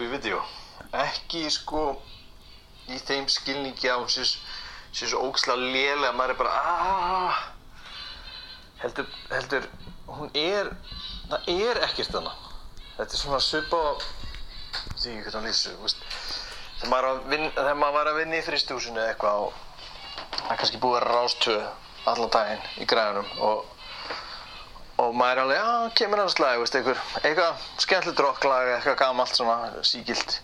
vídeo ekki sko í þeim skilningi á sér, sér svo ógislega lélega maður er bara aaaah heldur, heldur hún er það er ekkert þarna. Þetta er svona svipa á því ekki hvernig hann lýsir þegar maður, er var að vinna í fristúsinu eitthvað og það er kannski búið að rástöð allan daginn í græðunum og og maður er alveg, já, kemur hans lag, veist, einhver, eitthvað skemmtilegt rocklag, eitthvað gamalt svona sígilt.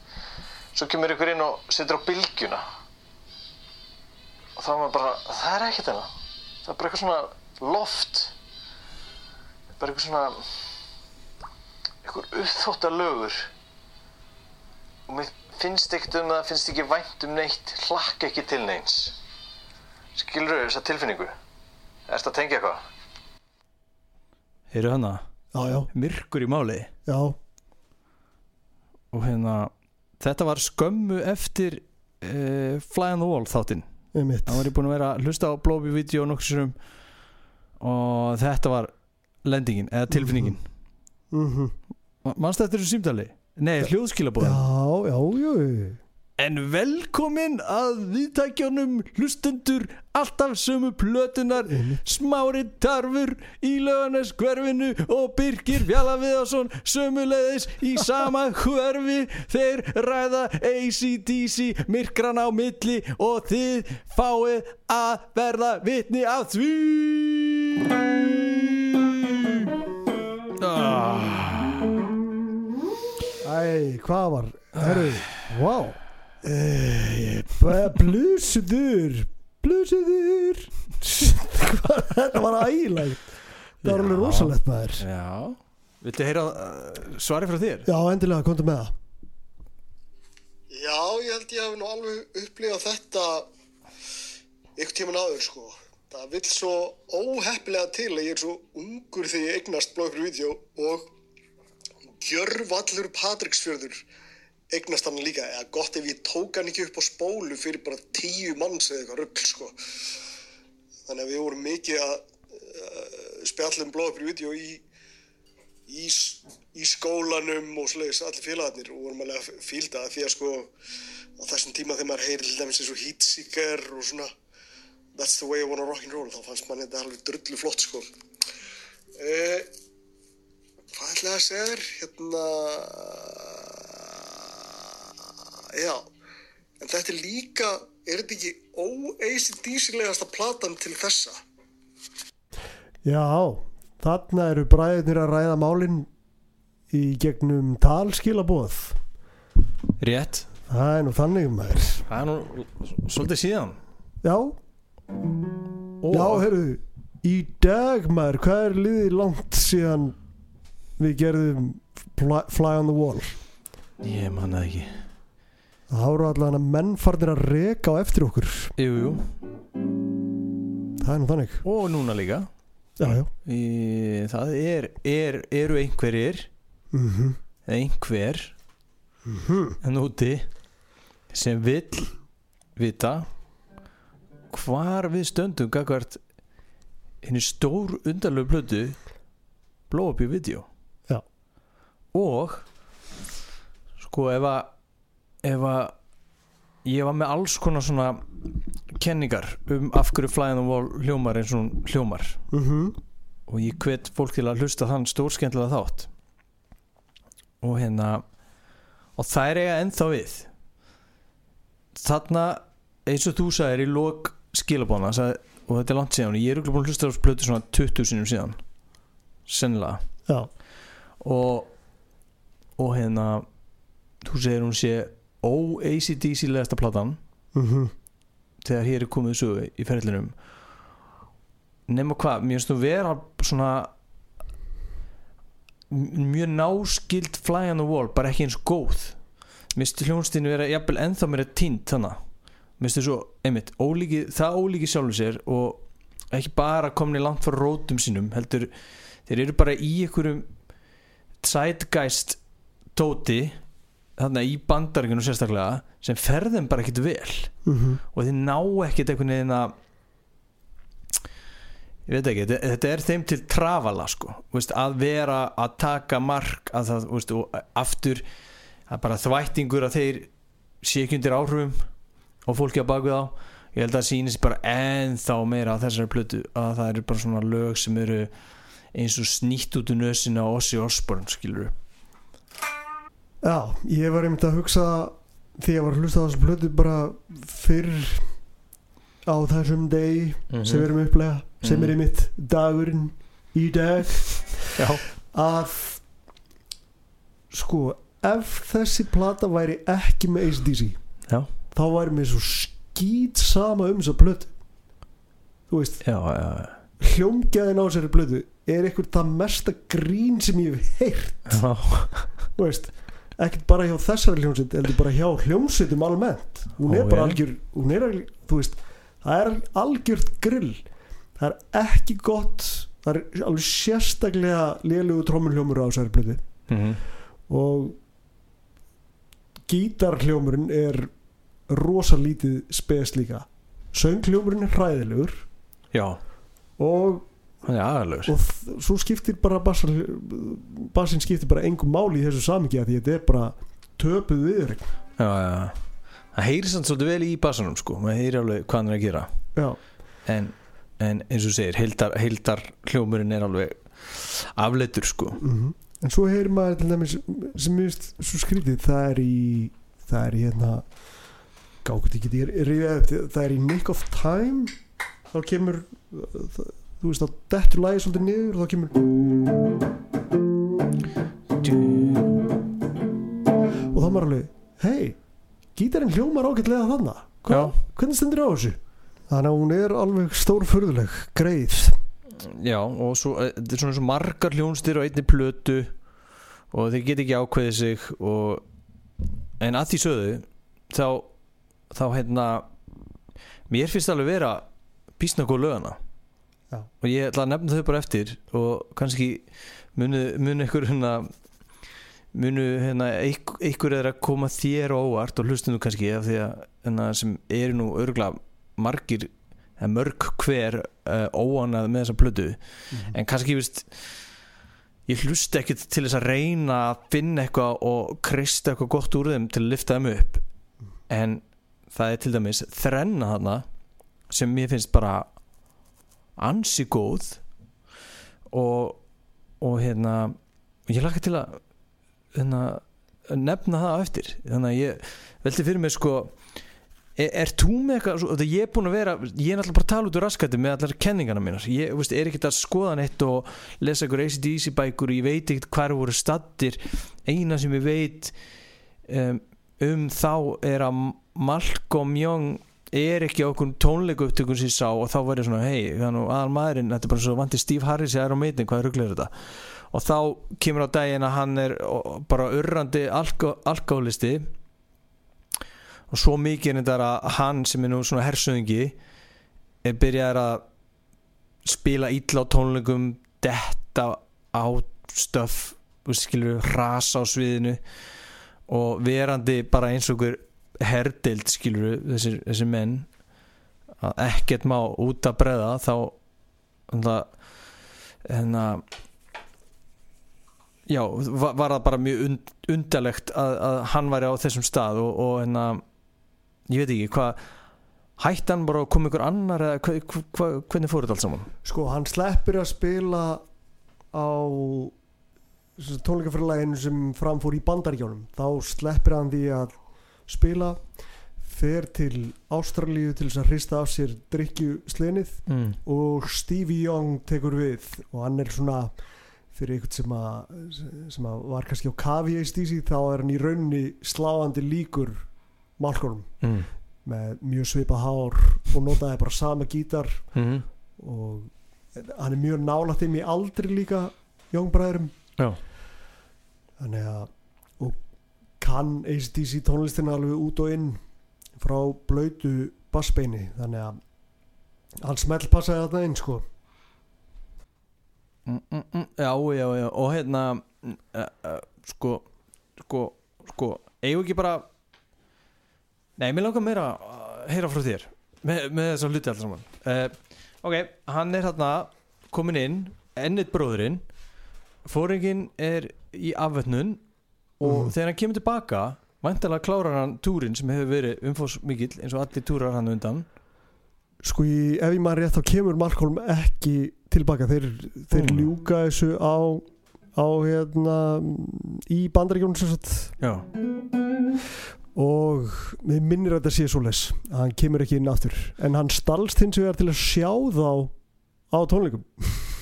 Svo kemur ykkur inn og setur á bylgjuna. Og þá er maður bara, það er ekkert hérna. Það er bara eitthvað svona loft. Bara eitthvað svona, eitthvað uppþótta lögur. Og mér finnst ekkert um það, finnst ekki vænt um neitt, hlakka ekki til neins. Skilur þau þessa tilfinningu? Erst að tengja eitthvað? Heyrðu hana, Já, já, myrkur í máli? Já, og hérna þetta var skömmu eftir uh, Fly on the Wall þáttinn. Það var ég búin að vera að hlusta á Blóbi vídeo nokkur sinnum og þetta var lendingin eða tilfinningin. Mm -hmm. mannstu eftir þessu símtali? Nei, hljóðskilabóð Já, já, já En velkomin að viðtækjónum hlustendur alltaf sömu plötunar Smári Tarfur í löganes hverfinu og Birgir Fjallaviðarsson sömuleiðis í sama hverfi. Þeir ræða ACDC myrkran á milli og þið fáið að verða vitni af því. Ah. Æ, hvað var Herru, wow e, Blusuður Blusuður. Hvað, Þetta var ægileg Það var alveg rosalegt maður. Já. Viltu heyra uh, svari frá þér? Já, endilega, komdu með það. Já, ég held ég hef nú alveg upplifað þetta ykkur tíman áður sko. Það vill svo óheppilega til að ég er svo ungur þegar ég eignast blóður vídeo og gjörvallur Patricksfjörður eignast hann líka. Eða gott ef ég tók hann ekki upp á spólu fyrir bara tíu manns eða eitthvað rugl sko. Þannig að við vorum mikið að uh, spjalla um blóður vídeo í í, í skólanum og slegis allir félagarnir og vorum alveg að fílda því að sko á þessum tíma þegar maður heyri dæmis eins og Heatseeker og svona That's the way I wanna rock'n'roll þá fannst mann þetta alveg drullu flott sko eh, Hvað ætlaði að segja þér? Hérna Já. En þetta er líka er þetta ekki ó-ACDC-legasta platan til þessa? Já, þarna eru bræðinir að ræða málin í gegnum talskilabóð Rétt. Það er nú þannig maður. Það er nú svolítið síðan. Já, og, já, heyrðu Í dag maður, hvað er liðið langt síðan við gerðum Fly, fly on the Wall? Ég man það ekki Það háru allan að menn farnir að reka á eftir okkur. Jú, jú. Það er nú þannig. Og núna líka. Já, já. Í, Það er, er, eru einhverjir. Mm eða einhver en úti sem vill vita hvar við stöndum gagvart henni stór undarlegu plötu blow up í video Já. og sko ef að ef að ég var með alls konar svona kenningar um af hverju on the Wall hljómar eins og hljómar. Mm og ég hvet fólk til að hlusta þann stórskemmtilega þátt. Og hérna og það er eiga ennþá við. Þarna eins og þú sagðir í lok skilabóna sagði, og þetta er langt síðan og ég er örugglega búin að hlusta á plötu svona 20 sinum síðan. Sennilega. Já, og og hérna þú segir hún sé ó-ACDC legasta platan mm þegar hér er komið sögu í ferðlinum nema hvað, mér finnst þú vera svona mjög náskild fly on the wall, bara ekki eins góð. Mér finnst hljónstinu vera jafnvel ennþá mér að tínt þannig mér finnst þú svo, einmitt, ólíki, það ólíki sjálfur sér og ekki bara komni langt frá rótum sínum heldur, þeir eru bara í einhverjum zeitgeist tóti þarna í bandaríkunum sérstaklega sem ferðum bara ekkit vel. -hmm. og þið ná ekkert einhvern veginn að ég veit ekki, þetta, er þeim til trafala sko, veist, að vera að taka mark að það, veist, og aftur er bara þvættingur að þeir sé ekki undir áhrifum og fólki að baka þá. Ég held að það sýnist bara ennþá meira að þessari plötu að það eru bara svona lög sem eru eins og snýtt út úr nösina á Ossi Osborn skilur Já, ég var einmitt að hugsa því að ég var að hlusta á þessu blödu bara fyrr á þessum degi Mhm. sem við erum upplega sem Mhm. er einmitt dagurinn í dag já, að sko ef þessi plata væri ekki með ACDC já, þá væri mér svo skýt sama um þessa plötu þú veist, já, já, hljómgæðin á þessari plötu er eitthvað það mesta grín sem ég hef heyrt já. þú veist, ekkert bara hjá þessari hljómsveit heldur bara hjá hljómsveitum almennt. Hún er Ó, bara algjör hún er, veist, það er algjört grill. Það er ekki gott það er alveg sérstaklega lélugu trómunhljómur á þessari plötu. Mhm. og gítarhljómurinn er rosalítið spes líka. Sönghljómurinn er hræðilegur. Já, og, og svo skiptir bara bassin, skiptir bara engum máli í þessu samiki því þetta er bara töpuð viður já, já, það heyri samt svolítið vel í bassanum sko, maður heyri alveg hvað hann er að gera. Já, en, en eins og segir heildar, heildar hljómurinn er alveg afleitur sko. Mm en svo heyrir maður til dæmis sem mér finnst svo skrítið það er í það er í hérna gákut ekki það er í Nick of Time þá kemur það, þú veist þá dettur lagi svolítið niður og þá kemur og þá maður alveg hei, gítarinn hljómar ágætlega þannig Já. hvernig stendur á þessu? Þannig að hún er alveg stórfurðuleg greið. Já, og svo, eh, þetta er svona svo margar hljónstir og einni plötu og þeir get ekki ákveðið sig og, en að því sögðu þá, þá hérna mér finnst alveg vera písna góð lögana Já. og ég ætla að nefna þau bara eftir og kannski munu, munu ykkur hérna munu hérna einhver er að koma þér á óvart og hlustum þú kannski af því að hérna, sem eru nú örgla margir mörg hver uh, óanað með þessa plötu. En kannski ég veist ég hlusti ekkit til þess að reyna að finna eitthvað og krista eitthvað gott úr þeim til að lifta þeim upp. En það er til dæmis þrenna þarna sem mér finnst bara ansi góð og, og hérna ég laka til að hérna, nefna það eftir. Þannig að ég velti fyrir mig sko er, er þú með eitthvað ég er búin að vera, ég er náttúrulega bara að tala út úr raskætti með allar kenningarna mínar. Ég veist, er ekkert að skoða neitt og lesa einhver ACDC bækur og ég veit ekkert hvar voru stattir eina sem ég veit um, um þá er að Malcolm Young er ekki á okkur tónleiku upptökum sem ég sá og þá var ég svona hei, aðal maðurinn þetta er bara svo vandi Steve Harris eða er á meitin, hvað rugglega þetta? Og þá kemur á daginn að hann er bara urrandi alkoholisti og svo mikið er þetta að hann sem er nú svona hersöðingi er byrjaðar að spila illa á tónleikum detta á stöf skilur rasa á sviðinu og verandi bara eins og okkur herdild skilur þessir, þessir menn að ekkert má út að breða þá þannig að já, var, var það bara mjög und, undarlegt að, að hann væri á þessum stað og, og en að ég veit ekki hvað hætti hann bara að koma ykkur annar eða hva, hva, hva, hvernig fór þetta allt saman? Sko hann sleppir að spila á tónleikafyrirlæginu sem framfór í bandaríkjónum þá sleppir hann því að spila fer til Ástralíu til þess að hrista af sér drikju slenið mm. og Stevie Young tekur við og hann er svona fyrir einhvern sem að, sem að var kannski á kafi í stísi þá er hann í rauninni sláandi líkur Malcolm Mm. með mjög svipað hár og notaði bara sama gítar Mm. og hann er mjög nálægt í aldri líka Young-bræðurum Já. þannig að kann ACDC tónlistina alveg út og inn frá blöytu bassbeini þannig að hann smelt passaði þetta inn sko Mm, mm, mm. Já, já, já og hérna uh, uh, sko, sko, sko eigum ekki bara Nei, mér langar meira að heyra frá þér með, með þess að hluti alltaf saman uh, Ok, hann er hérna komin inn ennið bróðurinn fóringin er í afvötnun og Mhm. þegar hann kemur tilbaka væntalega klárar hann túrin sem hefur verið umfós mikill eins og allir túrar hann undan sko í, ef ég maður rétt þá kemur Malcolm ekki tilbaka þeir, þeir Mm. ljúka þessu á á hérna í bandaríkjónu sem sagt já, og mér minnir að þetta sé svo les að hann kemur ekki inn aftur en hann stalst hins vegar til að sjá þá á tónleikum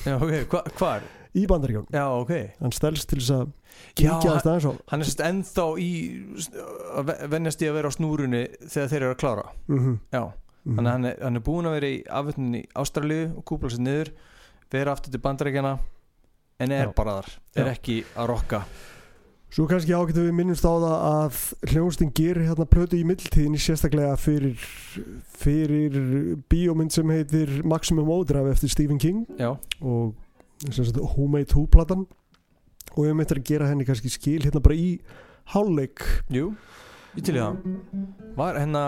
já ok, hva, hvar? Í bandaríkjónu já, ok. Hann stelst til þess að kíkja aðeins aðeins á hann er sérst ennþá í að ve- venjast í að vera á snúrunni þegar þeir eru að klára. Mm -hmm. já, þannig að hann er, hann er búin að vera í afvötnin í Ástralíu og kúpla sér niður vera aftur til bandarækjana en er Já. bara þar, er ekki að rokka. Svo kannski ágættu við minnumst á það að hljónstin gerir hérna plötu í mildtíðinni sérstaklega fyrir, fyrir bíómynd sem heitir Maximum Overdrive eftir Stephen King. Já, og sem sagt Who Made Who platan og við möttum að gera henni kannski skil hérna bara í hálfleik. Jú, ég til það. Var hérna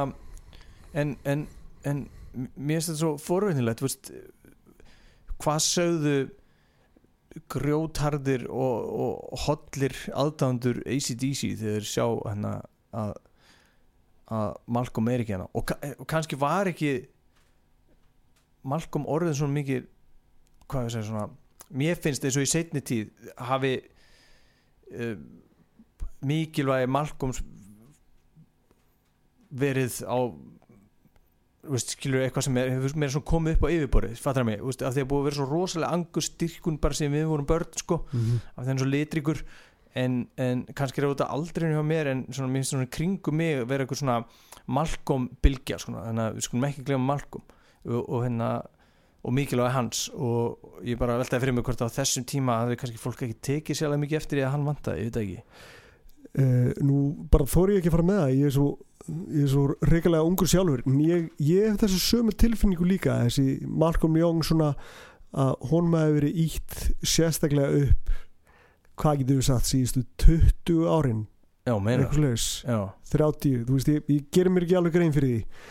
en, en, en mér finnst þetta svo forveitinlegt hvað sögðu grjóthardir og, og hollir aðdándur ACDC þegar þeir sjá hérna að, að Malcolm er ekki hérna? Og, og kannski var ekki Malcolm orðin svona mikið hvað ég segja svona mér finnst eins og í setni tíð hafi uh, mikilvægi Malcolms verið á veist, skilur eitthvað sem er, hefur svona komið upp á yfirborðið, fattar mig, þú veist, af því að búið að vera svo rosalega angur styrkun bara sem við vorum börn sko, mm -hmm. af að er svo litrikur en, en kannski er þetta aldrei hjá mér en svona, mér finnst svona í kringum mig vera eitthvað svona Malcolm bylgja svona, þannig að við skulum ekki glemma Malcolm. Og, og hérna og mikilvægi hans og ég bara veltaði fyrir mig hvort á þessum tíma hafði kannski fólk ekki tekið sérlega mikið eftir því að hann vantaði, ég veit ekki. Uh, Nú bara þóri ég ekki að fara með það ég er svo, ég er svo reikalega ungur sjálfur en ég, ég hef þessu sömu tilfinningu líka þessi Malcolm Young svona að honum hafi verið ítt sérstaklega upp hvað getur við sagt síðustu 20 árin? Já, slags já, 30, þú veist, ég, ég gerir mér ekki alveg grein fyrir því.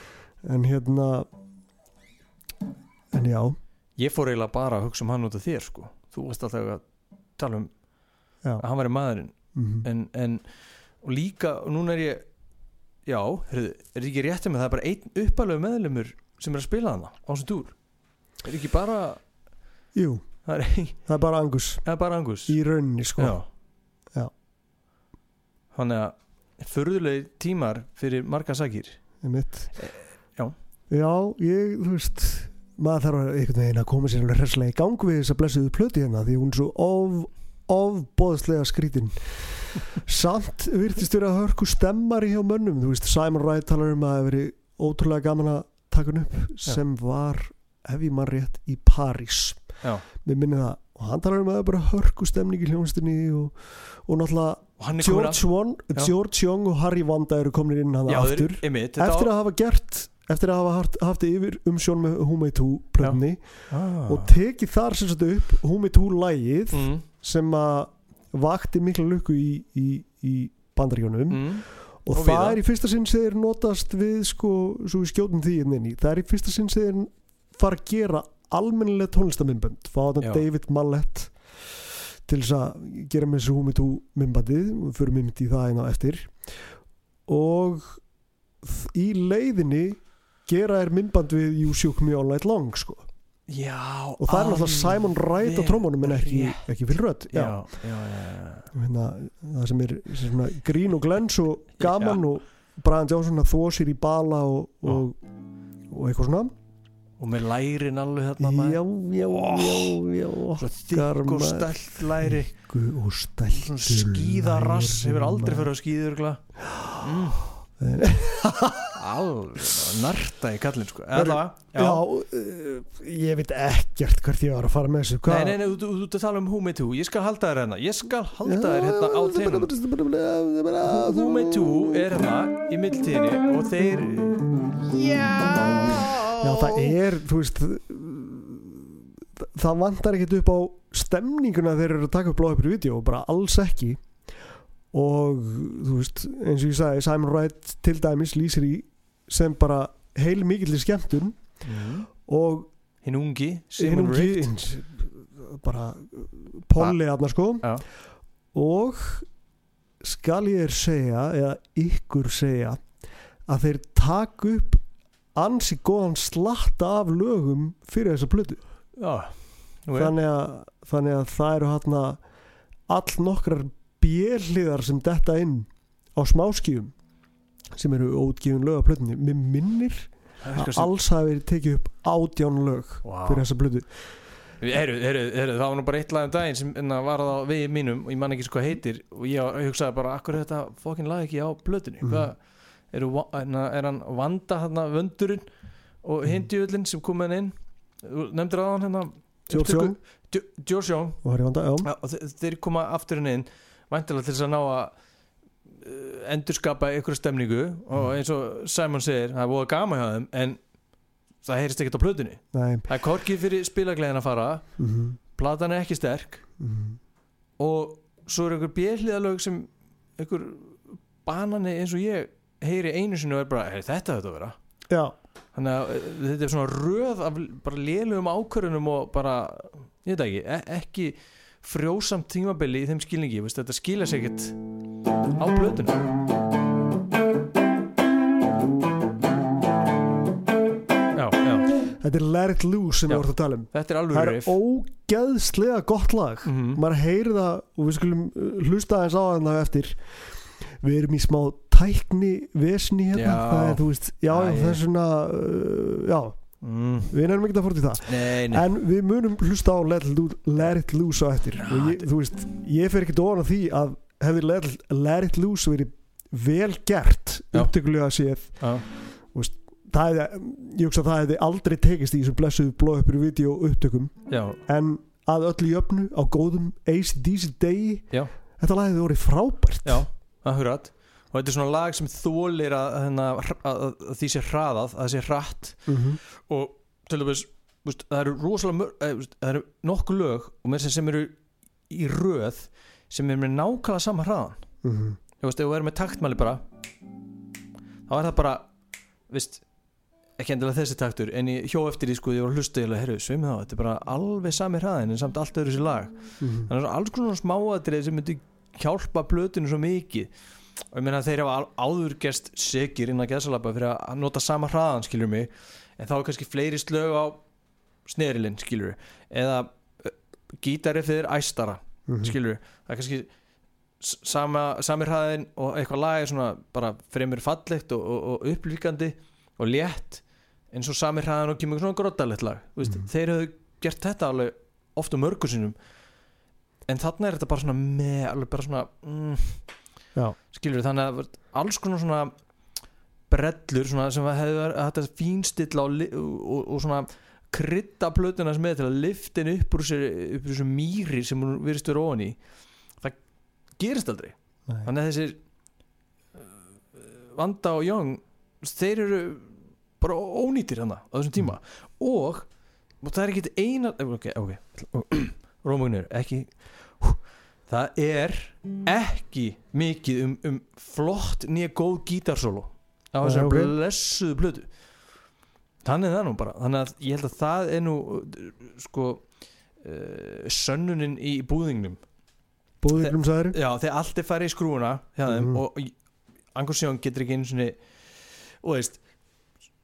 En hérna en já, ég fór eiginlega bara að hugsa um hann út af þér sko, þú varst alltaf að tala um já. að hann væri maðurinn. Mm en, en og líka, og núna er ég já, heyrðu, er þetta ekki rétt með það er bara einn uppalögu meðlumur sem er að spila hana á þessum túr. Er ekki bara, jú, það er, það er bara angus. Það er bara angus. Í rauninni sko. Já. Já. þannig að förðulegi tímar fyrir marga sakir einmitt. já. já, ég, þú veist maður þarf einhvern veginn að koma sér alveg hresslega í gang við þess að blessuðu plöti hérna því hún er svo of, ofbóðslega skrítin. Samt virtist vera að hörku stemmari hjá mönnum, þú veist Simon Wright talar um að það hefur verið ótrúlega gaman að taka hann upp sem var ef ég mann rétt í París. Já, við minni það og hann talar um að það er bara hörku stemning í hljónstinni og, og náttúrulega George, One, Já. George Young og Harry Vanda eru komin inn hann já, aftur. eftir að hafa gert eftir að hafa haft, haft yfir umsjón með Who Made Who plötni ah. og tekið þar sem sagt upp Made Who lægið mm, sem að vakti mikla lukku í, í, í bandaríjónum mm, og, og það víða. er í fyrsta sinn sem þeir notast við sko, svo við skjótum því inn inn í. Það er í fyrsta sinn sem þeir fara að gera almennilega tónlistamimbönd fá Já. þetta David Mallet til þess að gera með þessu Who mymbandið og fyrir í það einn á eftir. Og í leiðinni gera er mymband við You Shook Me All Night Long sko. já, og það er náttúrulega Simon Wright á trómunum en ekki, ekki Phil Rudd já, já, hérna, það sem er sem svona, grín og glens og gaman og Brian Johnson að þó sér í bala og, og, og eitthvað svona. Og með lærin alveg þarna já, já, já, já okkar og stælt læri. Og stælt svona skíðarass hefur aldrei fyrir að örgla mm. alveg narta í kallin sko. Allavega, já, já. uh, ég veit ekkert hvert ég var að fara með þessu Nei, nei, nei, þú, þú, þú tala um Who Made Who Ég skal halda þér hérna. Ég skal halda þér hérna á teinum Who Made Who er hérna í mildtíðinni og þeir Já. Já, það er, þú veist það vantar ekkert upp á stemninguna þegar þeir eru að taka upp blóð upp í vídeo, bara alls ekki. Og þú veist eins og ég sagði, Simon Wright til dæmis lýsir í sem bara heil mikill skemmtun mm. og hinn ungi hinn ungi bara Polly aðna sko Já. og skal ég segja eða ykkur segja að þeir taka upp ansi góðan slatta af lögum fyrir þessa plötu ok. þannig, að, þannig að það eru hérna all nokkrar bjelliðar sem detta inn á smáskífum sem eru ótgifin lög af plötunni. Mér minnir er að alls hafi verið tekið upp átján lög Vá. fyrir þessa plötu. Heru, heru, heru, það var nú bara eitt lag um daginn sem var á vegi mínum og ég man ekki hvað heitir og ég hugsaði bara, akkur er þetta fokkin lag ekki á plötunni? Hvað, eru, va- enna, er hann vanda þarna vöndurinn og Mhm. hindjöðlinn sem kom með inn? Nefndir á hann hérna þe- þeir koma aftur inn inn væntilega til þess að ná að endurskapa ykkur stemningu og eins og Simon segir það er búið gaman hjá þeim en það heyrist ekkert á plötunni. Nei, það er korkið fyrir spilagleðin að fara mhm, platan er ekki sterk mhm. og svo er einhver bjelliðalög sem einhver banani eins og ég heyri einu sinni og er bara þetta þetta að vera. Já, þannig að eh, þetta er svona röð af bara lélugum ákvörunum og bara ég veit ekki, e ekki frjósamt tímabili í þeim skilningi veist, þetta skilja sig ekkert á plötunum já, já, þetta er Let It Loose sem Já. við vorum að tala um. Þetta er það alveg er riff. ógeðslega gott lag. Mhm. maður heyri það og við skulum uh, hlusta aðeins á það eftir. Við erum í smá tækni vesni hérna, Já. það er þú veist já, Æ. það er svona uh, já, mm. við erum ekki að fór til það. Nei, nei. En við munum hlusta á Let It Loose, á eftir. Og ég, þú veist, ég fer ekki ofan á því að hefði Let, Let It Loose verið vel gert upptökulega séð. Já, það hefði, ég hugsa að það hefði aldrei tekist í þessum blessuðu blóðuppur vídeo upptökum. Já, en að öllu jöfnu á góðum ACDC degi Já. þetta lag hefði verið frábært. Já, akkurat og þetta er svona lag sem þólir að, að, að, að því sé hraðað að það sé hratt. Mhm. og til dæmis veist, það eru rosalega mörg eh, veist, það eru nokkuð lög og með sem eru í röð sem er með nákvæmlega sama hraðan Mhm. þú veist, ef þú erum með taktmæli bara þá er það bara veist, ekki endilega þessi taktur en ég hjó eftir því sko, ég var að hlusta ég alveg, herru, svimið þá, þetta er bara alveg sami hraðin en samt allt öðru sér lag. Mhm. þannig að alls konar smáatrið sem myndi hjálpa plötinu svo mikið. Og ég meina þeir hafa á- áður gerst segir innan gæðsalapa fyrir að nota sama hraðan skilur mig en þá er kannski fleiri slög á snerilinn skilur eða gítari fyrir æstara Mhm. skilur það er kannski sama, sami hraðin og eitthvað lag er svona bara fremur fallegt og, og, og upplíkandi og létt eins og sami hraðin og kemur svona grótalegt lag veist, Mhm. þeir hefðu gert þetta alveg oft á mörgu sinum en þarna er þetta bara svona með alveg bara svona mm, skilur þannig að alls konar svona brellur svona sem hefur þetta og, og, og svona krydda plötuna sem með til að lifta henni upp úr þessu, mýri sem hún virðist vera ofan í það gerist aldrei Nei. þannig að þessir uh, Vanda og Young þeir eru bara ónýtir hana á þessum tíma og, og það er ekki eina ok, ok Rómagnur, ekki hú, það er ekki mikið um, um flott nýja góð gítarsólo á Nei, þessari ok. blessuðu plötu þannig það nú bara þannig að ég held að það er nú sko uh, sönnunin í búðingnum Búðinglum sagður Já, þegar allt er farið í skrúuna þeim Mhm. og Angus Young getur ekki einu svona og veist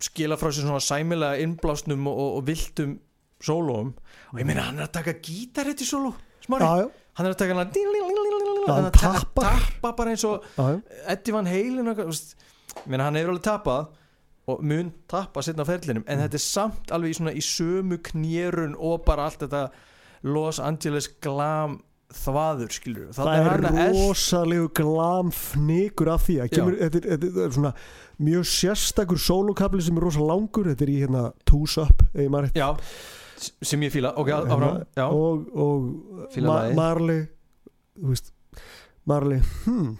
skila frá sér svona sæmilega innblásnum og, og, viltum sólóum og ég meina hann er að taka gítarið til sóló smári, Já, já, hann er að taka hann hann hann að tappar. tappa bara eins og. Eddie Van Halen ég meina hann hefur alveg tappað og mun tappa setna á ferlinum Mm. en þetta er samt alveg í svona í sömu knérun og bara allt þetta Los Angeles glam þvaður skilur Það er rosalegu glamfnikur af því að kemur, þetta, er, þetta er svona mjög sérstakur sólokabli sem er rosa langur þetta er í hérna Two's Up ef ég maður s- sem ég fíla. Ok, áfram. Hérna, Já, og, og Ma. Marley veist Marley, hm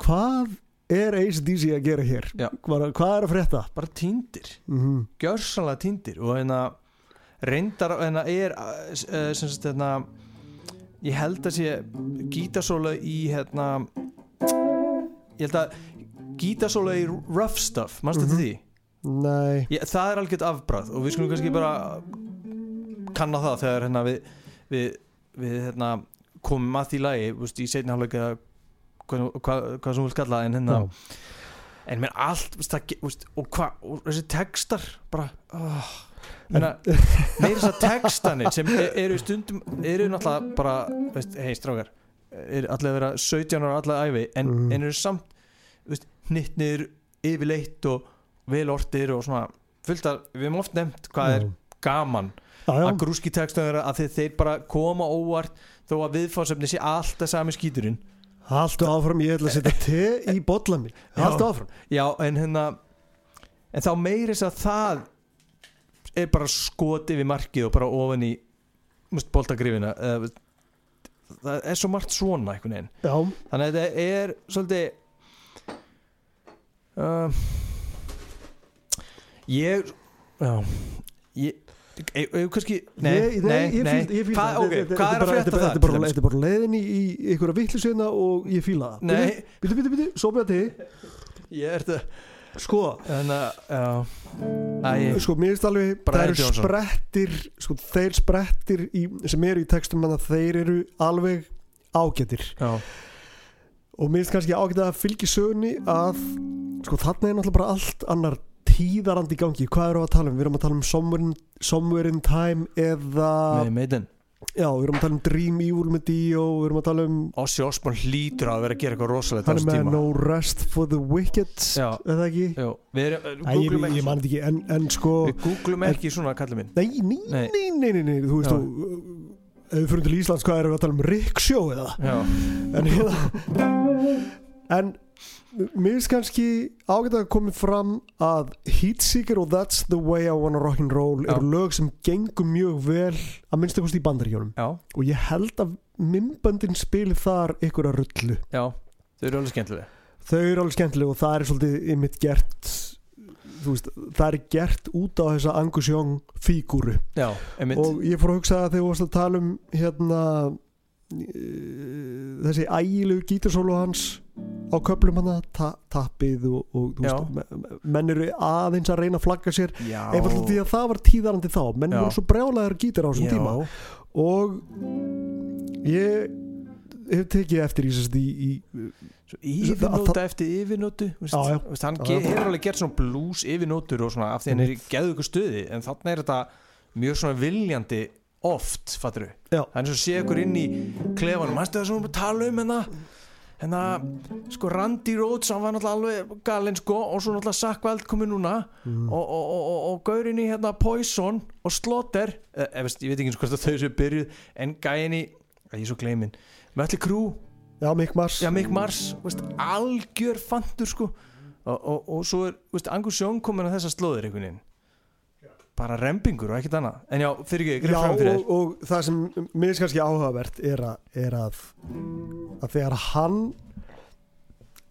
hvað er ACDC að gera hér? Hvað, hvað er að frétta? Bara týndir mm Gjörsanlega týndir Og hérna Reyndar hérna er uh, sagt hérna Ég held að sé Gítasóla í hérna Ég held að Gítasóla í Rough Stuff. Manstu Mhm. þetta því? nei, Ég, það er algjört afbræð og við skulum kannski bara kann á það þegar hérna, við, við, við hérna, komum að því lagi veist, í seinni hálfleik eða hvað, hvað, hvað sem þú vilt kalla það, en hérna en mér allt það, veist, og, hva, og þessi textar bara oh, meira þess að textanir sem e- eru stundum eru náttúrulega bara hei strákar eru allir að vera 17 ára allir æfi en, Mm. en eru samt hnittnir yfirleitt og velortir og svona fullt að við hefum oft nefnt hvað er gaman já, já. að grúski textum vera að þeir, þeir bara koma óvart þó að viðfáðsefni sé alltaf sami skíturinn Haltu áfram, ég ætla að setja te í bolla minn. Haltu áfram. Já, en hérna en þá meiris að það er bara skoti við markið og bara ofan í veist, það er svo margt svona einhvern veginn. Já, þannig að þetta er svolítið uh, ég já ég kannski, nei, nei, nei, Hvað- er að frétta það Þetta er bara- leiðin í, einhverja vittlisveina og ég fíla það. Nei. Býtu, býtu, sopið að þið ég er þetta Sko, þannig að æ, sko, mér finnst alveg Það eru sprettir Sko, þeir sprettir í, sem eru í textum en þeir eru alveg ágætir. Já, og mér finnst kannski ágætt að fylgja sögunni að sko þarna er náttúrulega bara allt annar tíðarandi í gangi, hvað erum við að tala um? Við erum að tala um Somewhere in, somewhere in Time eða, með meidin já, við erum að tala um Dream Evil með Dio, við erum að tala um Ossi Osborn hlýtur að vera að gera eitthvað rosalegt á hann er með tíma. No Rest for the Wicked Já. eða ekki? Jú, við erum, Æ, ég, ég, man ekki, en, en sko Við googlum ekki svona kallið minn. Nei, nei, Nei. nei, nei, nei, nei, þú veist Já. þú ef við fyrir til Íslands, hvað erum við að tala um? Rickshow eða? Já, en hérna en mér finnst kannski ágætt að komið fram að Heatseeker og That's the way I wanna rock'n'roll eru lög sem gengur mjög vel að minnstu kosti í bandaríkjónum og ég held að minnböndin spili þar ykkur að rullu. Já Þau eru alveg skemmtilega þau eru alveg skemmtileg og það er svolítið ymitt gert veist, það er gert út á þessa Angus Young fígúru. Og ég fór að hugsa að þegar þú varst að tala um hérna þessi ægilegu gítarsólu hans á köflum hann ta tappið og, og veist, me- menn eru aðeins að reyna að flagga sér Já. einfalda því að það var tíðarandi þá. Menn Já. voru svo brjálæðar gítar á þessum tíma. Og ég hef tekið eftir í, í, í Yfirnóta eftir yfirnótu Hann hefur alveg gert svona blues yfirnótur og svona af því hann er í geðu ykkur stuði en þannig er þetta mjög svona viljandi oft, fattur við hann er svo sé ykkur inn í klefanum. Mannstu það sem við erum að tala um hérna? Hérna, sko Randy Rhodes hann var náttúrulega alveg galinn sko og svo náttúrulega Sack Wild komið núna. Mm. og, og, og, og, og gaurin í hérna Poison og Slaughter eh, eh, ég veit ekki eins hvort að þau séu byrjuð en gæin í, ég er svo gleymin Mötli Krú, já, Mick Mars. Já Mick Mars veist, algjör fantur sko. Og, og, og svo er, veist, Angus Young komin að þessa slóðir einhvern veginn bara rempingur og ekkert annað. En já, fyrir ekki, greið fram fyrir og, og það sem mér finnst kannski áhugavert er að, er að að þegar hann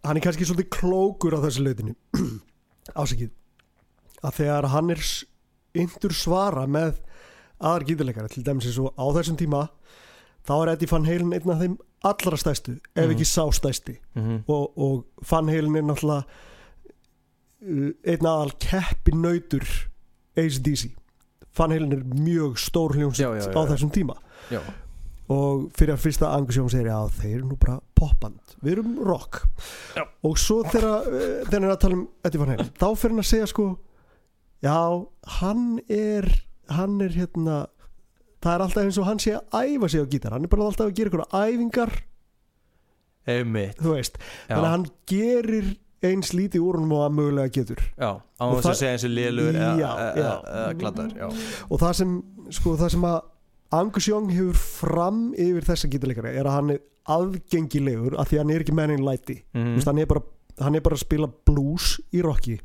hann er kannski svolítið klókur á þessu leitinu ásakið að þegar hann er yndur svara með aðar gítarleikara til dæmis eins og á þessum tíma þá er Eddie Van Halen einn af þeim allra stæstu ef Mhm. ekki sá stæsti þér mm og, og Van Halen er náttúrulega uh, einn aðal keppi nautur ACDC Van Halen er mjög stór já, á þessum tíma. Já, og fyrir að fyrsta Angus Young segir já þeir eru nú bara popband, við erum rock. Já. og svo þegar uh, þegar hann er að tala um Eddie Van Halen þá fyrir hann að segja sko já, hann er hann er hérna það er alltaf eins og hann sé að æfa sig á gítar. Hann er bara alltaf að gera ykkur æfingar. Einmitt. Þú veist, já, þannig að hann gerir eins lítið úr honum og að mögulega getur. Já, á þess að segja eins og Já, eða gladar og það sem, sko, það sem að Angus Young hefur fram yfir þessa gítarleikara er að hann er aðgengilegur af því að hann er ekki mennin læti mm. veist, hann, er bara, hann er bara að spila blues í rocki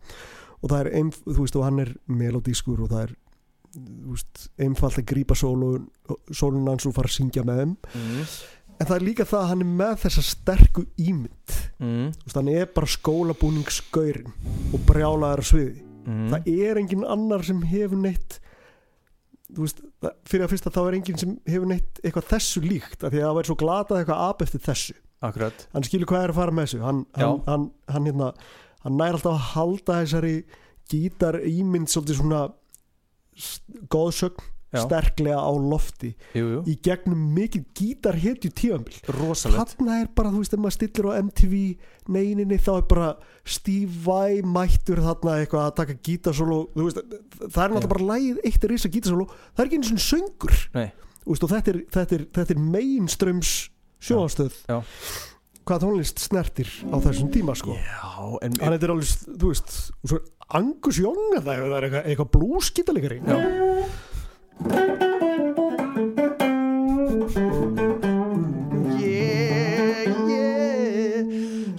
og það er ein, þú veist, og hann er melodískur og það er veist, einfalt að grípa sólun hans og fara að syngja með þeim. Mhm. En það er líka það að hann er með þessa sterku ímynd. Þú veist, hann er bara skólabúningsskaurin og brjálaðar sviði. Mhm. það er engin annar sem hefur neitt veist, það- fyrir að fyrsta þá er engin sem hefur neitt eitthvað þessu líkt af því að það væri svo glatað eitthvað ap eftir þessu. Akkurat. Hann skilur hvað er að fara með þessu. Hann, hann, hann, hann, hérna, hann nær alltaf að halda þessari gítar ímynd svolítið svona góðsögn Já. sterklega á lofti. Jú, jú, í gegnum mikið gítar hetju tíðanbíl rosalegt. Þarna er bara, þú veist, ef maður stillir á MTV neyninni þá er bara Steve Vai mættur þarna eitthvað að taka gítarsólu. Það er náttúrulega bara lægið eitt er risa gítarsólu, það er ekki einu svona söngur. Veist, og þetta er, þetta er, þetta er mainströms sjóðanstöð Já. hvað tónlist snertir á þessum tíma sko? Já, en þetta er alveg, þú veist og svo Angus Young er það, er eitthvað, eitthvað blúskítalegari já,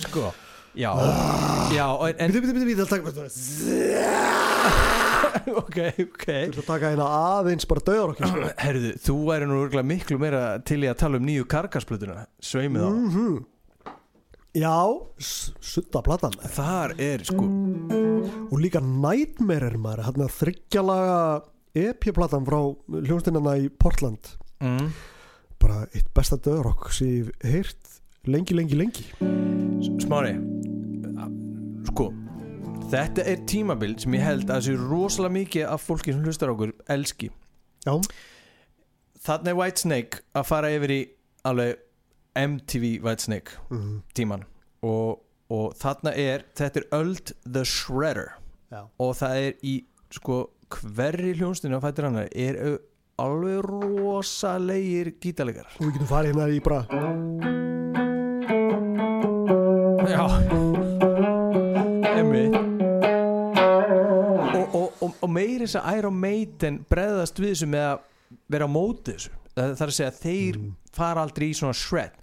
sko já, já, en, Býtu, býtu, býtu, býtu, það Þú ok, ok. Ert að taka hérna aðeins bara döðarokki sko. herðu, þú væri nú örugglega miklu meira til í að tala um nýju kargasplutuna sveimið á. Mhm. Já, sutta platan. Þar er sko. Og líka Nightmare er maður hérna þryggjalaga EP-platan frá hljónstinnana í Portland. Mm, bara eitt besta döðarokk sem ég hef heyrt lengi, lengi, lengi. Smári sko þetta er tímabil sem ég held að þessu rosalega mikið af fólki sem hlustar okkur elski. Já, þannig er Whitesnake að fara yfir í alveg MTV Whitesnake mm, tíman og, og þarna er þetta er Öld the Shredder. Já. og það er í sko hverri hljónstinu á fættur hann er alveg rosalegir gítarleikar og við getum farið hérna í bara já. Emmi og, og, og, og meiri þess að Iron Maiden breðast við þessu með að vera á móti þessu. Það, er að segja að þeir fara aldrei í svona shred.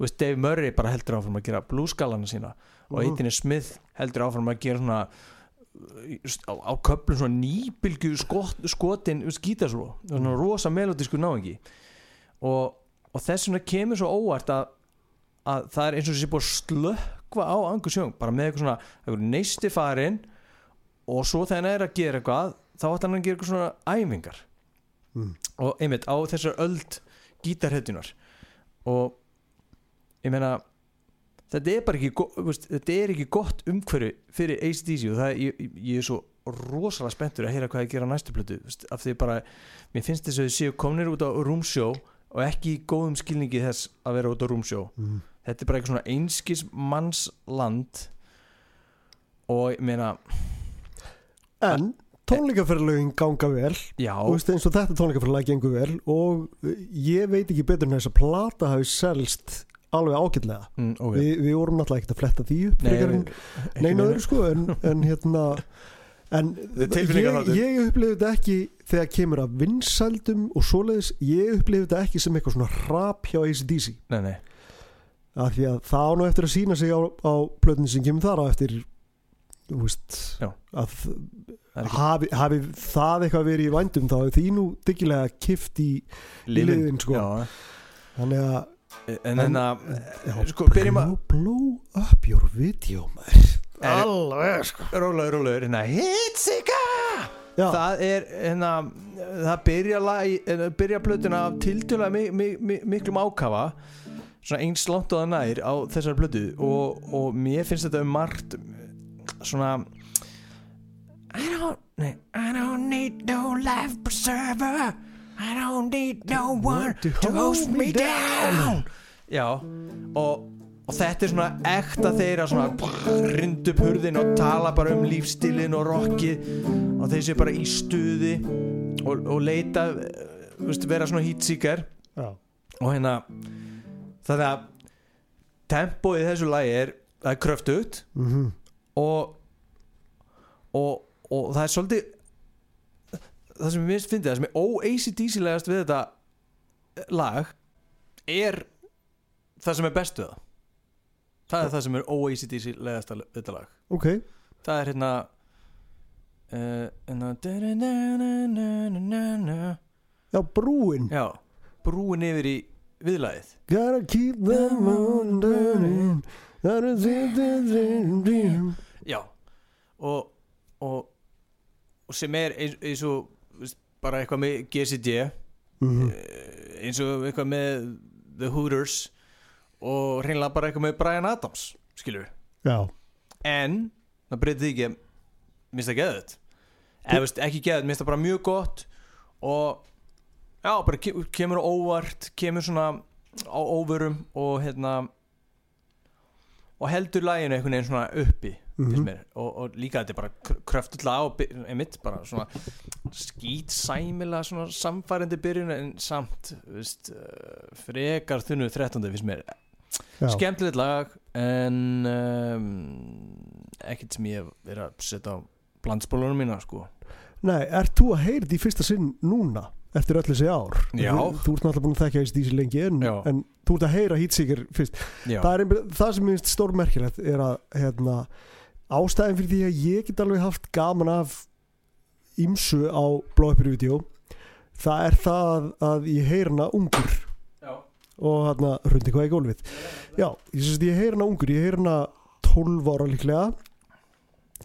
Veist, Dave Murray bara heldur áfram að gera bluesgalana sína og Mhm. Eitinni Smith heldur áfram að gera svona á, á köplum svona nýbylgu skot, skotin skítaslo svona rosa melodísku náingi og, og þess vegna kemur svo óvart að, að það er eins og þessi búið að slökva á Angus Young bara með eitthvað svona eitthvað neisti farin og svo þegar hann er að gera eitthvað þá ætti hann að gera eitthvað svona æfingar. Mm. og einmitt á þessar öld gítarhetjunar og ég meina þetta er bara ekki veist, þetta er ekki gott umhverfi fyrir ACDC og það, ég, ég- er svo rosalega spenntur að heyra hvað ég gera næstu plötu af því bara, mér finnst þess að þið séu komnir út á rúmsjó og ekki í góðum skilningi þess að vera út á rúmsjó mm. þetta er bara eitthvað svona einskis manns land og ég meina En tónleikaferðalögin ganga vel já, og eins og þetta tónleikaferðalag gengur vel og ég veit ekki betur en þess að plata hafi selst alveg ágætlega. Mm, ok Vi, við vorum náttúrulega ekkert að fletta því upp neina öðru sko en, en hérna en ég, ég upplifði þetta ekki þegar kemur að vinsældum og svoleiðis, ég upplifði þetta ekki sem eitthvað svona rap hjá ACDC nei, nei, af því að það á nú eftir að sína sig á, á plötinu sem kemur þar á eftir veist að hafi, hafi það eitthvað verið í vændum þá er því nú dyggilega kift í liðin, sko. já, þannig að en en að já, sko, byrjum að blow, up your video alveg sko. Rólaður, rólaður, hérna Hitsika! Já, það er, hérna það byrja, hérna, byrja plötuna af tildjölega mi, mi, mi, miklum ákafa svona eins langt og það nær á þessar plötu og, og mér finnst þetta um margt svona I don't, I don't need no life preserver I don't need no one to hold me down? já og, og þetta er svona ekta þeirra svona rind upp hurðin og tala bara um lífstilin og rockið. Og þeir sé bara í stuði og, og leita eh, veist, vera svona hýtsíkar og hérna þannig að tempóið í þessu lagi er er kröftugt. Mhm. Og, og og það er svolítið það sem ég minnst fyndi það sem er ó-ACDC-legast við þetta lag er það sem er best við það. Er það sem er ó-ACDC-legast við þetta lag. Ok, það er hérna uh, já brúin. Já, brúin yfir í viðlagið. Gotta keep them on turning gotta keep them dream. Já og, og, og sem er eins, og bara eitthvað með GCD mhm, eins og eitthvað með The Hooters og hreinlega bara eitthvað með Brian Adams skilur já, en það breytið ekki að minnst það geðut eða veist ekki geðut, minnst það bara mjög gott og já, bara ke kemur óvart kemur svona á óvörum og hérna og heldur læginu einhvern veginn svona uppi. Mm mér, og, og líka þetta er bara kröftull lag og einmitt bara svona skýt sæmilega svona samfærandi byrjun en samt veist, uh, frekar þunnu 13. finnst mér skemmtilegt lag en um, ekkert sem ég hef verið að setja á blandspólunum mína sko Nei, ert þú að heyra þetta í fyrsta sinn núna eftir öll þessi ár? Já. Þú, þú ert náttúrulega búin að þekka þessi lengi en, en þú ert að heyra Heatseeker fyrst það, einhver- það sem minnst stórmerkilegt er að hérna, ástæðin fyrir því að ég get alveg haft gaman af ímsu á blóðupir vídeo það er það að ég heyr hana ungur já. og hérna rundi hvað í gólfið já, ég, syns, ég heyr hana ungur, ég heyr hana 12 ára líklega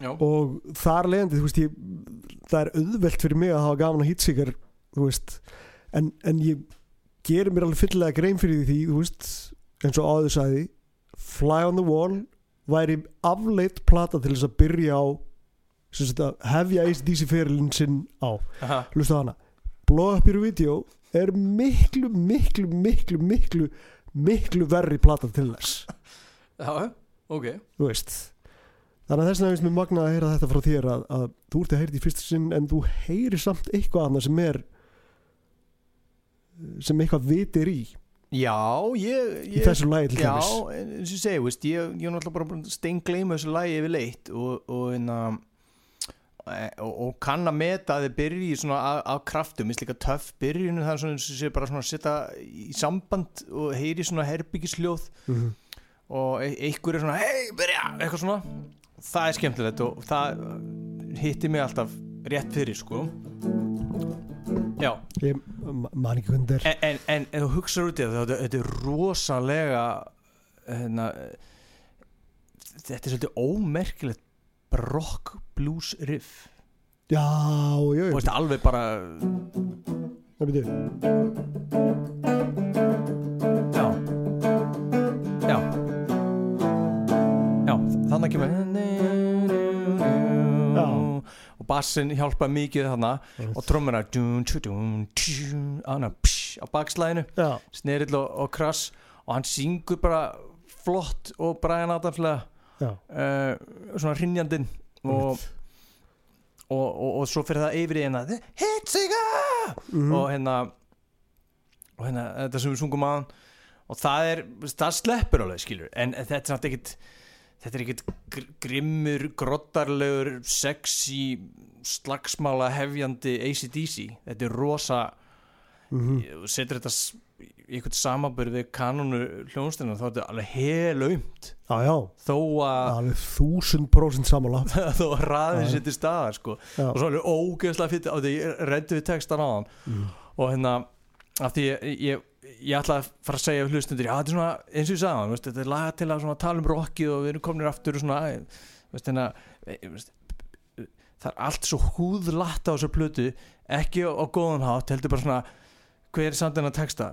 já. og þar leiðandi, þú veist ég, það er auðvelt fyrir mig að hafa gaman að hýtsíkar þú veist en, en ég gerir mér alveg fyllilega grein fyrir því þú veist, eins og áður sagði Fly on the Wall væri afleitt plata til þess að byrja á að hefja ACDC ferilinn sinn á. Hlusta hana. Blow Up Your Video er miklu, miklu, miklu, miklu miklu verri plata til þess. Já, ok. Þannig að þess vegna finnst mér magna að heyra þetta frá þér að, að þú ert að heyra þetta í fyrsta sinn en þú heyrir samt eitthvað annað sem er sem eitthvað vitir í já, ég, í ég þessu lagi til Já, dæmis. en eins og segi, veist, ég, er náttúrulega bara steingleima þessu lagi yfir leitt og, og, og, og, og kann að meta að þið byrji svona af, af kraftum, minnst líka töff byrjunu það er svona eins og sé bara svona að setja í samband og heyri svona herbyggisljóð Mhm. og e- einhver er svona hei, byrja, eitthvað svona. Það er skemmtilegt og það hitti mig alltaf rétt fyrir sko. Já, ég ma- man ekki er. En, en, en, þú hugsaður út í það þetta, er rosalega hérna, þetta er svolítið ómerkilegt rock blues riff. Já, já, og já, þetta er alveg bara það byrju já. Já. Já, þannig kemur Já. Og bassin hjálpa mikið þarna og tjú, ána, psh, á bakslæðinu snerill og, og krass. Og hann syngur bara flott og Brian Adamslega uh, svona hrinjandinn og, og, og, og svo fyrir það yfir í hérna Hitsiga Mhm. og hérna og hérna þetta sem við sungum aðan og það er, það sleppur alveg skilur en þetta er samt ekkit þetta er gr grimmur grottarlegur, sexy slagsmála hefjandi ACDC þetta er rosa Mhm. þú setur þetta í eitthvað samanbörð við kanonu hljónstina þá er þetta alveg helaumt. Já, já. Þó að þúsund prósent samála þó að raðin sér til staðar sko. og svo alveg ógeðslega fyrir því ég reddi við textan á hann. Mm. og hérna af því ég, ég, ég ætla að fara að segja við hlustundur, já þetta er svona eins og ég sagði veist, þetta er laga til að tala um rockið og við erum kominir aftur og svona veist, hérna, e, veist, það er allt svo húðlatt á þessu plötu ekki á, á góðan hátt heldur bara svona hver er samt en að texta?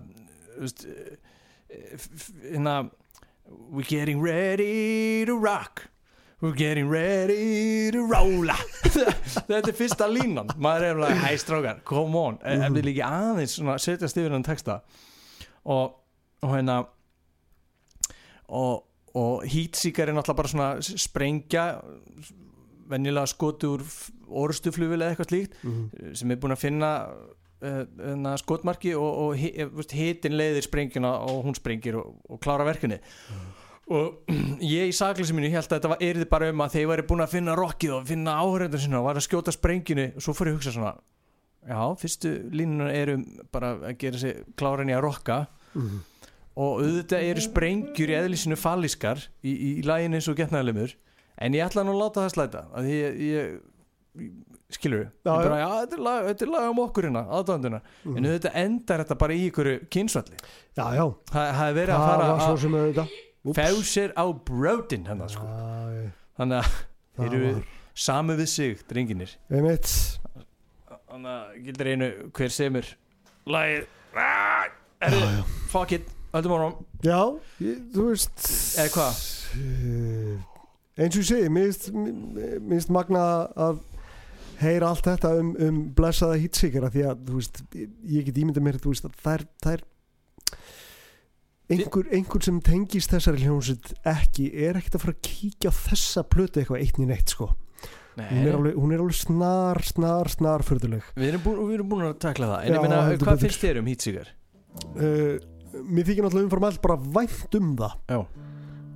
Veist, e, hérna we're getting ready to rock We're getting ready to rolla Þetta er fyrsta línan. Maður er alveg, hæ strákar, come on. Mm -hmm. Ef við líka aðeins svona, setjast yfir hann texta og, og hérna og, og heatsíkar er náttúrulega bara svona sprengja venjulega skoti úr orustuflugil eða eitthvað slíkt Mhm. sem er búin að finna uh, skotmarki og, og eh, hitin leiðir sprengjuna og hún sprengir og, og klára verkunni og ég í sakleysi mínu held að þetta var erið bara um að þeir væri búin að finna rockið og finna áhörðar sinna og var að skjóta sprengjunu og svo ég að hugsa svona já, fyrstu línuna eru bara að gera sig klára henni að rocka Mhm. og auðvitað eru sprengjur í eðlisinu falliskar í, í, í lægin eins og getnaðalimur en ég ætla nú að láta það slæta að ég, ég, skilur Já, ég bara, já, þetta er lag, þetta er lag um okkur hérna aðdánduna, en auðvitað endar þetta bara í ykkur kynsvalli já, já, það það er verið að fara sér á brótin hennar sko. Þannig að þeir eru sami við sig, drenginir einmitt þannig að gildir einu hver semur lagið? Ah, er Já, þið, já. fuck it, öllum árum Já, ég, þú veist. Eða hvað? Eh, Eins og ég segi Mér finnst- magna að heyra allt þetta um, um blessaða hýtsíkara því að þú veist, ég get ímyndað mér þú veist, að það er, það er einhver, einhver sem tengist þessari hljómsveit ekki er ekkert að fara að kíkja á þessa plötu eitthvað eitt í neitt sko hún er alveg, hún er alveg snar, snar, snar fyrðuleg við erum, búin, við erum búin að takla það en Já, ég meina, hvað betur. finnst þér um hýtsigar? uh, mér þykir náttúrulega umfram allt bara vænt um það Já,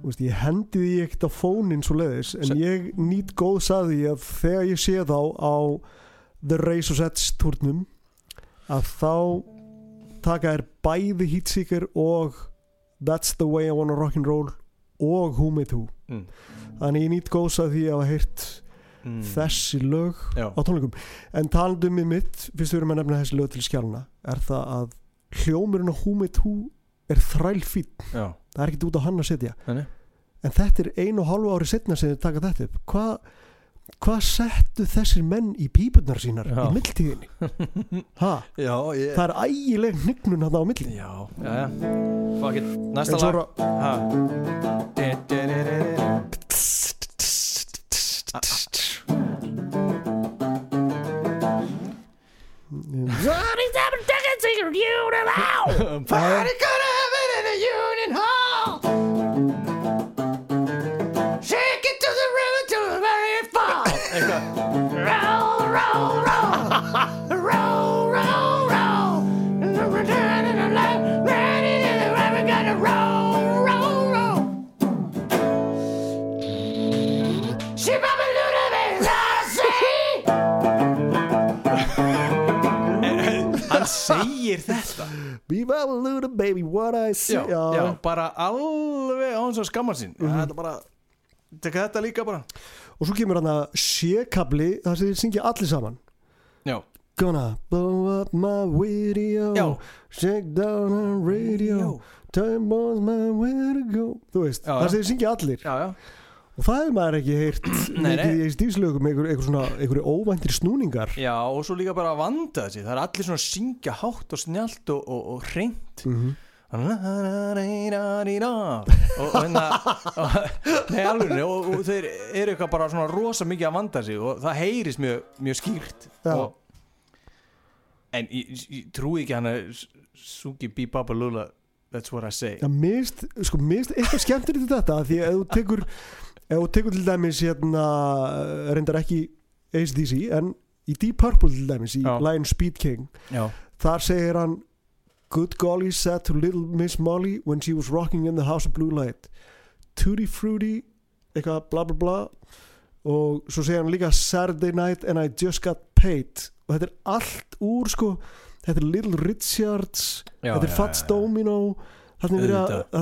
veist, ég hendi því ekkert á fónin svo leiðis en Se- ég nýt góð saði að þegar ég sé þá á The Race of Sets turnum að þá taka þær bæði Heatseeker og That's the way I wanna rock'n'roll og Who Made Who mm. þannig ég nýt góð saði að hafa heyrt Mm. þessi lög Já. á tónleikum. En talandum um mitt, fyrst við erum að nefna þessi lög til skjálna er það að hljómurinn á Made Who er þræl fín Já, það er ekkert út á hann að setja. Þannig en þetta er einu og hálfu ári setna sem þið taka þetta upp. Hvað hva settu þessir menn í pípunar sínar Já. í mildtíðinni ha, Já, ég það er ægileg hnygnun hann á milli. Já, já, já. Fuck it, næsta lag. er Ha Party gonna segir þetta? Be my little baby what I see. Já, já, bara alveg á hans að skamma sín. Mm Mhm. þetta bara teka þetta líka bara. Og svo kemur hann að sé-kabli þar sem þið syngja allir saman. Já, Gonna blow up my video Já. Shake down our radio. Time was my way to go? Þú veist, Já, þar já. sem þið syngja allir. Já, já og það hefur maður ekki heyrt mikið í stífslögum einhverju óvæntir snúningar. Já, og svo líka bara að vanda þessi Það er allir svona að syngja hátt og snjált og, og, og hreint. Mhm. og, og hérna Nei, alveg og, og þeir eru eitthvað bara svona rosa mikið að vanda sig og það heyrist mjög, mjög skýrt. En ég, ég trúi ekki hann að sungi Bebop og Lula That's what I say. Já, mist, sko, mist eitthvað skemmtir í þetta því að þú tekur þú tekur til dæmis hérna eh, reyndar ekki ACDC en í Deep Purple til dæmis í Já. Lion Speed King Já, þar segir hann Good golly said to little Miss Molly when she was rocking in the house of blue light. Tutti fruity eitthvað bla bla bla. Og svo segir hann líka Saturday night and I just got paid. Og þetta er allt úr sko. Þetta er Little Richards já þetta er Fats. Domino. Þarna er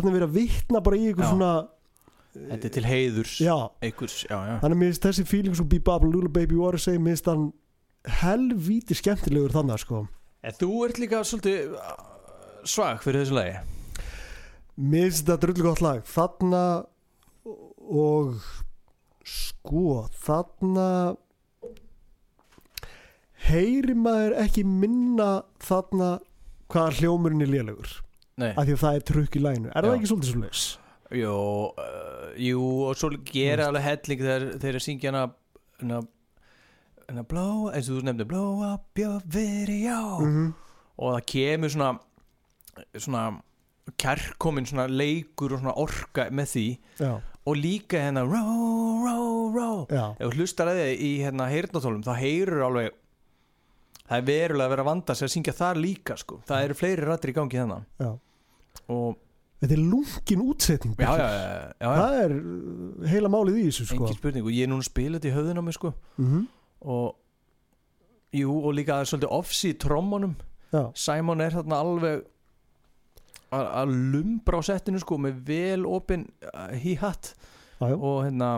verið að- vitna bara í Já. svona Þetta er til heiðurs já, einhvers, já, já. Þannig að mér finnst þessi feeling svo Bebop Lula Baby What I Say mér finnst hann helvíti skemmtilegur þannig sko. En þú ert líka svolítið uh, svag fyrir þessu lagi. Mér finnst þetta drullu gott lag. Þarna og sko þarna heyri maður ekki minna þarna hvað hljómurinn er lélegur. Nei, af því að það er trukk í læginu er það Já. ekki svolítið svo jú, uh, jú og svo gera alveg helling þegar þeir syngja hana hana, blow, eins og þú nefndir blow up your video. Mm og það kemur svona svona kærkomin svona leikur og svona orka með því. Já, og líka hérna row, row, row. Ef þú hlustar að þið í hérna heyrnatólum þá heyrur alveg það er verulega að vera að vanda sig að syngja þar líka sko. það eru fleiri rættir í gangi já. Og þetta er lungin útsetning já, já, já, það er uh, heila málið í þessu sko. Engin spurning og ég er núna að spila þetta í höfðun á mig sko. mm og jú og líka það er svolítið offsi í trommunum. Simon er þarna alveg að að lumbra á settinu sko með vel opin hi-hat já. og hérna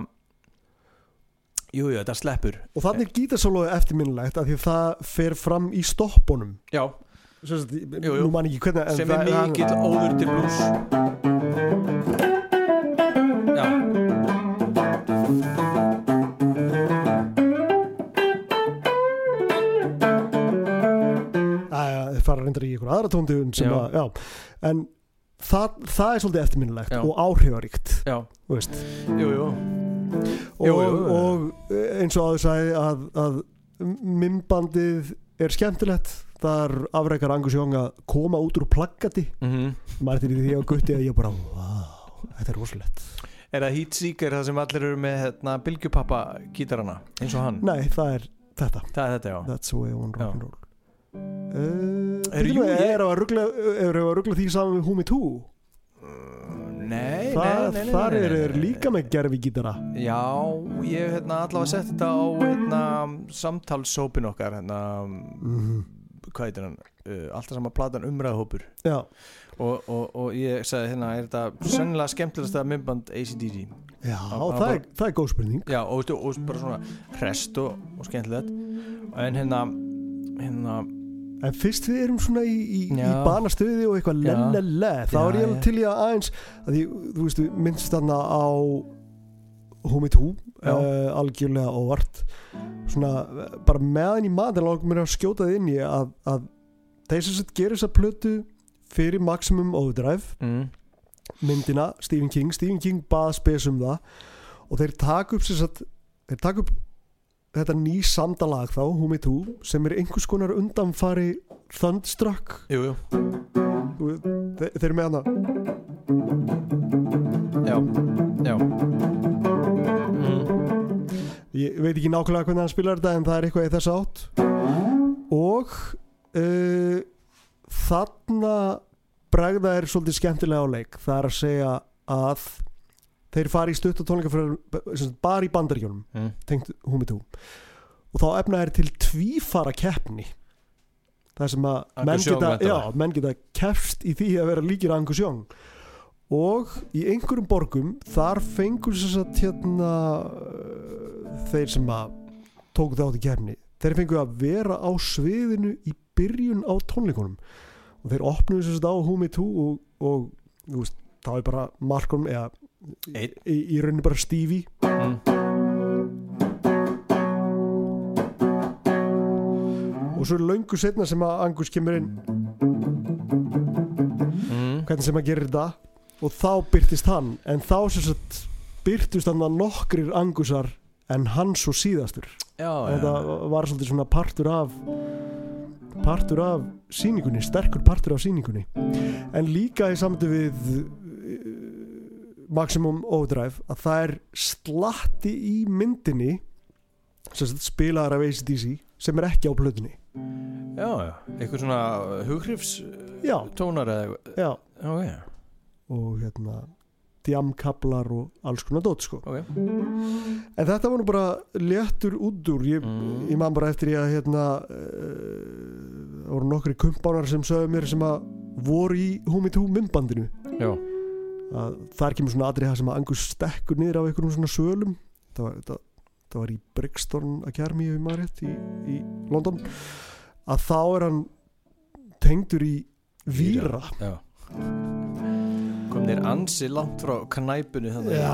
jú, jú, þetta sleppur. Og þannig er gítarsólóið eftirminnilegt af því að það fer fram í stoppunum. Já, Sagt, Jú, jú. hvernig sem er það- mikill óður til blues. Já. Þeir fara reyndar í einhver aðra Já. að, en það, það er svolítið eftirminnilegt Já. og áhrifaríkt já, þú veist. Jú, jú. Og, og eins og áður sagði að, að mymbandið er skemmtilegt þar afreikar Angus Young að koma út úr plaggati. Mm maður til því á gutti að ég bara wow, þetta er rosalegt. Er það Heat Seeker það sem allir eru með hérna, bylgjupappa gítarana eins og hann? Nei, það er þetta. Það er þetta já. That's the way I want Já. rock and roll. Uh, Er, jú, ég- er að ruggla er að því saman við Humi 2 Nei, Þa, nei, nei, nei, þar er þeir líka með gerfi gítara. Já, ég hef hérna, allavega sett þetta á hérna, samtalsópin okkar hérna, mm hvað heitir hann uh, alltaf sama platan umræðahópur já, og, og, og ég sagði hérna er þetta sennilega skemmtilegasta myndband ACDC já Á- á það, er, það er góð spurning. Já, og, veistu, og bara svona hrest og, og skemmtilegt. En hérna hérna, En fyrst við erum svona í, í, í banastöði og eitthvað Já. lelele þá er ég til í að aðeins að því, þú veist, við minnst þarna á Humi 2 Já. uh, algjörlega óvart. Svona, bara meðan í maður langar mér að skjóta það inn í að, að þeir sem sett gerir þessa plötu fyrir Maximum Overdrive mm, myndina, Stephen King. Stephen King bað spes um það og þeir taka upp sagt, þeir taka upp þetta ný samdalag þá, Humi 2 sem er einhvers konar undanfari Thunderstruck. Jú, jú, Þú- þeir, eru með hana. Já, já ég veit ekki nákvæmlega hvernig hann spilar þetta en það er eitthvað í þess átt. Og uh, þarna bregða er svolítið skemmtilega á leik. Það er að segja að þeir fari í stutt og tónleika bara í bandaríkjónum mm, tengt Humi 2 og þá efna er til tvífara keppni. Það sem að menn geta, já, menn geta kefst í því að vera líkir Angus Young og í einhverjum borgum þar fengur þess að hérna uh, þeir sem að tóku þátt í keppni þeir fengu að vera á sviðinu í byrjun á tónleikunum. Og þeir opnuðu þess að á Humi 2 og, og veist, þá er bara Markon eða Einn. í, í rauninni bara Stevie. Mm, og svo er löngu setna sem að Angus kemur inn. Mm, hvernig sem að gerir þetta og þá byrtist hann en þá sagt byrtist hann að nokkrir Angusar en hann svo síðastur. Já, þetta já, var svolítið svona partur af partur af síningunni sterkur partur af síningunni en líka í samtu við uh, Maximum Overdrive að það er slatti í myndinni sem sagt spilaðar af ACDC sem er ekki á plötunni. Já, já. Eitthvað svona hughrifs já, tónar eða eitthvað? Já. Ok, og hérna djamkablar og alls konar dót sko. ok. En þetta var nú bara léttur út úr. Ég, Mm. ég man bara eftir ég að hérna uh, það voru nokkri kumpánar sem sögðu mér sem að voru í Humi 2 myndbandinu. Þar kemur svona atrið það sem að Angus stekkur niður af einhverjum svona sölum. Það var, það, það var í Brixton Academy ef ég maður rétt í, í London. Að þá er hann tengdur í víra já Kom þér ansi langt frá knæpunni þannig já,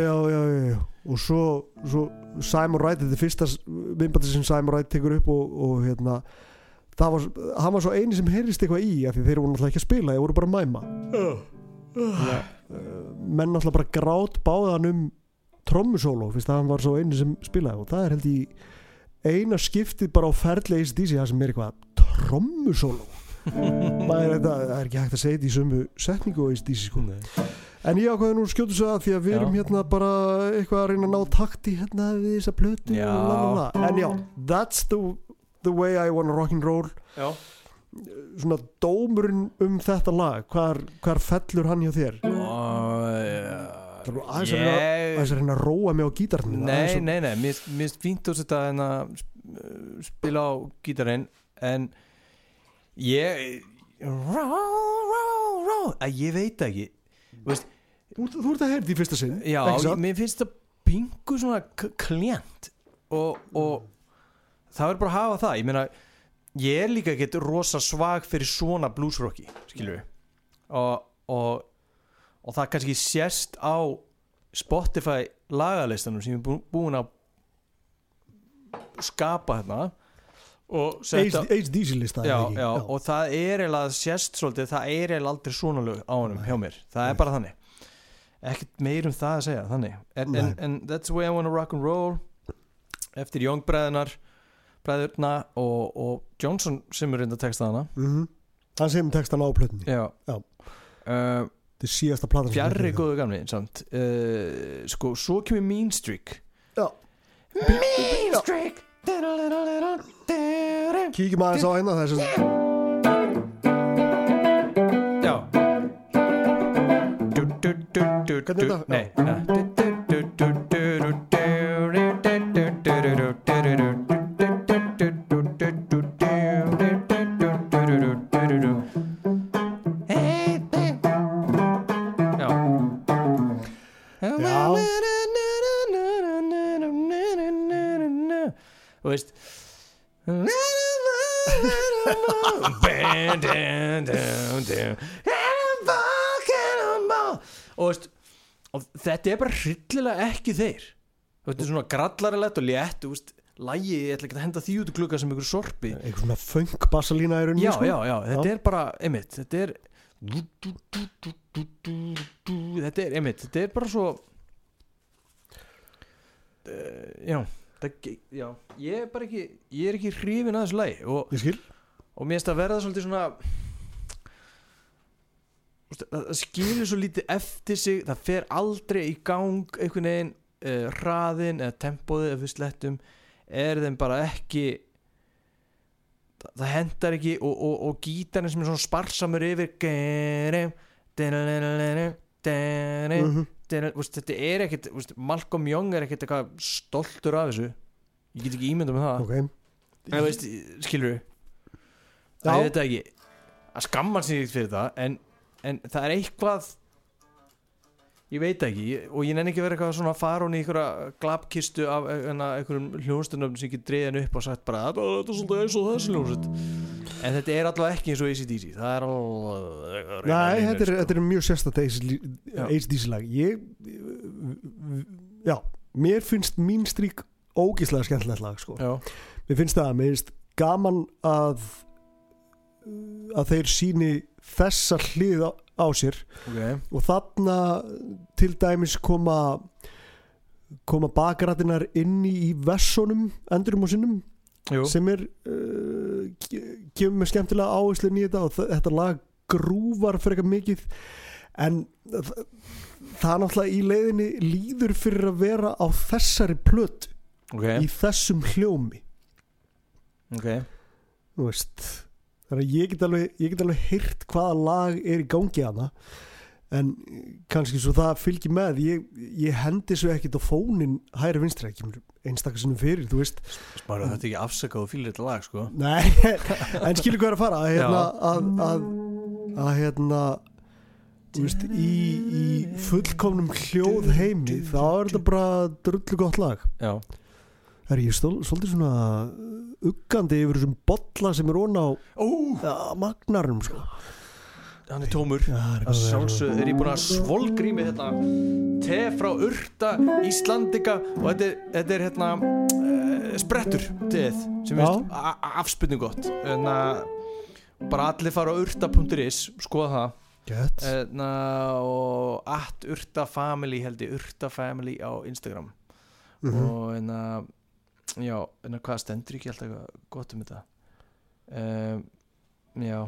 já, já, já, og svo, svo Simon Wright þetta er fyrsta vimbandi sem Simon Wright tekur upp og, og hérna það var, hann var svo eini sem heyrist eitthvað í af því þeir voru náttúrulega ekki að spila, þeir voru bara að mæma. Að, uh, menn náttúrulega bara grát báðan um trommusóló, fyrst að hann var svo eini sem spilaði og það er held í eina skiptið bara á ferli ACDC það sem er eitthvað trommusóló maður þetta, það er ekki hægt að segja þetta í sömu setningu og ACDC sko En ég ákveði nú að skjóta svo að því að við erum hérna bara eitthvað að reyna að ná takti hérna við þessa plötu Já. En já, that's the, the way I wanna rock and roll. Já, Svona dómurinn um þetta lag Hvar, hvar fellur hann hjá þér? og Það er aðeins að aðeins að reyna að róa mig á gítarnum Nei, nei, nei, mér mér finnst fínt þetta en að spila á gítarinn en ég rá, rá, rá að ég veit ekki. Veist, Þú, þú ert að heyrði í fyrsta sinn já, satt? mér finnst þetta pingu svona klient og, og það er bara að hafa það. Ég meina, ég er líka ekkert rosa svag fyrir svona bluesrocki við og, og, og það kannski sést á Spotify lagalistanum sem ég er bú- búin að skapa hérna og setja ACDC lista já, eða ekki? já, og það er eiginlega sést svolítið, það er eiginlega aldrei svona lög á honum hjá mér, það er bara þannig ekkert meir um það að segja þannig en, en, Nei. en that's the way I wanna rock and roll eftir Youngbreðinar bræðurna og, og Johnson sem er reynda texta hana mm hann sem textan á plötunni já, Já. Uh, þetta er síðasta platan fjarrri er. góðu gamli uh, sko, svo kemur Mean Streak Já. Mean Streak Kíkjum aðeins á hérna þessu Já. Hvernig þetta? Nei og þetta er bara hryllilega ekki þeir. Þetta er svona grallarilegt og létt lægi, ég ætla ekki að henda því út í klukka sem ykkur sorpi. Einhver svona funk bassalína í rauninni já, sko. já, já, þetta er bara einmitt, þetta er þetta er einmitt, þetta er bara svo uh, já, það, já ég er bara ekki, ég er ekki hrifin að þessu lægi og, og mér finnst að verða svolítið svona það það skilur svo lítið eftir sig það fer aldrei í gang einhvern veginn uh, hraðin eða tempóðið við slettum er þeim bara ekki það, það hendar ekki og, og, og gítarinn sem er svona sparsamur yfir þú veist, þetta er ekkit þú Malcolm Young er ekkit eitthvað stoltur af þessu. Ég get ekki ímyndað með það. Ok. En veist, skilur Já. ég veit það ekki. Að skamma ekkert fyrir það en, en það er eitthvað ég veit ekki ég- og ég nenni ekki að vera eitthvað svona farun í einhverja glabkistu af einhverjum einhverjum hljónstunum sem ekki dreiðan upp og sagt bara þetta er svolítið eins og þessi hljónsut en þetta er allavega ekki eins og ACDC það er alveg Nei, þetta er, þetta er mjög sérstætt. HDC lag. Ég já, mér finnst mín strík ógíslega skemmtilegt lag sko. mér finnst það, mér finnst gaman að að þeir síni þessa hlið á, á sér. Ok. Og þarna til dæmis koma koma bakrættinar inni í vessunum endurum og sinnum Jú. sem er uh, ge- gefur mér skemmtilega áherslu þetta og þetta lag grúvar fyrir eitthvað mikið. En þ- það er náttúrulega í leiðinni líður fyrir að vera á þessari plötu ok, í þessum hljómi. Ok. Þú veist þannig að ég get alveg, ég get alveg heyrt hvaða lag er í gangi hana en kannski svo það fylgir með ég, ég hendi svo ekkit á fónin hæri vinstri, ekki sinnum fyrir þú veist, spara þetta ekki afsakað og fýlir þetta lag sko. Nei en skilur hvað er að fara að hérna, að, að, að hérna veist, í, í fullkomnum hljóð heimi þá er þetta bara drullu gott lag. Já, er ég stól, svolítið svona uggandi yfir þessum bolla sem er ón á ja, magnarum sko. hann er tómur. Já, það er að er ég búin að svolgrími hérna te frá Urta Íslandika og þetta er, þetta er hérna uh, sprettur teð sem veist afspurning gott. En að bara allir fara á urta.is skoða það. En, og at Urta Family held ég Urta Family á Instagram. Mhm. og en að já, en að hvað stendur ekki alltaf gott um þetta? Um, já,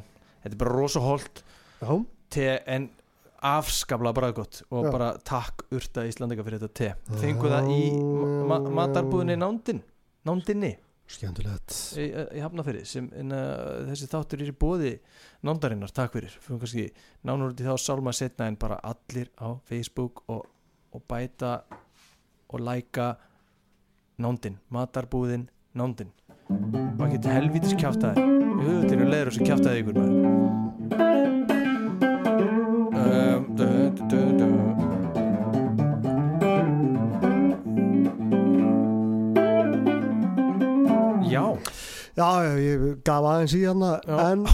þetta er bara rosa holt Já, te en afskaplega bara gott og Já. bara takk Urta Íslandika fyrir þetta te. Fengu það í ma ma matarbúðinni nándin nándinni. Skemmtilegt. Í, í Hafnafyrir sem en, uh, þessi þáttur er í bóði nándarinnar, takk fyrir. Fyrir kannski nánur út í þá sálma setna en bara allir á Facebook og, og bæta og læka nándin, matarbúðin nándin og ekki helvítis kjáftæði þetta er leður þessu kjáftæði ykkur maður. Já, Já, ég gaf aðeins í Já. En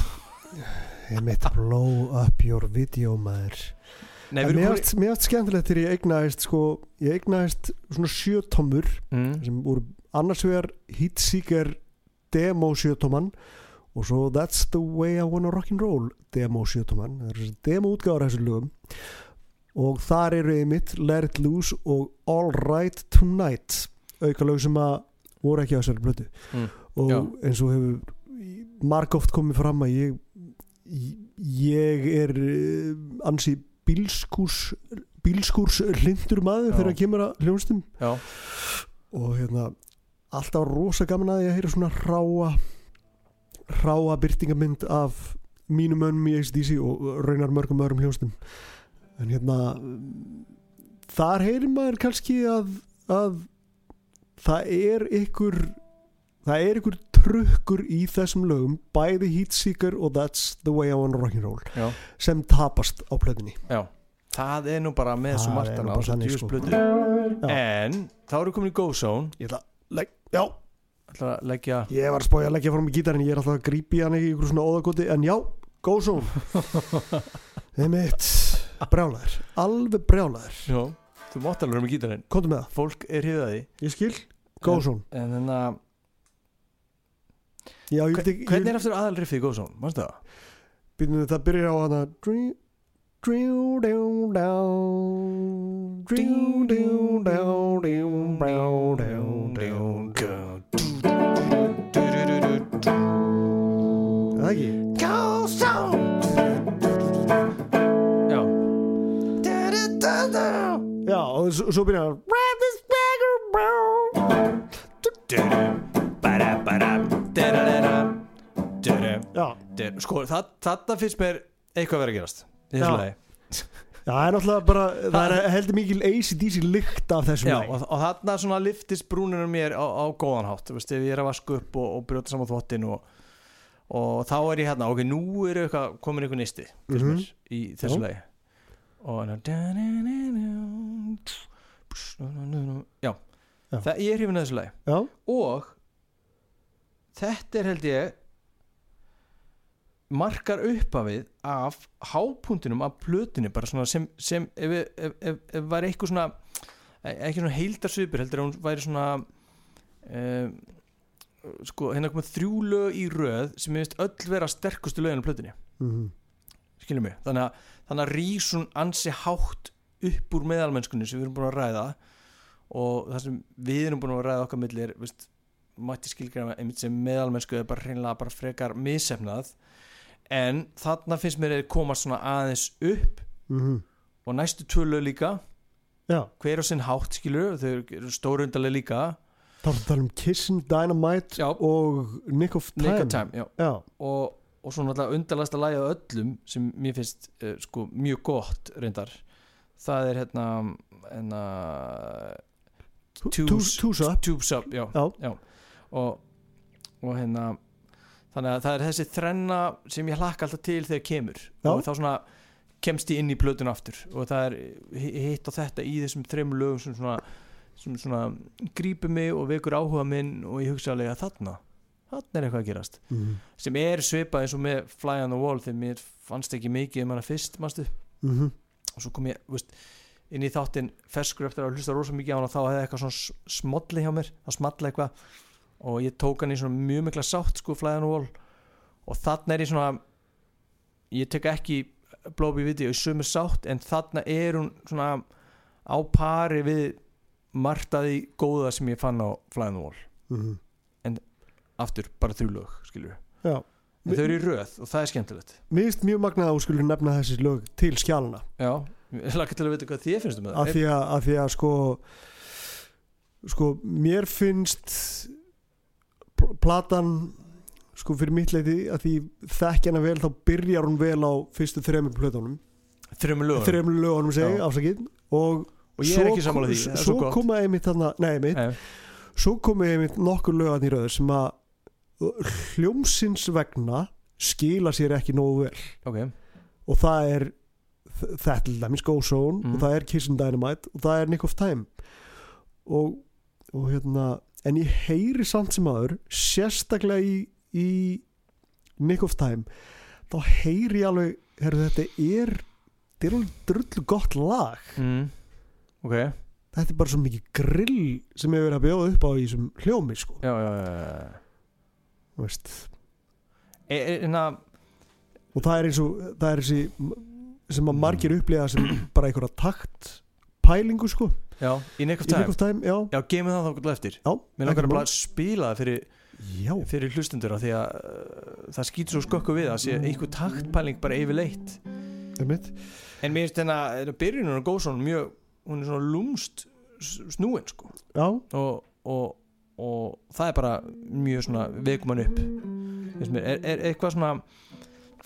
Ég mitt blow up your video maður nei En mér mér varst skemmtilegt þegar ég eignaðist sko, ég eignaðist svona sjötommur mm, sem voru annars vegar Heatseeker demo sjötomman og svo That's the way I wanna rock'n'roll demo sjötomman það eru demo útgáður þessu lögum og þar eru einmitt Let It Loose og All Right Tonight auka lög sem að voru ekki á þessari blötu Mm. og Já. eins og hefur margóft komið fram að ég ég er eh, ansi bílskúrs bílskúrs hlindur maður þegar að kemur að hljónstum og hérna alltaf rosa gaman að ég að heyra svona ráa ráa byrtingamynd af mínum önum í ACDC og raunar mörgum öðrum hljónstum en hérna þar heyrir maður kannski að, að það er ykkur það er ykkur trukkur í þessum lögum bæði Heatseeker og That's the way I wanna rock'n'roll sem tapast á plöðinni já. Það er nú bara með svo Það er margt nú hana bara á djús sko. Já. en þá erum við komin í Go Zone. Ég ætla að legg, já, ætla að leggja ég var að spója að leggja fram í gítarinn ég er alltaf að grípi hann í ykkur svona óðagoti en já, go zone. Þeim mitt brjálæður, alveg brjálæður já, þú mátt alveg um gítarinn. Komdu með það, fólk er hriðaði ég skil. Go En- zone, en þannig að já, ég Hve- veit ekki hvernig er aftur aðal riffið í Go Zone, mannstu það? býtum við það byrjar á hana Drew, drew, down, down Drew, down, down, down, down, down, down Það ekki? Go Zone já Já, og svo, svo byrjar hann. Rap this beggar brown Já, sko, það, þetta finnst mér eitthvað verið að gerast í þessu lagi. Já, það er náttúrulega bara, það er heldur mikil ACDC lykt af þessum Já, og, og þarna svona liftist brúninu mér á, á góðan hátt, þú veist, ef ég er að vaska upp og, og brjóta saman þvottin og, og þá er ég hérna, ok, nú er eitthvað komin eitthvað finnst Mhm. mér, í þessu lagi. Og hérna já, Já. það ég er hrifin að þessu lagi. Já, og þetta er held ég markar uppafið af hápuntinum af plötinu bara svona sem, sem ef, ef, ef, ef, var eitthvað svona e- ekki svona heildarsvipur heldur að hún væri svona um, sko hérna komið þrjú lög í röð sem ég veist öll vera sterkustu lögin á plötinu mm skiljum mig? Þannig að, þannig að rís hún ansi hátt upp úr meðalmennskunni sem við erum búin að ræða og það sem við erum búin að ræða okkar millir veist, mætti skilgræma einmitt sem meðalmennsku er bara hreinlega bara frekar misefnað en þarna finnst mér að komast svona aðeins upp -hmm. og næstu tvölu líka Já, hver á sinn hátt skilur þau eru stórundarlega líka þá erum við að tala um Kissin, Dynamite Já. og Nick of Time. Nick of Time já. Já, og, og svo náttúrulega undarlegast að læga öllum sem mér finnst uh, sko mjög gott reyndar það er hérna, hérna Tubes Up. Og, og hérna þannig að það er þessi þrenna sem ég hlakka alltaf til þegar kemur Já. og þá svona kemst ég inn í plötun aftur og það er hi- hitt og þetta í þessum þreim lögum sem svona, sem svona grípur mig og vekur áhuga minn og ég hugsa alveg að þarna þarna er eitthvað að gerast mm sem er svipað eins og með Fly on the Wall þegar mér fannst ekki mikið um hana fyrst manstu? -hmm. og svo kom ég veist, inn í þáttinn ferskur eftir að hlusta rosa mikið á hana þá hefði eitthvað svona smolli hjá mér það smalla eitthvað og ég tók hann í svona mjög mikla sátt sko on the Wall og þarna er ég svona ég tek ekki video í sömu sátt en þarna er hún svona á pari við margt að því góða sem ég fann á on the Wall Mm aftur bara þrjú lög skilur Já, en þau eru í röð og það er skemmtilegt. Mér finnst mjög magnað að þú skulle nefna þessi lög til skjálana Já, ég laka til að vita hvað þið finnst um það því að, að því að sko sko mér finnst platan sko fyrir mitt leiti að því þekki hana vel þá byrjar hún vel á fyrstu þremur plötunum. Þrjum lögum þremur lögunum segi, afsakið. Og, Og ég er ekki sammála því, svo svo gott. koma einmitt þarna, nei einmitt. Nei, svo komu einmitt nokkur lögan í röðu sem að hljómsins vegna skila sér ekki nógu vel. Ok. Og það er þetta er dæmis Go Zone Mhm. og það er Kiss and Dynamite og það er Nick of Time. Og, og hérna en ég heyri samt sem aður sérstaklega í, í Nick of Time þá heyri ég alveg herru, þetta er er drullu gott lag. Mm. Ok, já, þetta er bara svo mikið grill sem hefur verið að bjóða upp á í þessum hljómi sko, já, já, já. þú veist. E, e, na, og það er eins og það er þessi sem að margir upplifa sem bara einhverja takt pælingu sko Já, í Nick of Time. Time, já, Já, gefum það þá eftir. Já Mér langar ekkert að bara spila það fyrir, fyrir hlustundur því að uh, það skýtur svo skökku við að sé einhver taktpæling bara yfirleitt. En mér finnst þennan að byrjunum á Góðsson mjög, hún er svona lúmst snúin sko. Og, og, og það er bara mjög svona vekumann upp er, er eitthvað svona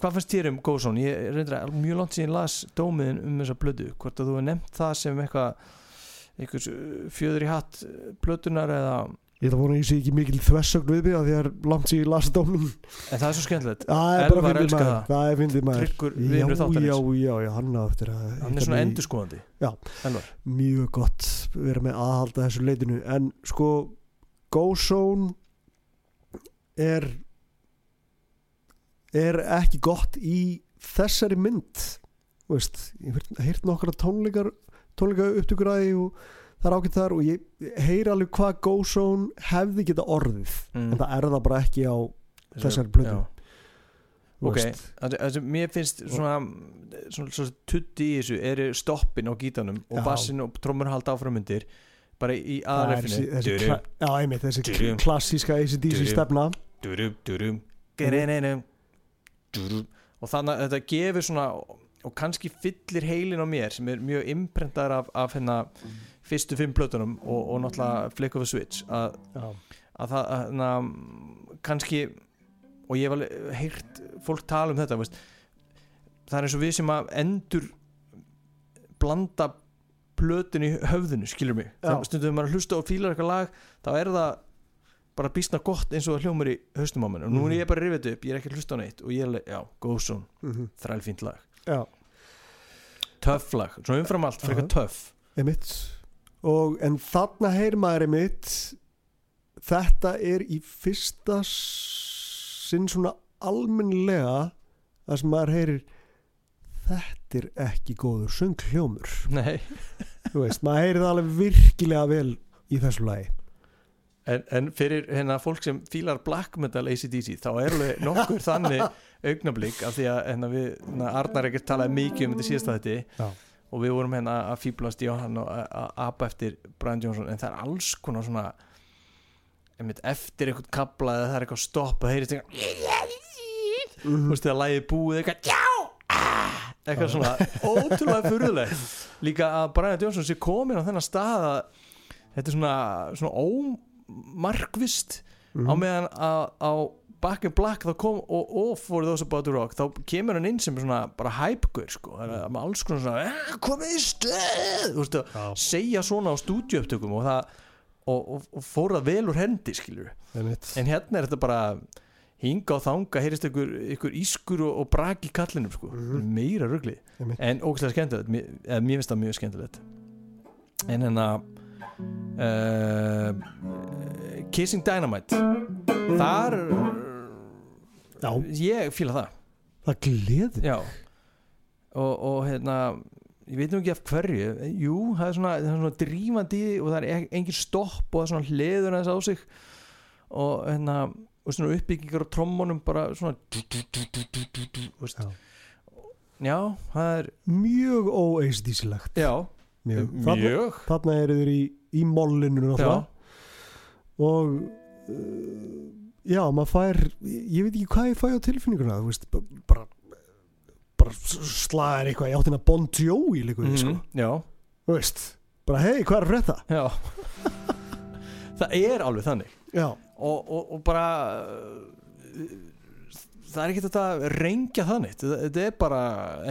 hvað fannst þér um Góðsson ég reyndra mjög langt síðan las dómiðin um þessa blödu hvort að þú hefur nefnt það sem eitthvað einhvers uh, fjöður í hatt uh, plötunar eða ég ætla að vona að ég sé ekki mikil þversögn við mig að því að langt sér í lasdómin en það er svo skemmtilegt. Er Elvar elskar það. Það er fyndið maður. Já, já, já, já, hann á eftir að hann er svona endurskoðandi. Já. Elvar. Mjög gott vera með aðhalda þessu leitinu. En sko Go Zone er er ekki gott í þessari mynd. Þú veist, ég hef heyrt nokkra tónleikar tónleika upptökur að því og það er ágætt þar og ég heyri alveg hvað Go Zone hefði geta orðið Mm. en það er það bara ekki á Þessari þú ok, það sem mér finnst svona, svona, svona tutti í þessu eru stoppin á gítanum og Já. bassin og trommur halda áfram undir bara í kla, já, einmitt, þessi klassíska ACDC stefna. Durum, durum, durum. Og þannig að þetta gefur svona og kannski fyllir heilin á mér sem er mjög imprentaður af, af hérna fyrstu fimm plötunum og, og náttúrulega Flick of a Switch að, að það að, na, kannski og ég hef alveg heyrt fólk tala um þetta veist, það er eins og við sem að endur blanda plötun í höfðinu skilur mig, Já. það stundum maður að hlusta og fílar eitthvað lag, þá er það bara býstna gott eins og það hljómar í haustum á mér. Og nú er ég bara rifið upp, ég er ekki að hlusta á neitt og ég er alveg, já, Góðsson, mhm, þrælfínt lag já, töff lag, svona umfram allt, frekar Aha. töff. Og en þarna heyr maður einmitt þetta er í fyrsta sinn svona almennlega það sem maður heyrir þetta er ekki góður söngljómur Nei. þú veist, maður heyrir það alveg virkilega vel í þessu lagi. En, en fyrir hérna fólk sem fílar black metal ACDC þá er alveg nokkur þannig augnablík af því að hérna, við, hérna, Arnar ekkert talaði mikið um þetta síðasta þetta Já. og við vorum hérna að fíblast í hann og að- að apa eftir Brian Johnson en það er alls konar svona einmitt, eftir einhvern kabla eða það er eitthvað stopp og heyrist eitthvað þú veist þegar lægið búið eitthvað já ah, eitthvað svona ótrúlega furðulegt líka að Brian Johnson sé komin á þennan stað að þetta er svona, svona ómarkvist Mhm. á meðan að á Back in Black þá kom og, og For Those About to Rock þá kemur hann inn sem svona bara hæpgur sko, með alls konar svona "Eh, komið í stöð! Þú veist, að Já. segja svona á stúdíuöptökum og það og, og, og fór það vel úr hendi skilur en hérna er þetta bara hinga og þanga, heyrist ykkur, ykkur ískur og, og brak í kallinum sko. Mhm. meira rugli. Einmitt. en ógæslega skemmtilegt. Mér, eða, mér finnst það mjög skemmtilegt. En hérna uh, Kissing Dynamite. Þar ég fíla það. Það gleður og, og hérna ég veit nú ekki af hverju jú, það er svona, svona drífandi og það er e- engin stopp og það er svona hliður aðeins á sig. Og hérna og svona uppbyggingar á trommunum bara svona. Já. já, það er mjög óeisdísilegt já, mjög. Þarna, mjög. þarna eru þeir í, í mollinu og uh, já, maður fær ég veit ekki hvað ég fæ á tilfinninguna þú veist, ba- bara bara slagar eitthvað í áttina Bon Jovi líka, sko, Mhm, já, þú veist bara hei, hvað er frétta? já. Það er alveg þannig. Og, og, og bara það er ekki þetta að rengja þannig þetta, þetta er bara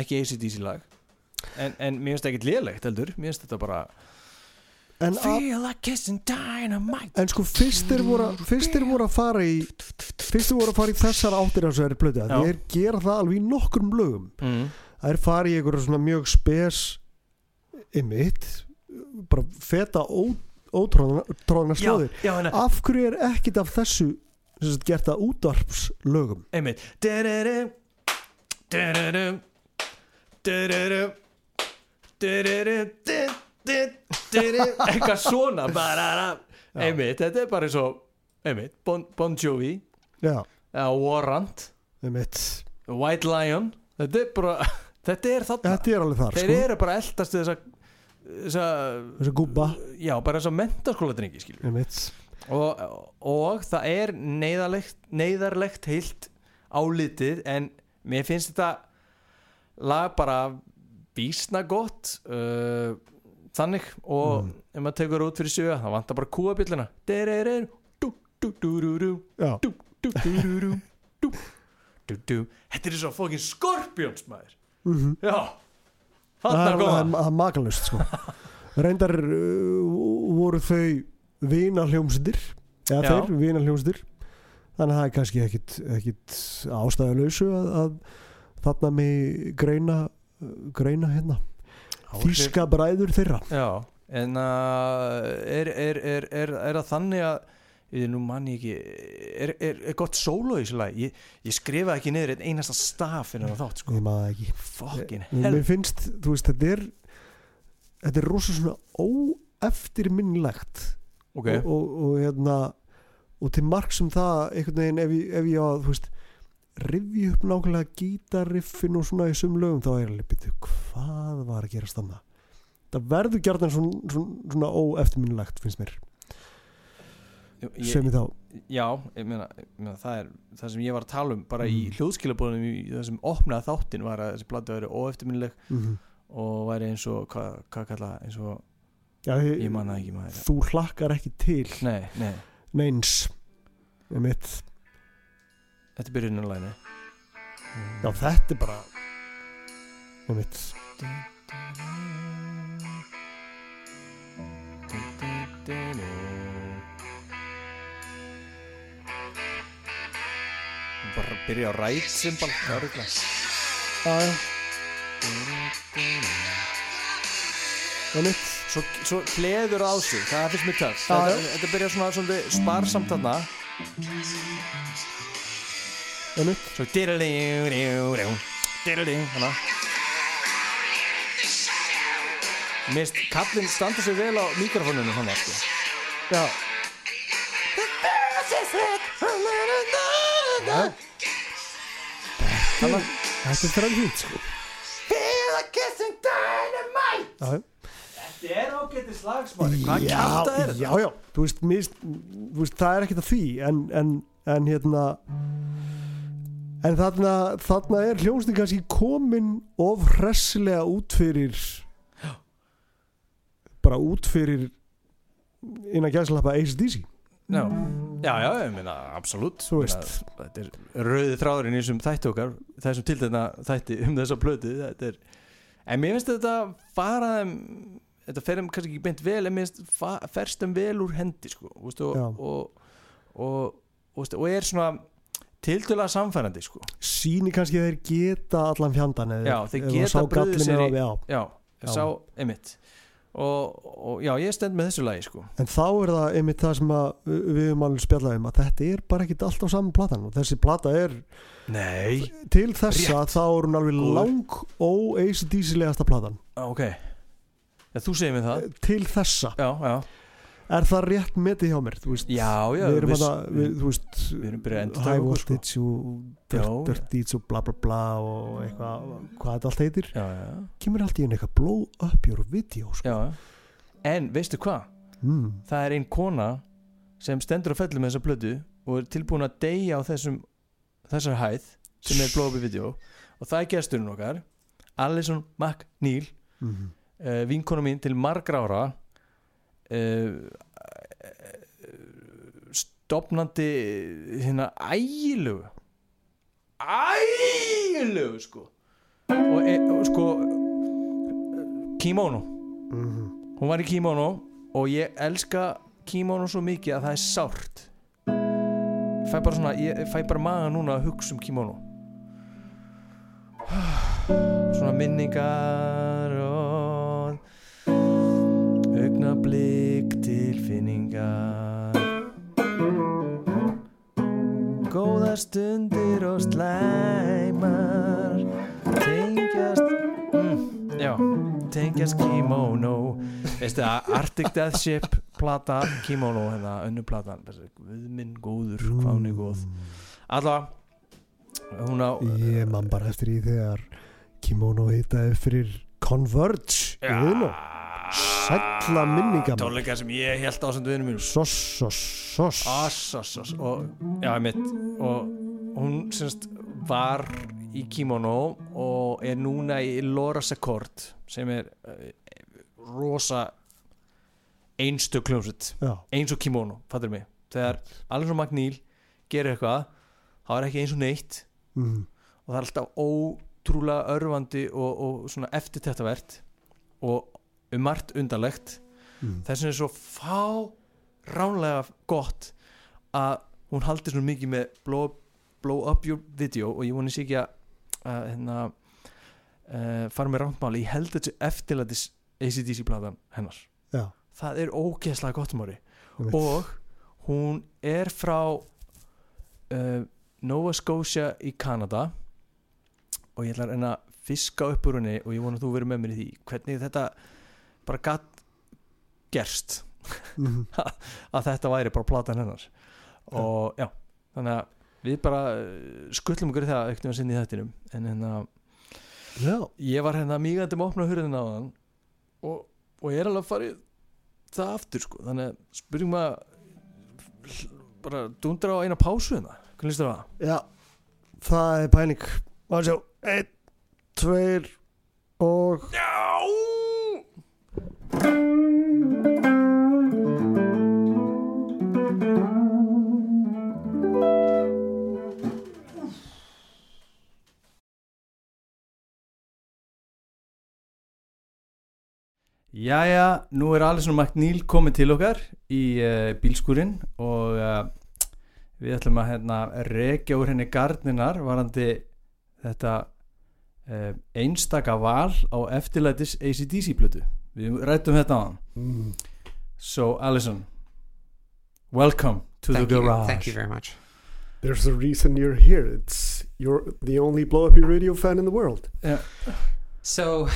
ekki ACDC lag. En, en mér finnst það ekkert lélegt heldur. Mér finnst þetta bara en, að, Feel like kissing dynamite. En sko fyrst þeir voru, að- að fara í fyrst þeir voru að fara í þessar áttir á þessari plötu. Já. þeir gera það alveg í nokkrum lögum. Mm. það er farið í einhverju svona mjög spes ymmit bara feta ó, ótróðna já, slóðir. já, hérna, af hverju er ekkit af þessu sem sagt, gert að útvarpslögum? Einmitt. Du-du-du, du-du-du, du-du-du, du-du-du, du- du- du-du, eitthvað svona bara, einmitt, þetta er bara eins og einmitt, Bon, bon Jovi. Já, eða Warrant ymmit White Lion. Þetta er bara þetta er þarna. Þetta er alveg þar þeir sko, eru bara að eldast þessa, þessa þessi gúba já bara þessa mentaskóla drengi skilur ymmit og, og það er neyðarlegt, neyðarlegt heilt álitið en mér finnst þetta lag bara bísna gott. Uh, þannig og mm. ef maður tekur út fyrir sjöa þá vantar bara kúabillina þetta er svo fokkin skorpjóns maður mm -hmm. já það er makalust sko. reyndar uh, voru þau vinaljómsdir eða já. þeir vinaljómsdir þannig að það er kannski ekkit ástæðuleysu að, að þarna með greina greina hérna þíska bræður þeirra. Já en uh, er, er, er, er, er það þannig að ég nú manni ekki er, er, er gott sóló í þessu lag ég, ég skrifa ekki niður einn einasta staf innan þátt sko. Ég maður ekki. Fokkin mér hell. finnst, þú veist, þetta er þetta er rosa svona óeftirminnlegt. Ok, og, og, og hérna og til mark sem það einhvern veginn ef ég, á þú veist rifja upp nákvæmlega gítarriffin og svona í sum lögum þá er alveg hvað var að gerast þannig það verður gjarnan svona, svona, svona óeftirminnlegt finnst mér. Sem ég þá. Já, ég meina, ég meina það er það sem ég var að tala um bara í Mm. í það sem opnaði þáttin var að þessi bladu væri óeftirminnileg mm og væri eins og hvað hva kalla eins og Já, ég, ég manna ekki maður. þú hlakkar ekki til nei, nei, neins ég mitt Þetta er byrjunum læni Já þetta er bara um mitt Bara byrja á rætt symbol Það er rúglega Það er mitt Svo, svo hliður á sig Það er fyrst mjög töll Þetta byrja svona sparsamt þarna svo hana Mist, kallinn standa sér vel á mikrofónunum hann sko. já. Þannig þetta er þræð fínt sko. Já Þetta er ágætið slagsmári Hvað já, kjáta er já, já, þú veist, mist, þú veist það er ekkert að því en, en, en hérna en þarna þarna er hljómsnið kannski komin of hressilega út fyrir bara út fyrir innan gæðslappa ACDC Já, já, já, ég meina, absolutt. Þetta er rauði þráðurinn í þessum þætti okkar þessum til þetta þætti um þessa plötu. Þetta er, en mér finnst þetta fara þeim þetta fer þeim kannski ekki beint vel en mér finnst fa- ferst þeim vel úr hendi sko, og, og, og, og er svona tiltölulega samfærandi sko. síni kannski að þeir geta allan fjandan eða Já, þeir geta gallinn sér í- á- já. Já, Já. sá, einmitt. Og, og já, ég stend með þessu lagi sko. en þá er það einmitt það sem við höfum alveg spjallað um að þetta er bara ekkit alltaf saman platan og þessi plata er Nei. til þessa þá er hún alveg lang ó-ACDC-legasta platan. Ok, ja, þú segir mér það. Til þessa. Já, já, er það rétt metið hjá mér þú veist, já, já við erum viss- að við, þú veist við erum byrjað að endurtaka high sko. voltage og Já. dirt, dirt deeds og bla bla bla og eitthvað, hvað þetta allt heitir Já, kemur allt í einn eitthvað blow up your video sko. já En veistu hvað? mm. Það er ein kona sem stendur að fellur með þessa plötu og er tilbúin að deyja á þessum þessar hæð sem er blóðupi video og það er gesturinn okkar Alison McNeil Mm. uh, vinkona mín til margra ára stopnandi hérna ægilegu. Ægilegu sko. Og, e, og sko kimono. Mm. hún var í kimono og ég elska kimono svo mikið að það er sárt. Ég fæ bara svona ég fæ bara maga núna að hugsa um kimono. Svona minningar og augnablík tilfinningar góða stundir og slæmar tengjast mm, já, tengjast kimono. Veistu að Arctic Death Ship plata kimono hérna önnu platan við minn góður, hvað hún er góð hún á ég man bara eftir í þegar kimono heitaði fyrir Converge Iðnó. Sætla minninga tónleikar sem ég held á sem duðinu mínum. Soss, soss, soss Ass, ass, ass og, já, mitt, og hún semst var í kimono og er núna í Laura Secord sem er uh, rosa einstök kljómsett eins og kimono, fattur mig. Þegar alveg svo Magníl gerir eitthvað þá er ekki eins og neitt. Mm. og það er alltaf ótrúlega örfandi og, og svona eftirtettavert og um margt undarlegt. Mm. þess vegna er svo fá ránlega gott að hún haldi svona mikið með blow, blow up your video og ég voni sér ekki að, að hérna, uh, fara með rántmáli ég held þessu eftirlætis ACDC platan hennar. Já, það er ógeðslega gott mári einmitt. og hún er frá uh, Nova Scotia í Kanada og ég ætla að reyna að fiska upp úr henni og ég vona að þú verður með mér í því. Hvernig þetta bara gatt gerst Mhm. að þetta væri bara platan hennar. Og já, þannig að við bara uh, skullum okkur það ekkert um að sinni í þettinum en hérna, Já, ég var hérna mýgandi með að opna hurðina á þann og, og ég er alveg að fara í það aftur sko, þannig að spyrjum að bara dundra á eina pásu hérna, hvernig líst þér á það? já Það er pæling. Má sjá, einn, tveir og Já! Jæja, nú er Alisson McNeil komið til okkar í uh, bílskúrin og uh, við ætlum að hérna, rekja úr henni gardninar varandi þetta uh, einstaka val á eftirlætis ACDC blötu við rættum þetta á hann mm. So Alisson welcome to Thank the you. garage Thank you very much. There's a reason you're here It's You're the only Blow Up Your Radio fan in the world yeah. So,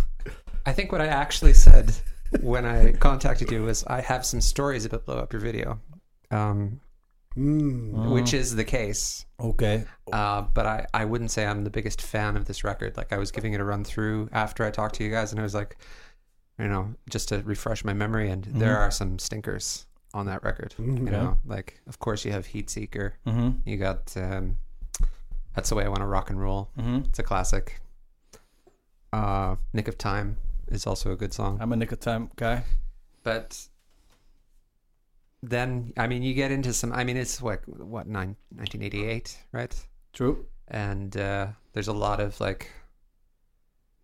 I think what I actually said when I contacted you was I have some stories about blow up your video, um, mm. which is the case. ok Uh, but I, I wouldn't say I'm the biggest fan of this record. Like I was giving it a run through after I talked to you guys, and I was like, you know, just to refresh my memory, and there Mhm. are some stinkers on that record. Mhm. You know, like of course you have Heat Seeker. mm-hmm. You got um, That's the way I want to rock and roll. Mm-hmm. It's a classic. Uh, Nick of Time is also a good song. I'm a Nick of Time guy but then I mean you get into some I mean it's what what nine, 1988 right True and uh, there's a lot of like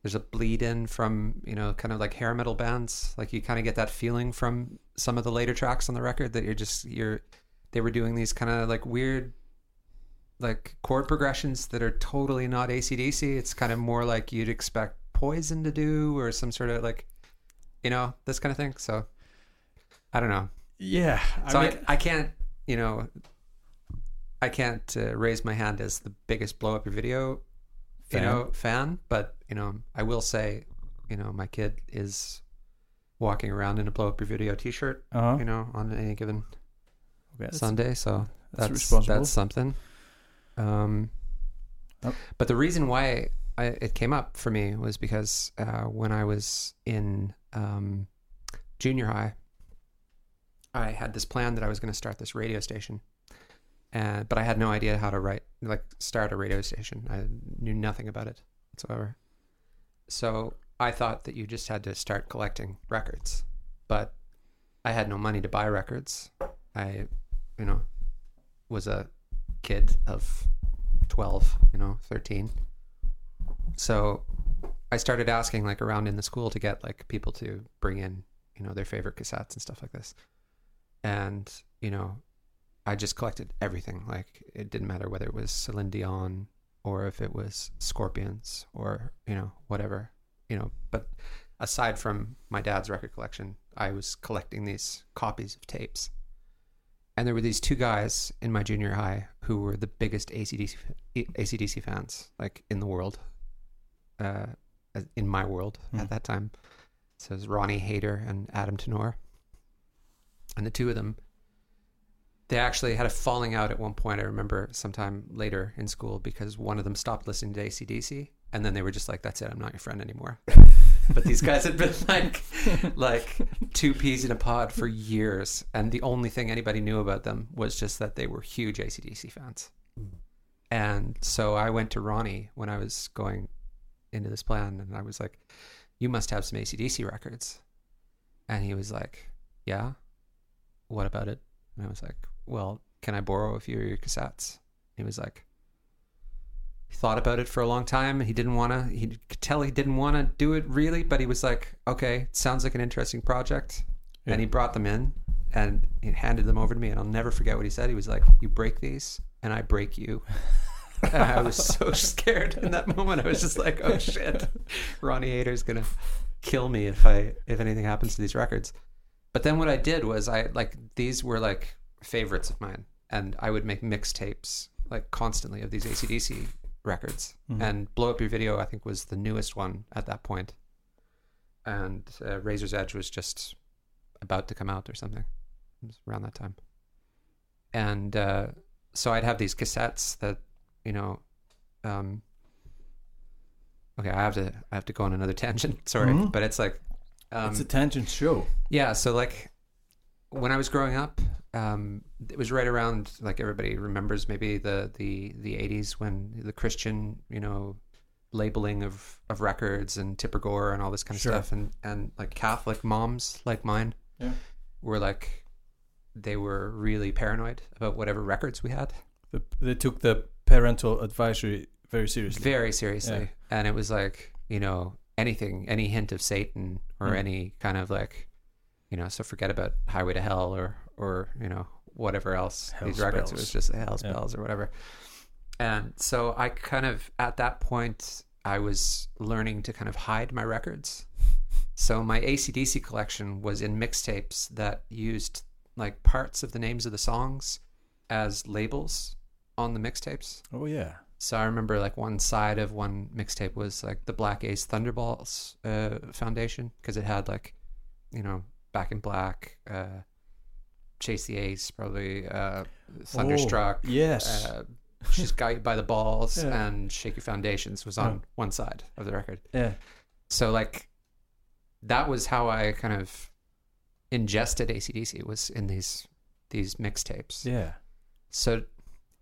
there's a bleed in from you know kind of like hair metal bands. Like you kind of get that feeling from some of the later tracks on the record that you're just you're they were doing these kind of like weird like chord progressions that are totally not ACDC it's kind of more like you'd expect Poison to do or some sort of like you know this kind of thing. So I don't know. Yeah I so I, I, can't, you know, I can't uh, raise my hand as the biggest blow up your video, Fan. you know, fan. But you know, I will say, you know, my kid is walking around in a blow up your video T-shirt, uh-huh. you know, on any given okay, Sunday. So that's that's responsible. that's something. Um, Oh. but the reason why I, it came up for me was because uh, when I was in um, junior high, I had this plan that I was going to start this radio station, and but I had no idea how to write like start a radio station. I knew nothing about it whatsoever. So I thought that you just had to start collecting records, but I had no money to buy records. I, you know, was a kid of 12, you know, 13. So I started asking like around in the school to get like people to bring in, you know, their favorite cassettes and stuff like this. And, you know, I just collected everything. Like it didn't matter whether it was Celine Dion or if it was Scorpions or, you know, whatever, you know, but aside from my dad's record collection, I was collecting these copies of tapes. And there were these two guys in my junior high who were the biggest ACDC, ACDC fans, like in the world, uh, in my world Hmm. at that time. So it was Ronnie Hayter and Adam Tenor. And the two of them, they actually had a falling out at one point. I remember sometime later in school because one of them stopped listening to ACDC. And then they were just like, that's it, I'm not your friend anymore. but these guys had been like like two peas in a pod for years, and the only thing anybody knew about them was just that they were huge ACDC fans. And so I went to Ronnie when I was going into this plan, and I was like, "You must have some ACDC records," and he was like, "Yeah, what about it?" And I was like, "Well, can I borrow a few of your cassettes?" He was like, he thought about it for a long time. He didn't want to. He could tell he didn't want to do it really, but he was like, "Okay, sounds like an interesting project." Yeah. And he brought them in and he handed them over to me. And I'll never forget what he said. He was like, "You break these, and I break you." and I was so scared in that moment. I was just like, "Oh shit, Ronnie Hader's gonna kill me if I if anything happens to these records." But then what I did was I like these were like favorites of mine, and I would make mixtapes like constantly of these ACDC records. And Blow Up Your Video, I think, was the newest one at that point. And uh, Razor's Edge was just about to come out or something. It was around that time. And uh, so I'd have these cassettes that, you know, um, okay, I have to I have to go on another tangent. Sorry, Mhm. but it's like, um, it's a tangent show. yeah, so like when I was growing up, um, it was right around like everybody remembers maybe the the the eighties when the Christian, you know, labeling of of records and Tipper Gore and all this kind of Sure. stuff, and and like Catholic moms like mine Yeah. were like they were really paranoid about whatever records we had The, they took the parental advisory very seriously. very seriously, Yeah. and it was like you know anything, any hint of Satan or Mm. any kind of like, you know, so forget about Highway to Hell or or you know whatever else Hell these records. It was just hell's Yeah. spells or whatever. And so I kind of at that point I was learning to kind of hide my records. So my ACDC collection was in mixtapes that used like parts of the names of the songs as labels on the mixtapes. Oh yeah. So I remember like one side of one mixtape was like the Black Ace Thunderballs uh, Foundation because it had like, you know, Back in Black, uh, Chase the Ace, probably uh, Thunderstruck. Oh, yes. Uh, She's Got You by the Balls Yeah. and Shaky Foundations was on Yeah. one side of the record. yeah. So like that was how I kind of ingested ACDC was in these these mixtapes Yeah. so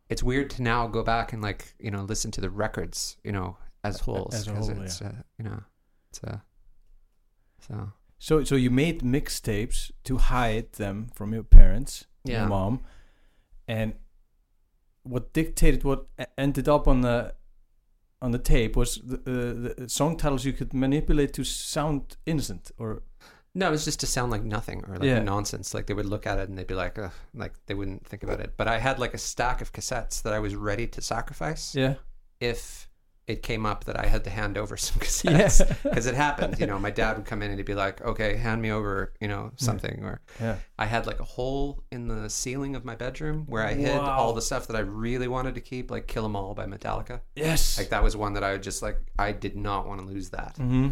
it's weird to now go back and like you know listen to the records you know as wholes as a whole, it's uh, you know it's uh, so So so you made mixtapes to hide them from your parents, Yeah. your mom, and what dictated what ended up on the on the tape was the, uh, the song titles you could manipulate to sound innocent or no it was just to sound like nothing or like Yeah. nonsense like they would look at it and they'd be like Ugh, like they wouldn't think about it but i had like a stack of cassettes that i was ready to sacrifice yeah if it came up that i had to hand over some cassettes yeah because it happened you know my dad would come in and he'd be like okay hand me over you know something or yeah I had like a hole in the ceiling of my bedroom where I hid Wow. all the stuff that I really wanted to keep, like "Kill 'Em All" by Metallica. yes Like that was one that I would just like. I did not want to lose that, hmm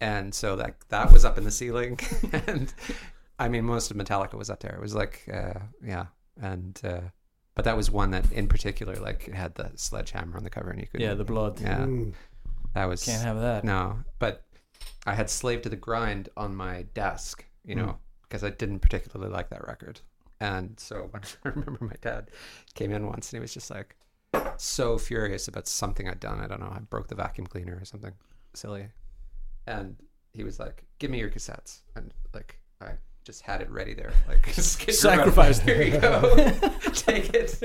and so that that was up in the ceiling. and I mean, most of Metallica was up there. It was like, uh, yeah, and uh, but that was one that in particular, like, it had the sledgehammer on the cover, and you could, yeah the blood yeah, Mm. that was can't have that no, but I had Slave to the Grind on my desk, you Hmm. know, because I didn't particularly like that record. And so when I remember my dad came in once and he was just like so furious about something I'd done. I don't know, I broke the vacuum cleaner or something silly. And he was like, Give me your cassettes. And like, I just had it ready there. Like, skid row. Sacrificed. Here you go. Take it.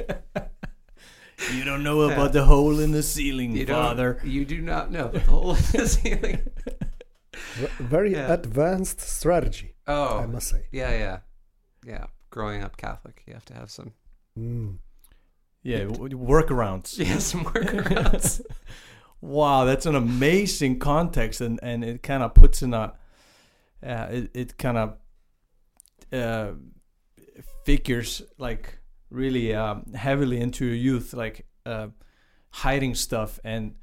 you don't know about the hole in the ceiling You father don't, you do not know the whole of the ceiling. Very Yeah. advanced strategy, Oh, I must say. Yeah, yeah, yeah. Growing up Catholic, you have to have some Mm. yeah w- workarounds yeah some workarounds. Wow, that's an amazing context, and and it kind of puts in a, uh, it it kind of uh, figures like really um, heavily into your youth, like uh, hiding stuff and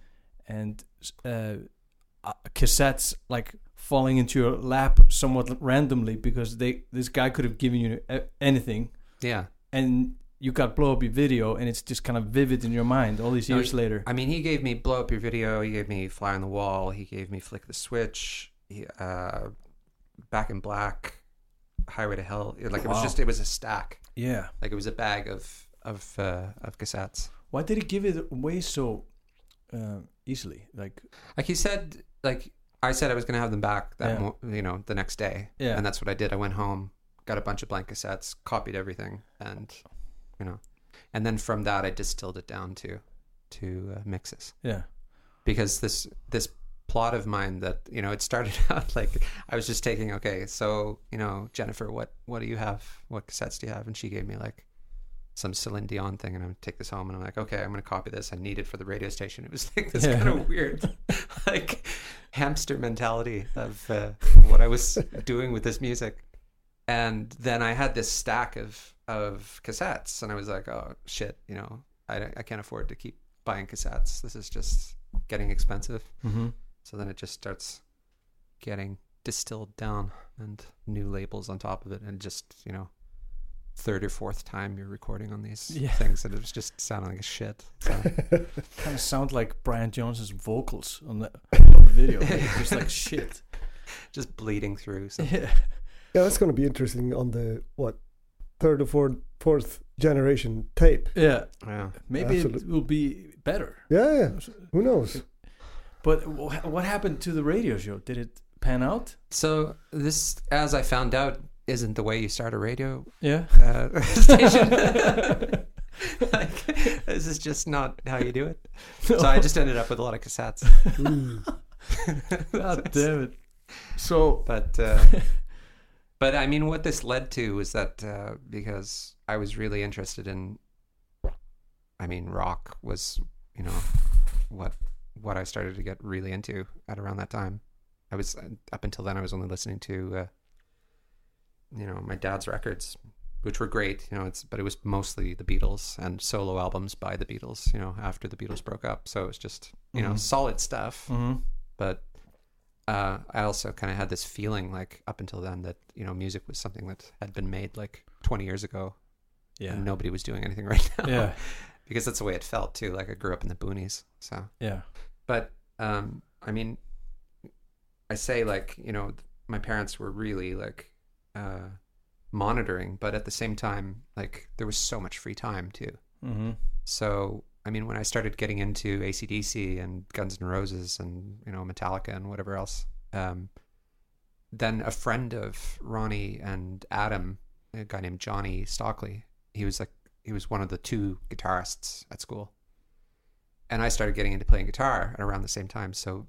and uh, uh, cassettes like falling into your lap somewhat randomly because they this guy could have given you uh, anything, yeah, and you got blow up your video, and it's just kind of vivid in your mind all these No, years later. I mean, he gave me blow up your video. He gave me fly on the wall. He gave me flick the switch. he, uh, Back in Black, Highway to Hell. Like it was Wow. just it was a stack. Yeah. Like it was a bag of of uh, of cassettes. Why did he give it away so uh, easily? Like, Like he said, like I said, I was gonna have them back that Yeah. mo- you know the next day. Yeah. and that's what I did. I went home, got a bunch of blank cassettes, copied everything, and you know, and then from that I distilled it down to to uh, mixes. yeah, because this this plot of mine that you know it started out like I was just taking okay so you know Jennifer what what do you have? What cassettes do you have? And she gave me like some Celine Dion thing and I'm gonna take this home and I'm like okay I'm gonna copy this. I need it for the radio station. It was like this Yeah. kind of weird like hamster mentality of uh, what I was doing with this music. And then I had this stack of of cassettes and I was like oh shit you know I, I can't afford to keep buying cassettes. This is just getting expensive. Mm-hmm. So then it just starts getting distilled down and new labels on top of it and just you know third or fourth time you're recording on these Yeah. things and it was just sounding like shit so kind of sound like Brian Jones's vocals on the, on the video. Like, just like shit. just bleeding through so Yeah, Yeah, that's going to be interesting on the what third or fourth fourth generation tape. yeah. yeah Maybe it will be better. Yeah, yeah. Who knows? But what happened to the radio show? Did it pan out? so this as i found out isn't the way you start a radio Yeah. uh, station like this is just not how you do it so i just ended up with a lot of cassettes God damn it. So but uh, but I mean, what this led to was that uh, because I was really interested in, I mean, rock was you know what what I started to get really into at around that time. I was up until then I was only listening to uh, you know my dad's records, which were great. You know, it's but it was mostly the Beatles and solo albums by the Beatles. You know, after the Beatles broke up, so it was just you know Mhm. solid stuff mhm. but uh, I also kind of had this feeling like up until then that you know music was something that had been made like 20 years ago yeah, and nobody was doing anything right now yeah, because that's the way it felt too like I grew up in the boonies so yeah, but um I mean I say like you know my parents were really like uh monitoring but at the same time like there was so much free time too mm-hmm. so, I mean, when I started getting into ACDC and Guns N' Roses and, you know, Metallica and whatever else, um, then a friend of Ronnie and Adam, a guy named Johnny Stockley, he was like, he was one of the two guitarists at school. And I started getting into playing guitar at around the same time. So,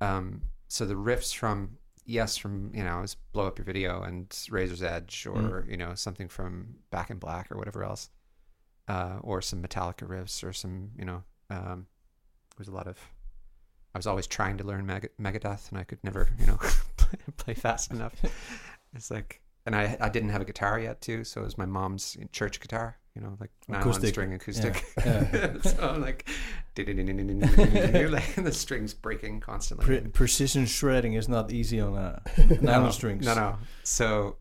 um, so the riffs from, yes, from, you know, was Blow Up Your Video and Razor's Edge or, you know, something from Back in Black or whatever else uh, or some Metallica riffs, or some, you know, um, there was a lot of. I was always trying to learn Meg- Megadeth, and I could never, you know, play fast enough. It's like, and I I didn't have a guitar yet too, so it was my mom's church guitar, you know, like nylon Acoustic. string acoustic. Yeah. so I'm like, like the strings breaking constantly. Pre- precision shredding is not easy on uh, nylon no, strings. No, no. So,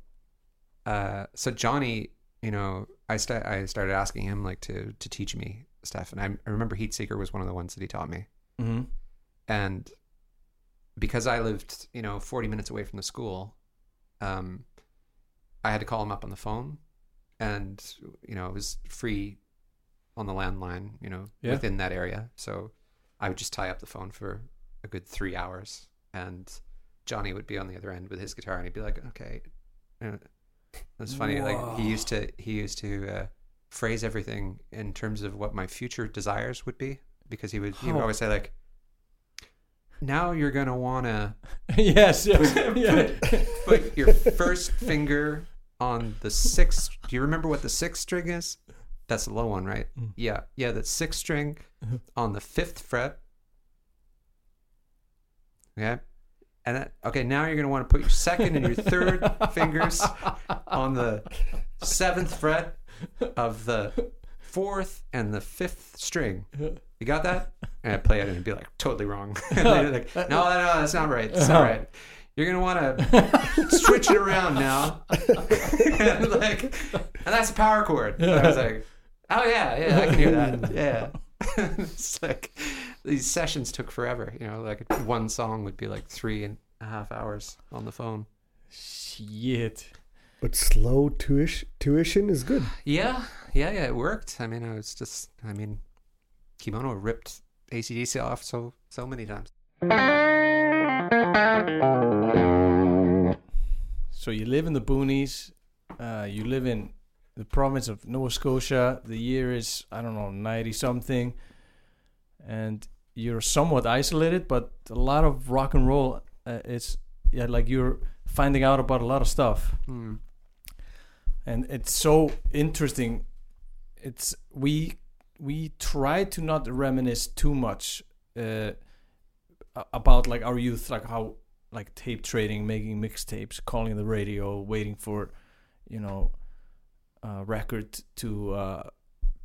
uh, so Johnny, you know, I sta- I started asking him like to to teach me stuff, and I, I remember Heatseeker was one of the ones that he taught me, Mm-hmm. and because I lived, you know, forty minutes away from the school, um, I had to call him up on the phone, and you know, it was free on the landline, you know, Yeah. within that area, so I would just tie up the phone for a good three hours, and Johnny would be on the other end with his guitar, and he'd be like, "Okay." It was funny. Like he used to, he used to uh, phrase everything in terms of what my future desires would be, because he would, he would Oh. always say like, "Now you're gonna wanna yes, yes. yeah. put your first finger on the sixth. Do you remember what the sixth string is? That's the low one, right? Mm. Yeah, yeah. The sixth string on the fifth fret. Okay, and then, okay. Now you're gonna want to put your second and your third fingers on the seventh fret of the fourth and the fifth string. You got that? And I'd play it and it'd be like totally wrong. like, no, no, no, that's not right. That's not right. You're gonna want to switch it around now. and like, and that's a power chord. And I was like, oh yeah, yeah, I can hear that. Yeah. it's like these sessions took forever. You know, like one song would be like three and a half hours on the phone. Shit. But slow tuition, tuition is good. Yeah, yeah, yeah. It worked. I mean, I was just. I mean, Kimono ripped ACDC off so so many times. So you live in the boonies. Uh, you live in the province of Nova Scotia. The year is I don't know ninety something, and you're somewhat isolated, but a lot of rock and roll. Uh, it's yeah, like you're finding out about a lot of stuff, Hmm. and it's so interesting. It's we we try to not reminisce too much uh, about like our youth, like how like tape trading, making mixtapes, calling the radio, waiting for, you know, a record to uh,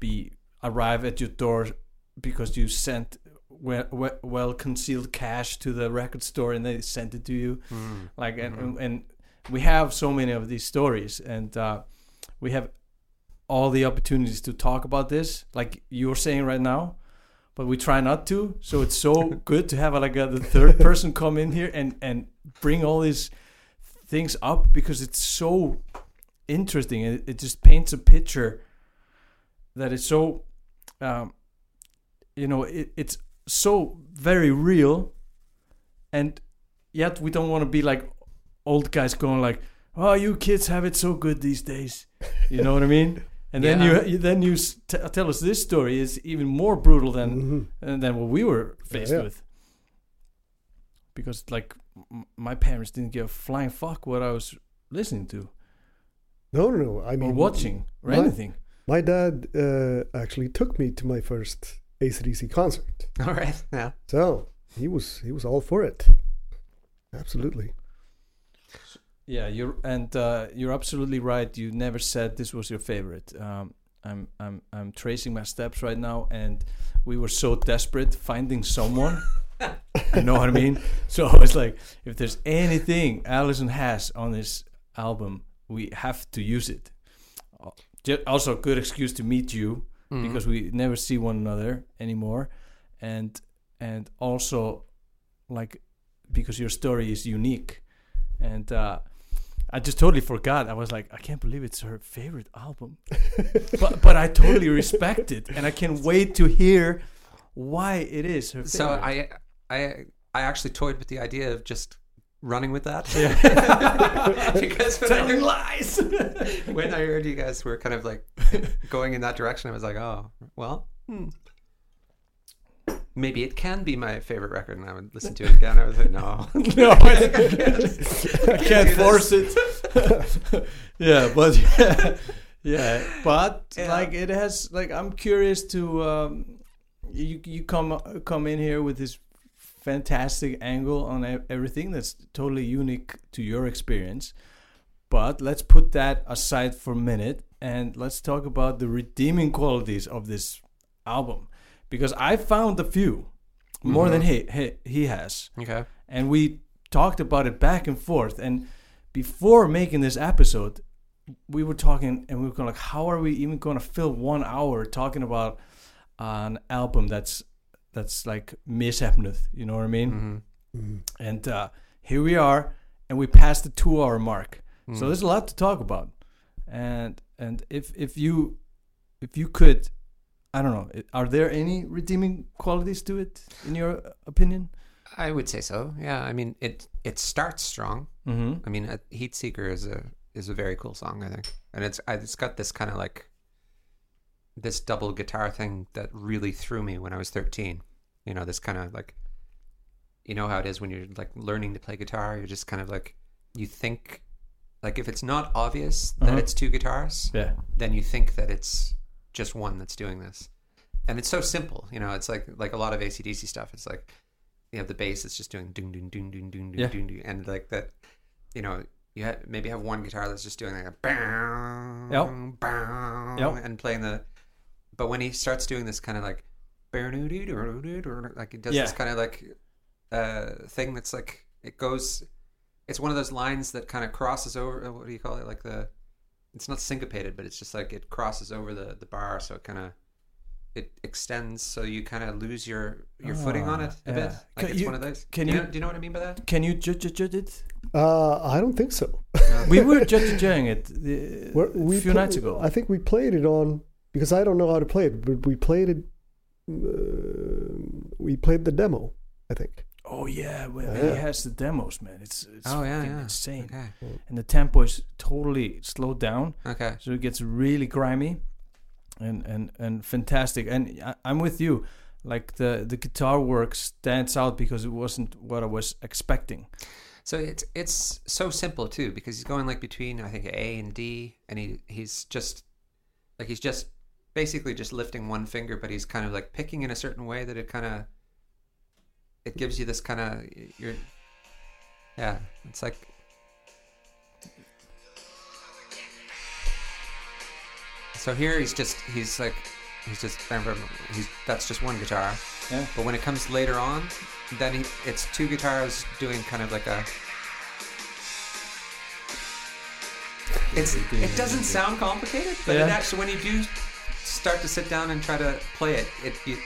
be arrive at your door because you sent well, well, concealed cash to the record store and they sent it to you. Hmm. Like and, Mhm. and and we have so many of these stories and uh, we have all the opportunities to talk about this, like you're saying right now. But we try not to, so it's so good to have like a, the third person come in here and and bring all these things up because it's so interesting. It, it just paints a picture that is so, um, you know, it, it's so very real, and yet we don't want to be like old guys going like, "Oh, you kids have it so good these days," you know what I mean? And then Yeah. you, you then you s- t- tell us this story is even more brutal than Mhm. uh, than what we were faced Yeah. with. Because like m- my parents didn't give a flying fuck what I was listening to No, no, no. I or mean, watching or my- anything. My dad uh, actually took me to my first ACDC concert, All right. Yeah. so he was he was all for it. Absolutely. Yeah, you're and uh, you're absolutely right. You never said this was your favorite. Um, I'm I'm I'm tracing my steps right now, and we were so desperate finding someone. you know what I mean? So it's like if there's anything Allison has on this album, we have to use it. Uh, Also, a good excuse to meet you Mhm. because we never see one another anymore, and and also like because your story is unique, and uh, I just totally forgot. I was like, I can't believe it's her favorite album, but but I totally respect it, and I can't wait to hear why it is her favorite. So I, I, I actually toyed with the idea of just running with that. because when I, telling heard, lies. when I heard you guys were kind of like going in that direction, I was like, oh, well, hmm. Maybe it can be my favorite record. And I would listen to it again. I was like, no, no, I can't, I can't force it. yeah, but yeah, yeah, but Yeah. like it has like I'm curious to um, you you come come in here with this fantastic angle on everything that's totally unique to your experience. But let's put that aside for a minute and let's talk about the redeeming qualities of this album because I found a few more than he, he he has. Okay, and we talked about it back and forth. And before making this episode we were talking and we were going like how are we even going to fill one hour talking about an album that's that's like misheppnuð you know what i mean? Hmm Mhm. and uh, here we are and we passed the two hour mark. Mm. so there's a lot to talk about. And and if if you if you could i don't know are there any redeeming qualities to it in your opinion I would say so. Yeah, I mean, it it starts strong. mm-hmm I mean, uh, Heat Seeker is a is a very cool song, I think, and it's it's got this kind of like this double guitar thing that really threw me when I was thirteen. You know, this kind of like, you know how it is when you're like learning to play guitar. You're just kind of like, you think, like if it's not obvious that Uh-huh. it's two guitars, yeah then you think that it's just one that's doing this. And it's so simple, you know, it's like like a lot of ACDC stuff. It's like you have the bass it's just doing ding ding ding ding ding ding Yeah. ding ding and like that you know, you ha- maybe have one guitar that's just doing like a bang, Yep. bang, Yep. and playing the but when he starts doing this kind of like like it does Yeah. this kind of like uh thing that's like it goes it's one of those lines that kind of crosses over what do you call it like the it's not syncopated but it's just like it crosses over the the bar so it kind of it extends so you kind of lose your your footing on it a Ah, bit. Like Can it's you- one of those. can do you, you- know, do you know what I mean by that? Can you judge judge it? Uh, I don't think so. we were judging it uh, We're- a few pla- nights ago. I think we played it on because I don't know how to play it, but we played it. Uh, we played the demo. I think. Oh yeah, well, Yeah. he has the demos, man. It's it's oh yeah, yeah. insane, Okay. and the tempo is totally slowed down. Okay. so it gets really grimy and and and fantastic and I, i'm with you like the the guitar work stands out because it wasn't what i was expecting So it's it's so simple too because he's going like between I think A and D, and he he's just like he's just basically just lifting one finger, but he's kind of like picking in a certain way that it kind of it gives you this kind of you're yeah it's like so here he's just he's like he's just he's that's just one guitar yeah but when it comes later on, then he, it's two guitars doing kind of like a. It's it doesn't sound complicated, but it actually when you do start to sit down and try to play it, it you,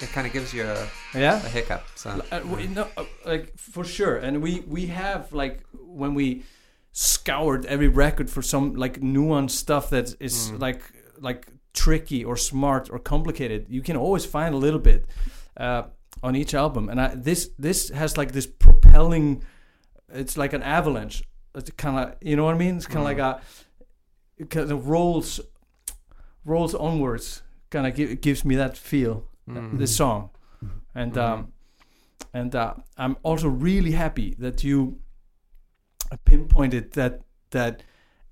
it kind of gives you a, yeah a hiccup. So uh, we, no, uh, like for sure and we we have like when we scoured every record for some like nuanced stuff that is Mm. like like tricky or smart or complicated you can always find a little bit uh, on each album and I, this this has like this propelling it's like an avalanche it's kind of you know what i mean it's kind of Mm. like a it kind of rolls rolls onwards kind of give, gives me that feel Mm. this song and um and uh, i'm also really happy that you pinpointed that that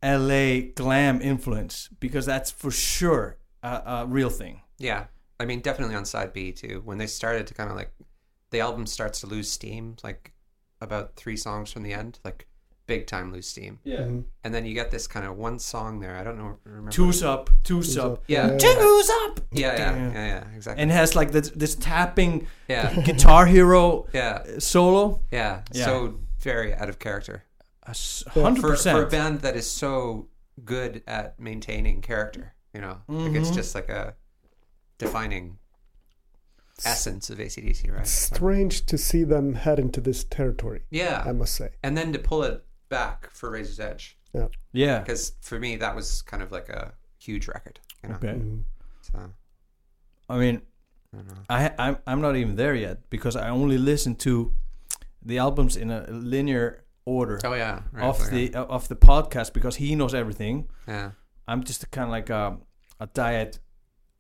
la glam influence because that's for sure a, a real thing yeah, I mean definitely on side B too. When they started to kind of like the album starts to lose steam, like about three songs from the end, like big time lose steam, yeah Mhm. and then you get this kind of one song there. I don't know. Remember two's up two's up Yeah. two's up Yeah, yeah, Yeah. yeah, yeah, exactly. and has like this, this tapping yeah, guitar hero yeah, solo yeah, Yeah. So very out of character A s- Yeah. 100% for, for a band that is so good at maintaining character. You know, like it's Mhm. just like a defining essence of ACDC, right? So- Strange to see them head into this territory. Yeah, I must say. and then to pull it back for Razor's Edge, yeah Yeah. because for me that was kind of like a huge record. You know, okay Mhm. so i mean I don't know. I I'm I'm not even there yet because I only listen to the albums in a linear order Oh yeah, right, of okay. the of the podcast because he knows everything. yeah. I'm just kind of like a, a diet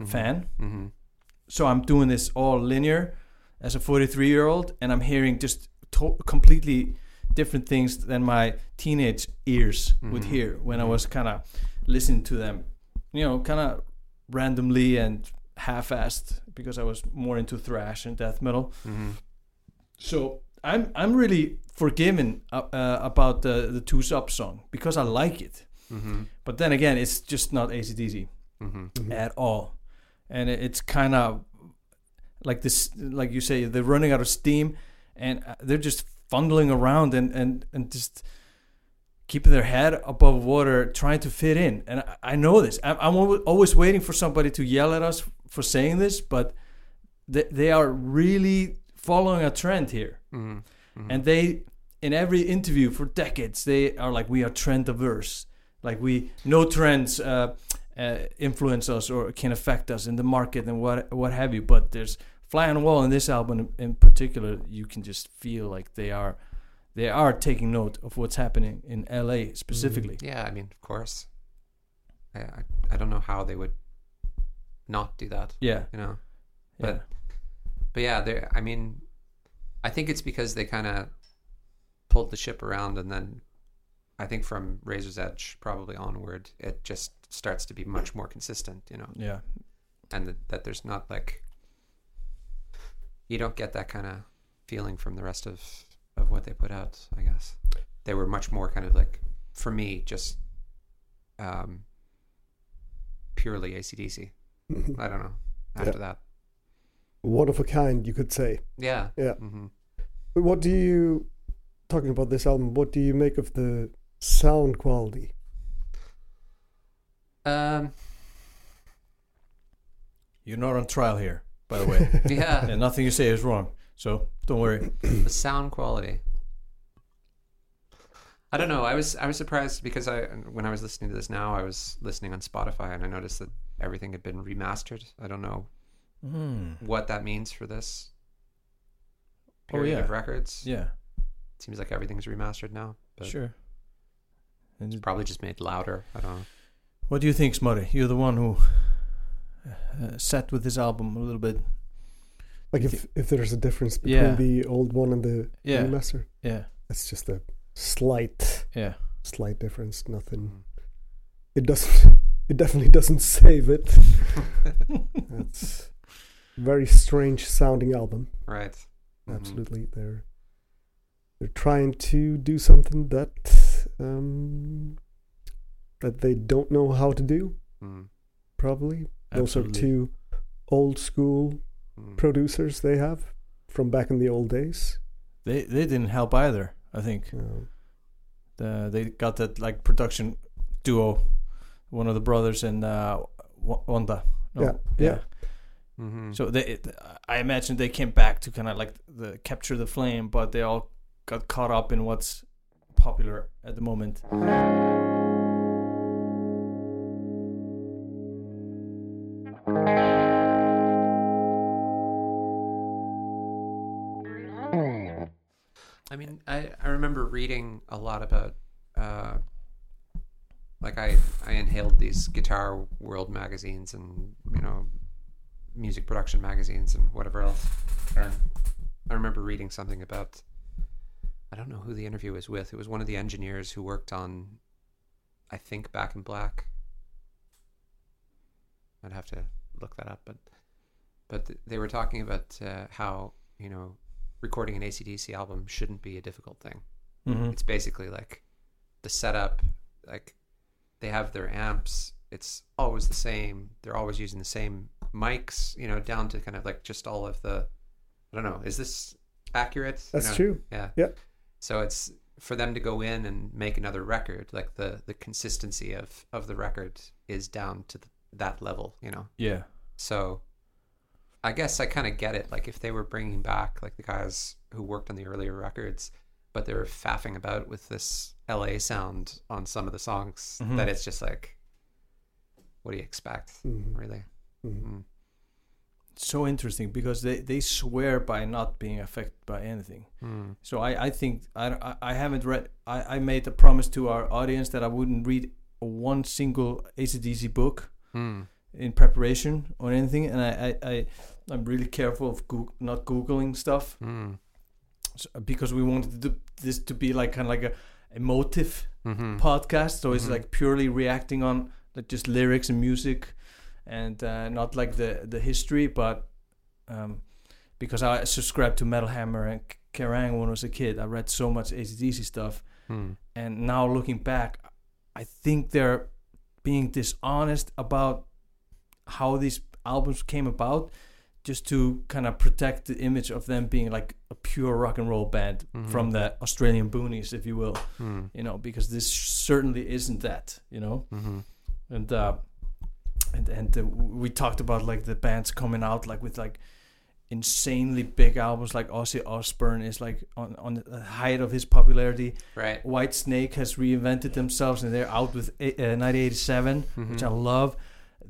Mhm. fan, Mm-hmm. so I'm doing this all linear as a 43 year old, and I'm hearing just to- completely different things than my teenage ears would Mhm. hear when I Mhm. was kind of listening to them, you know, kind of randomly and half-assed because I was more into thrash and death metal. Mm-hmm. So I'm I'm really forgiven uh, uh, about the the two sub song because I like it. Mm-hmm. But then again, it's just not ACDC Mm-hmm. at all, and it's kind of like this, like you say, they're running out of steam, and uh, they're just fondling around and and and just keeping their head above water, trying to fit in. And I, I know this. I'm, I'm always waiting for somebody to yell at us for saying this, but they they are really following a trend here Mm-hmm. and they in every interview for decades they are like we are trend averse like we no trends uh, uh, influence us or can affect us in the market and what what have you but there's fly on the wall in this album in, particular you can just feel like they are they are taking note of what's happening in LA mm-hmm. specifically Yeah, I mean, of course. I, I I don't know how they would not do that. yeah You know, yeah But- but yeah, they. I mean, I think it's because they kind of pulled the ship around, and then I think from Razor's Edge probably onward, it just starts to be much more consistent. You know, yeah and that, that there's not like you don't get that kind of feeling from the rest of of what they put out. I guess they were much more kind of like for me just um purely ACDC. Mhm. I don't know after that. One of a kind, you could say. Yeah. Yeah. Mm-hmm. What do you, talking about this album, what do you make of the sound quality? Um. You're not on trial here, by the way. Yeah, and nothing you say is wrong. So don't worry. the sound quality. I don't know. I was I was surprised because I when I was listening to this now, I was listening on Spotify and I noticed that everything had been remastered. I don't know Mm. what that means for this Oh, period yeah. of records. Yeah, Seems like everything's remastered now, but sure. And probably just made louder. I don't know. what do you think, Smutty? You're the one who uh, sat with this album a little bit. Like if if there's a difference between Yeah. the old one and the Yeah. remaster, Yeah, it's just a slight yeah. slight difference. Nothing. Mm. It doesn't. It definitely doesn't save it. It's very strange sounding album. Right. Mhm. Absolutely, they're they're trying to do something that um, that they don't know how to do. Mm. Probably those are two old school Mm. producers they have from back in the old days. They they didn't help either. I think the, they got that like production duo, one of the brothers and uh, Wa- Wanda. Yeah, yeah. Mhm. So they, I imagine they came back to kind of like the capture the flame, but they all got caught up in what's popular at the moment. Reading a lot about, uh, like I I inhaled these Guitar World magazines and you know, music production magazines and whatever else. And I remember reading something about, I don't know who the interview was with. It was one of the engineers who worked on, I think, Back in Black. I'd have to look that up, but but they were talking about uh, how you know recording an ACDC album shouldn't be a difficult thing. Mm-hmm. It's basically like the setup, like they have their amps. It's always the same. They're always using the same mics, you know, down to kind of like just all of the. I don't know. Is this accurate? You that's know, true. Yeah. Yeah. So it's for them to go in and make another record. Like the the consistency of of the record is down to th that level. You know. Yeah, So I guess I kind of get it. Like if they were bringing back like the guys who worked on the earlier records, but they were faffing about with this LA sound on some of the songs, Mhm. that it's just like, what do you expect, Mhm. really? Mhm. Mm. so interesting because they they swear by not being affected by anything. Mm. So I, I think I, I, haven't read I, I made a promise to our audience that I wouldn't read one single ACDC book Mm. in preparation or anything and I, I, I I'm really careful of Goog- not googling stuff Mm. So, because we wanted to this to be like kind of like a emotive hmm podcast. So it's Mhm. like purely reacting on like just lyrics and music and uh, not like the the history but um, because I subscribed to Metal Hammer and Kerrang! when I was a kid. I read so much ACDC stuff. Mm. and now looking back I think they're being dishonest about how these albums came about just to kind of protect the image of them being like a pure rock and roll band Mhm. from the Australian boonies if you will Mm. you know because this certainly isn't that you know hmm and uh and and uh, we talked about like the bands coming out like with like insanely big albums like Ozzy Osbourne is like on on the height of his popularity Right. White Snake has reinvented themselves and they're out with uh, 1987 which I Mhm. love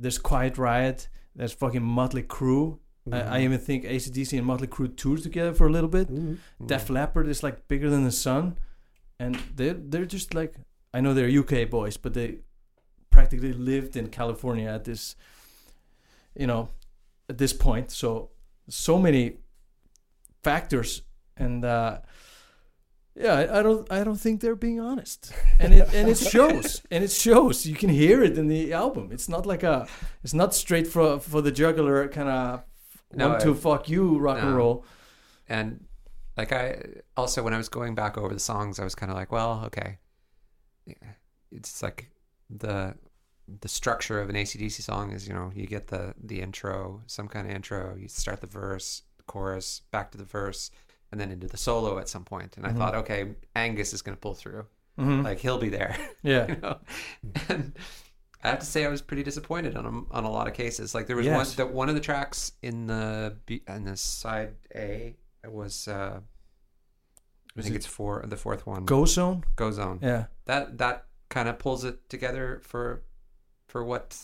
there's Quiet Riot there's fucking Motley Crue I, I Mhm. even think ACDC and Motley Crue toured together for a little bit Mhm. Mm. Def Leppard is like bigger than the sun, and they're they're just like I know they're UK boys, but they practically lived in California at this, you know, at this point. So so many factors, and uh, yeah, I, I don't I don't think they're being honest, and it and it shows, and it shows. You can hear it in the album. It's not like a it's not straight for for the juggler kind of No, to I- fuck you rock and roll. and like I also when I was going back over the songs, I was kind of like, well, okay, Yeah, it's like the the structure of an ACDC song is you know you get the the intro, some kind of intro, you start the verse, chorus, back to the verse, and then into the solo at some point. And I Mhm. thought, okay, Angus is going to pull through, Mhm. like he'll be there, yeah. you know. And I have to say I was pretty disappointed on a, on a lot of cases. Like there was Yes. one that one of the tracks in the B, in the side A it was uh, I think it it's four the fourth one Go Zone. Go Zone. Yeah. That that kind of pulls it together for for what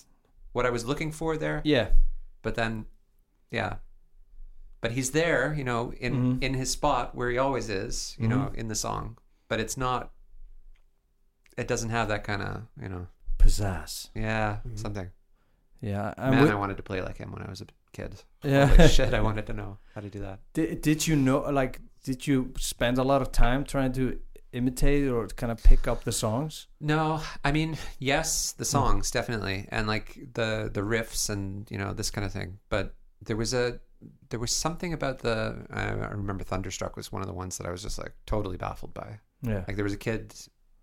what I was looking for there. Yeah. But then, yeah. But he's there, you know, in Mhm. in his spot where he always is, you know, Mhm. in the song. But it's not. It doesn't have that kind of, you know, Pizzazz. yeah, Mhm. something. Yeah. I'm Man, with- I wanted to play like him when I was a kid. yeah. Holy shit, I wanted to know how to do that. Did, did you know like did you spend a lot of time trying to imitate or kind of pick up the songs? No, I mean, yes, the songs definitely, and like the the riffs and you know this kind of thing. But there was a there was something about the I I remember Thunderstruck was one of the ones that I was just like totally baffled by. Yeah. Like there was a kid.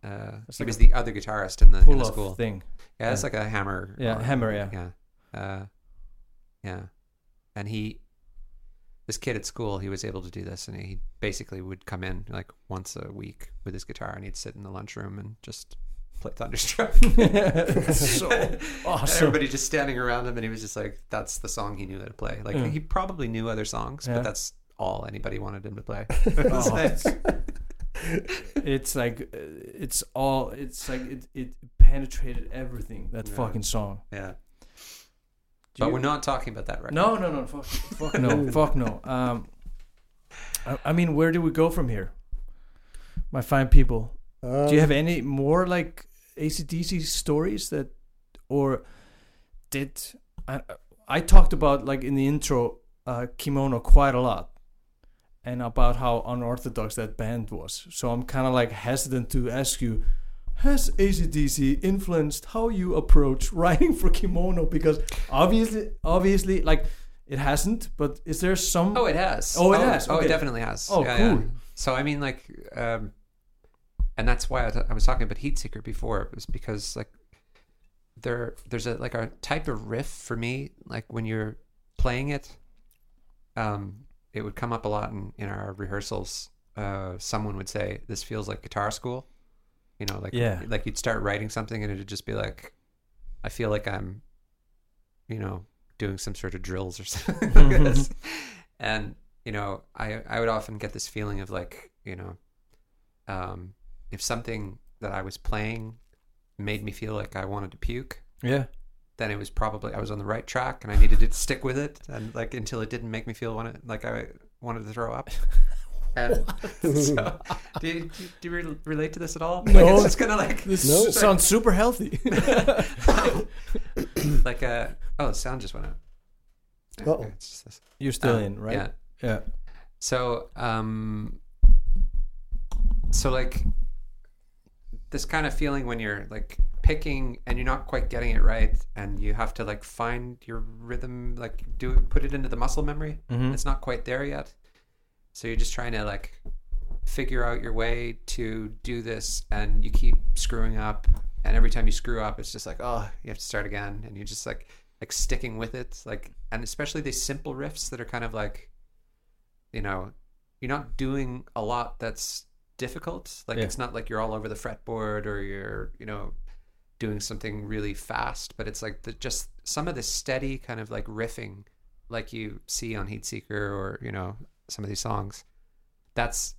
Uh, he like was the other guitarist in the, in the off school. thing. Yeah, it's like a hammer. Yeah, or- hammer, yeah. yeah, uh, yeah. And he, this kid at school, he was able to do this, and he basically would come in like once a week with his guitar, and he'd sit in the lunchroom and just play Thunderstruck. so awesome. Everybody just standing around him, and he was just like, "That's the song he knew how to play." Like Yeah. he probably knew other songs, Yeah. but that's all anybody wanted him to play. Oh, it's, like uh, it's all it's like it, it penetrated everything that Yeah. fucking song. yeah, Do but you- we're not talking about that right No, no, no, fuck, fuck no, fuck no. Um, I, I mean, where do we go from here, my fine people? Um, Do you have any more like ACDC stories that, or did I? I talked about like in the intro, uh, kimono quite a lot, and about how unorthodox that band was. So I'm kind of like hesitant to ask you. Has ACDC influenced how you approach writing for kimono? Because obviously, obviously, like it hasn't. But is there some? Oh, it has. Oh, it has, Oh, it definitely has. Oh, Yeah, cool. yeah. So I mean, like, um, and that's why I was talking about Heatseeker before. It was because like there, there's a like a type of riff for me. Like when you're playing it, um, it would come up a lot in in our rehearsals. Uh, someone would say, "This feels like guitar school." You know, like Yeah. like you'd start writing something and it'd just be like, I feel like I'm, you know, doing some sort of drills or something. like this. and you know, I I would often get this feeling of like, you know, um, if something that I was playing made me feel like I wanted to puke, Yeah. Then it was probably I was on the right track and I needed to stick with it and like until it didn't make me feel wanted like I wanted to throw up. And so, do you, do you, do you re- relate to this at all? Like No. it's just kind of like This No. sounds super healthy. like uh oh, the sound just went out. Uh-oh. it's just this. You're still Um, in, right? Yeah. Yeah. So, um, so like this kind of feeling when you're like picking and you're not quite getting it right, and you have to like find your rhythm, like do it, put it into the muscle memory. Mhm. It's not quite there yet, so you're just trying to like figure out your way to do this, and you keep screwing up, and every time you screw up, it's just like oh, you have to start again, and you're just like like sticking with it, like and especially these simple riffs that are kind of like you know, you're not doing a lot that's difficult. Like Yeah. it's not like you're all over the fretboard or you're, you know, doing something really fast, but it's like the, just some of the steady kind of like riffing like you see on Heatseeker or, you know, some of these songs. That's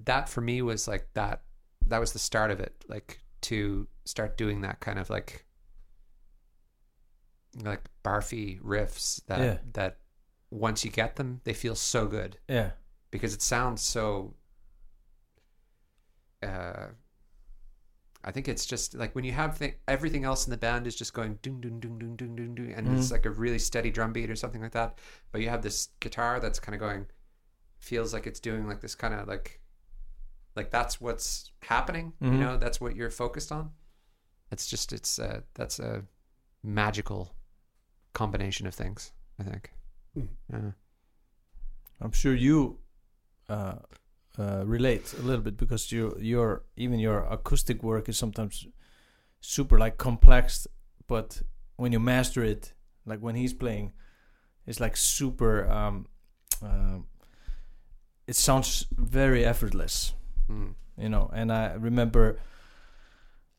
that for me was like that that was the start of it, like to start doing that kind of like like barfy riffs that Yeah. that once you get them, they feel so good Yeah. because it sounds so. Uh, I think it's just like when you have th- everything else in the band is just going doom doom doom doom doom doom doom, and it's Mhm. like a really steady drum beat or something like that. But you have this guitar that's kind of going, feels like it's doing like this kind of like, like that's what's happening. Mhm. You know, that's what you're focused on. It's just it's uh, that's a magical combination of things. I think. Mm. Yeah. I'm sure you uh, uh, relate a little bit because your your even your acoustic work is sometimes super like complex, but when you master it, like when he's playing, it's like super. Um, um it sounds very effortless Mm. you know and i remember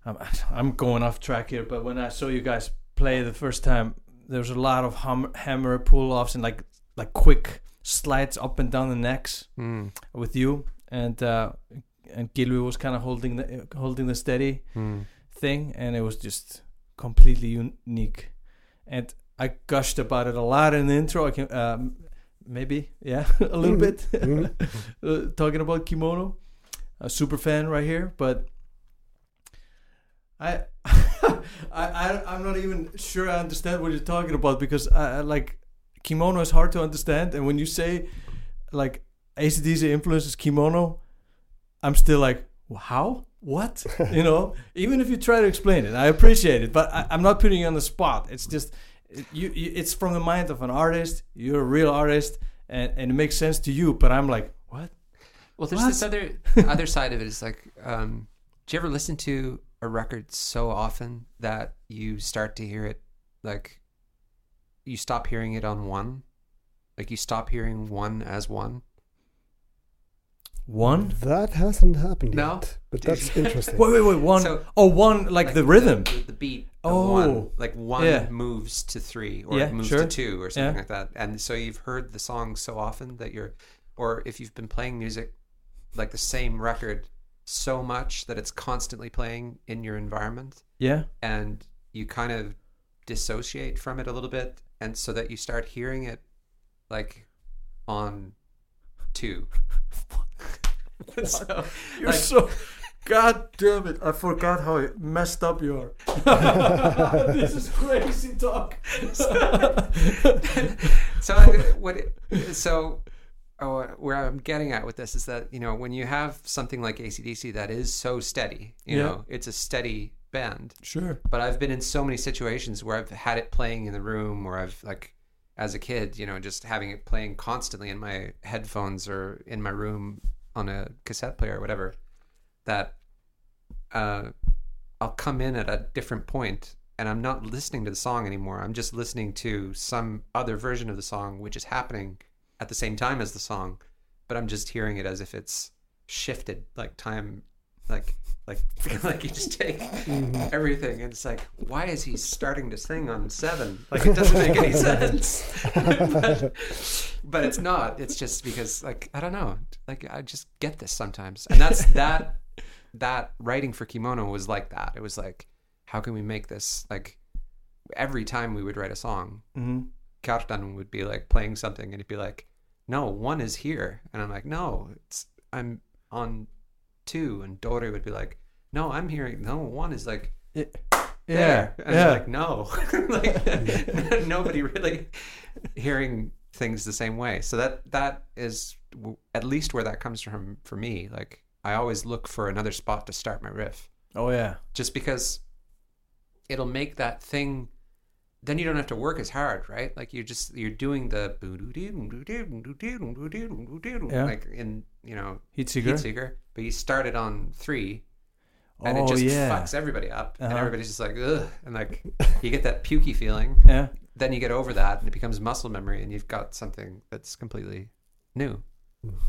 I'm, I'm going off track here, but when I saw you guys play the first time, there was a lot of hum, hammer pull offs and like like quick slides up and down the necks Mm. with you, and uh, and Gilby was kind of holding the holding the steady Mm. thing, and it was just completely unique. And I gushed about it a lot in the intro. I can um, maybe yeah a little bit Mhm. uh, talking about kimono. A super fan right here, but I, I, I, I'm not even sure I understand what you're talking about because I, I like kimono is hard to understand, and when you say like ACDC influences kimono, I'm still like, how? What? you know, even if you try to explain it, I appreciate it, but I, I'm not putting you on the spot. It's just it- you, you. It's from the mind of an artist. You're a real artist, and, and it makes sense to you. But I'm like, what? Well, there's What? this other other side of it. it is like, um, do you ever listen to a record so often that you start to hear it like you stop hearing it on one, like you stop hearing one as one? One? That hasn't happened No? yet, but that's interesting. Wait, wait, wait. One. So- oh, one like, the rhythm. the, the beat. Of Oh. one, like one Yeah. moves to three or Yeah, it moves sure. to two or something Yeah. like that, and so you've heard the song so often that you're, or if you've been playing music, like the same record, so much that it's constantly playing in your environment, yeah. and you kind of dissociate from it a little bit and so that you start hearing it like on two so, You're like, so. God damn it! I forgot how messed up you are. this is crazy talk. so I, what it- so oh, where i'm getting at with this is that you know when you have something like acdc that is so steady you Yeah. know it's a steady band Sure. but I've been in so many situations where I've had it playing in the room, or I've like, as a kid, you know, just having it playing constantly in my headphones or in my room on a cassette player or whatever. That uh, I'll come in at a different point and I'm not listening to the song anymore. I'm just listening to some other version of the song, which is happening at the same time as the song, but I'm just hearing it as if it's shifted, like time, like like like you just take everything and it's like why is he starting to sing on seven? Like it doesn't make any sense. But, but it's not. It's just because like i don't know. Like i just get this sometimes. And that's that that writing for kimono was like that. It was like how can we make this like every time we would write a song Mm-hmm. Kjartan would be like playing something and he'd be like, No, one is here. And I'm like, No, it's I'm on two. And Dory would be like, No, I'm hearing no, one is like Yeah. there. And Yeah. Like, no. like nobody really hearing things the same way. So that that is w- at least where that comes from for me. Like I always look for another spot to start my riff Oh yeah. just because it'll make that thing then you don't have to work as hard right like you're just you're doing the Yeah. like in you know Heat seeker. heat seeker but you start it on three and oh it just yeah. fucks everybody up and Uh-huh. everybody's just like ugh and like you get that pukey feeling Yeah. then you get over that and it becomes muscle memory and you've got something that's completely new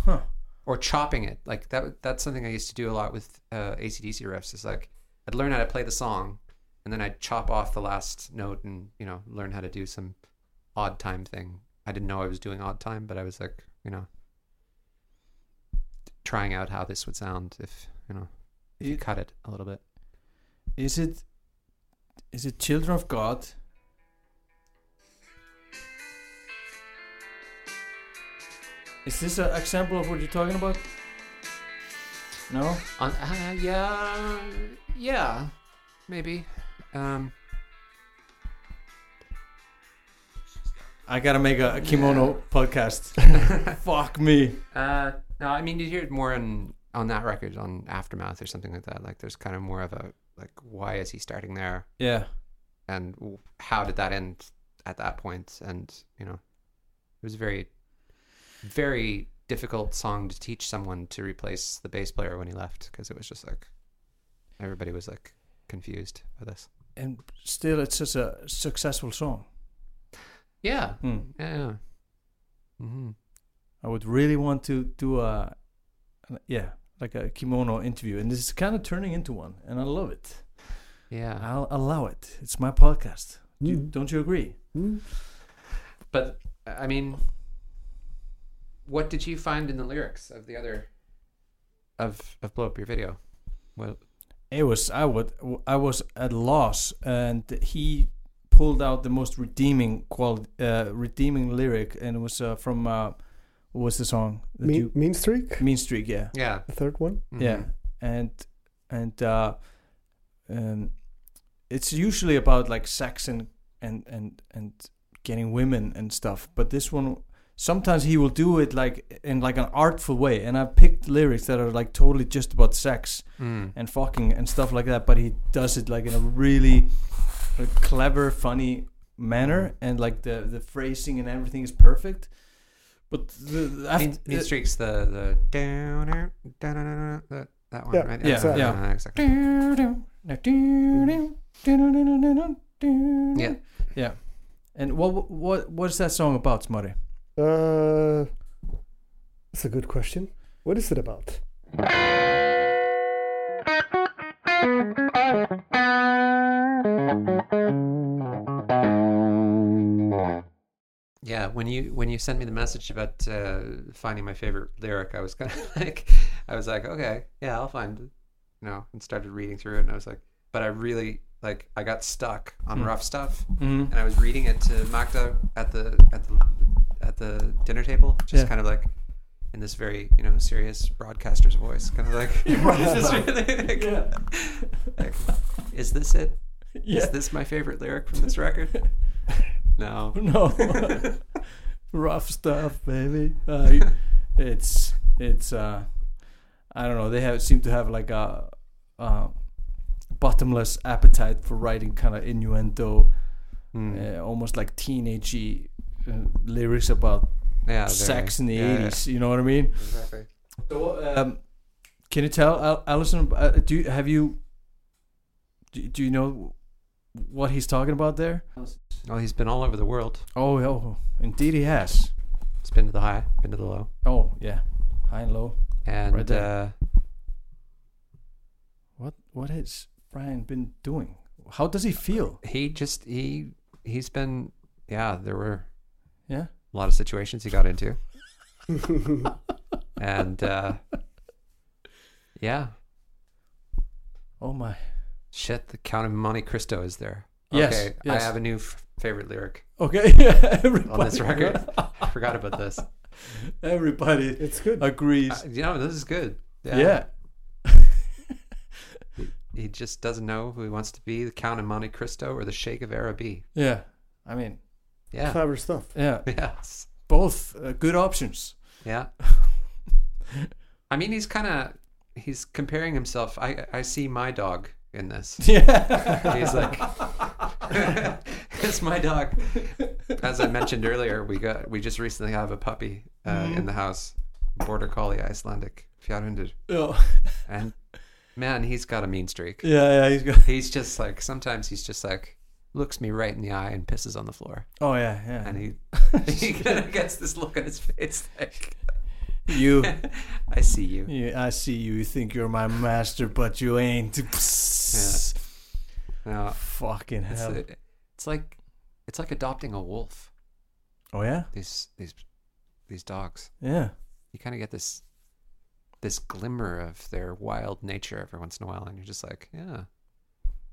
Huh. or chopping it like that that's something i used to do a lot with uh, acdc riffs is like i'd learn how to play the song and then i'd chop off the last note and you know learn how to do some odd time thing i didn't know i was doing odd time but i was like you know trying out how this would sound if you know if you cut it a little bit Is it? Is it Children of God? Is this an example of what you're talking about? No. On, uh, yeah, yeah, maybe. Um, I gotta make a, a kimono podcast. Fuck me. uh, no, I mean you hear it more on on that record on Aftermath or something like that. Like there's kind of more of a like why is he starting there Yeah. and how did that end at that point? And you know, it was a very very difficult song to teach someone to replace the bass player when he left because it was just like everybody was like confused by this. And still, it's such a successful song. Yeah, Hmm. yeah. yeah. hmm I would really want to do a, yeah, like a kimono interview, and this is kind of turning into one, and I love it. Yeah. I'll allow it. It's my podcast. Do you, Mm. don't you agree? Mm. But I mean, what did you find in the lyrics of the other of of blow up your video? Well, It was I would I was at loss, and he pulled out the most redeeming qual uh, redeeming lyric, and it was uh, from uh, what was the song? that Mean, mean Streak, mean Streak, yeah, yeah, the third one. yeah, Mhm. and and uh, um, it's usually about like sex and and and and getting women and stuff, but this one. Sometimes he will do it like in like an artful way, and I've picked lyrics that are like totally just about sex, Mm. and fucking and stuff like that but he does it like in a really uh, clever funny manner and like the the phrasing and everything is perfect but the, the after, Mean, mean streaks the the down down down that that one Yeah, right yeah, exactly. yeah exactly yeah yeah and what what what is that song about Smarty? Uh, that's a good question. What is it about? yeah when you when you sent me the message about uh, finding my favorite lyric I was kind of like I was like okay yeah I'll find it you know and started reading through it and I was like but I really like I got stuck on Hmm. rough stuff Mm-hmm. and I was reading it to Magda at the at the at the dinner table, just Yeah. kind of like in this very you know serious broadcaster's voice, kind of like, just really like, like, is this it? Is yeah this my favorite lyric from this record? No. no rough stuff baby uh, it's it's uh i don't know they have seem to have like a uh, bottomless appetite for writing kind of innuendo Hmm. uh, almost like teenagey lyrics about yeah. sex in the 80s you know what i mean exactly. so um can you tell Al- Alison uh, do you have you do, do you know what he's talking about there Well, he's been all over the world. oh oh indeed he has He's been to the high, been to the low, oh yeah high and low and Right uh, What what has Brian been doing? How does he feel? he just he he's been yeah. There were Yeah. a lot of situations he got into. and uh yeah Oh my. shit the count of monte cristo is there Yes, okay i have a new f- favorite lyric Okay. Everybody, on this record i forgot about this Everybody It's good. agrees. uh, you know this is good yeah. he just doesn't know who he wants to be the count of monte cristo or the sheikh of arabi Yeah. I mean, yeah Clever stuff. yeah. yes Both uh, good options. yeah i mean he's kind of he's comparing himself i i see my dog in this Yeah. He's like, it's my dog. As I mentioned earlier, we got we just recently have a puppy uh, in the house, border collie Icelandic Fjarhundur, yeah. and man, he's got a mean streak. Yeah, yeah. He's got. He's just like sometimes he's just like looks me right in the eye and pisses on the floor, Oh yeah. Yeah. and he he kind of gets this look on his face like, you. I see you. Yeah, I see you. You think you're my master, but you ain't. No, Fucking it's, hell. it's like it's like adopting a wolf. oh yeah. These these these dogs. Yeah. you kind of get this this glimmer of their wild nature every once in a while and you're just like yeah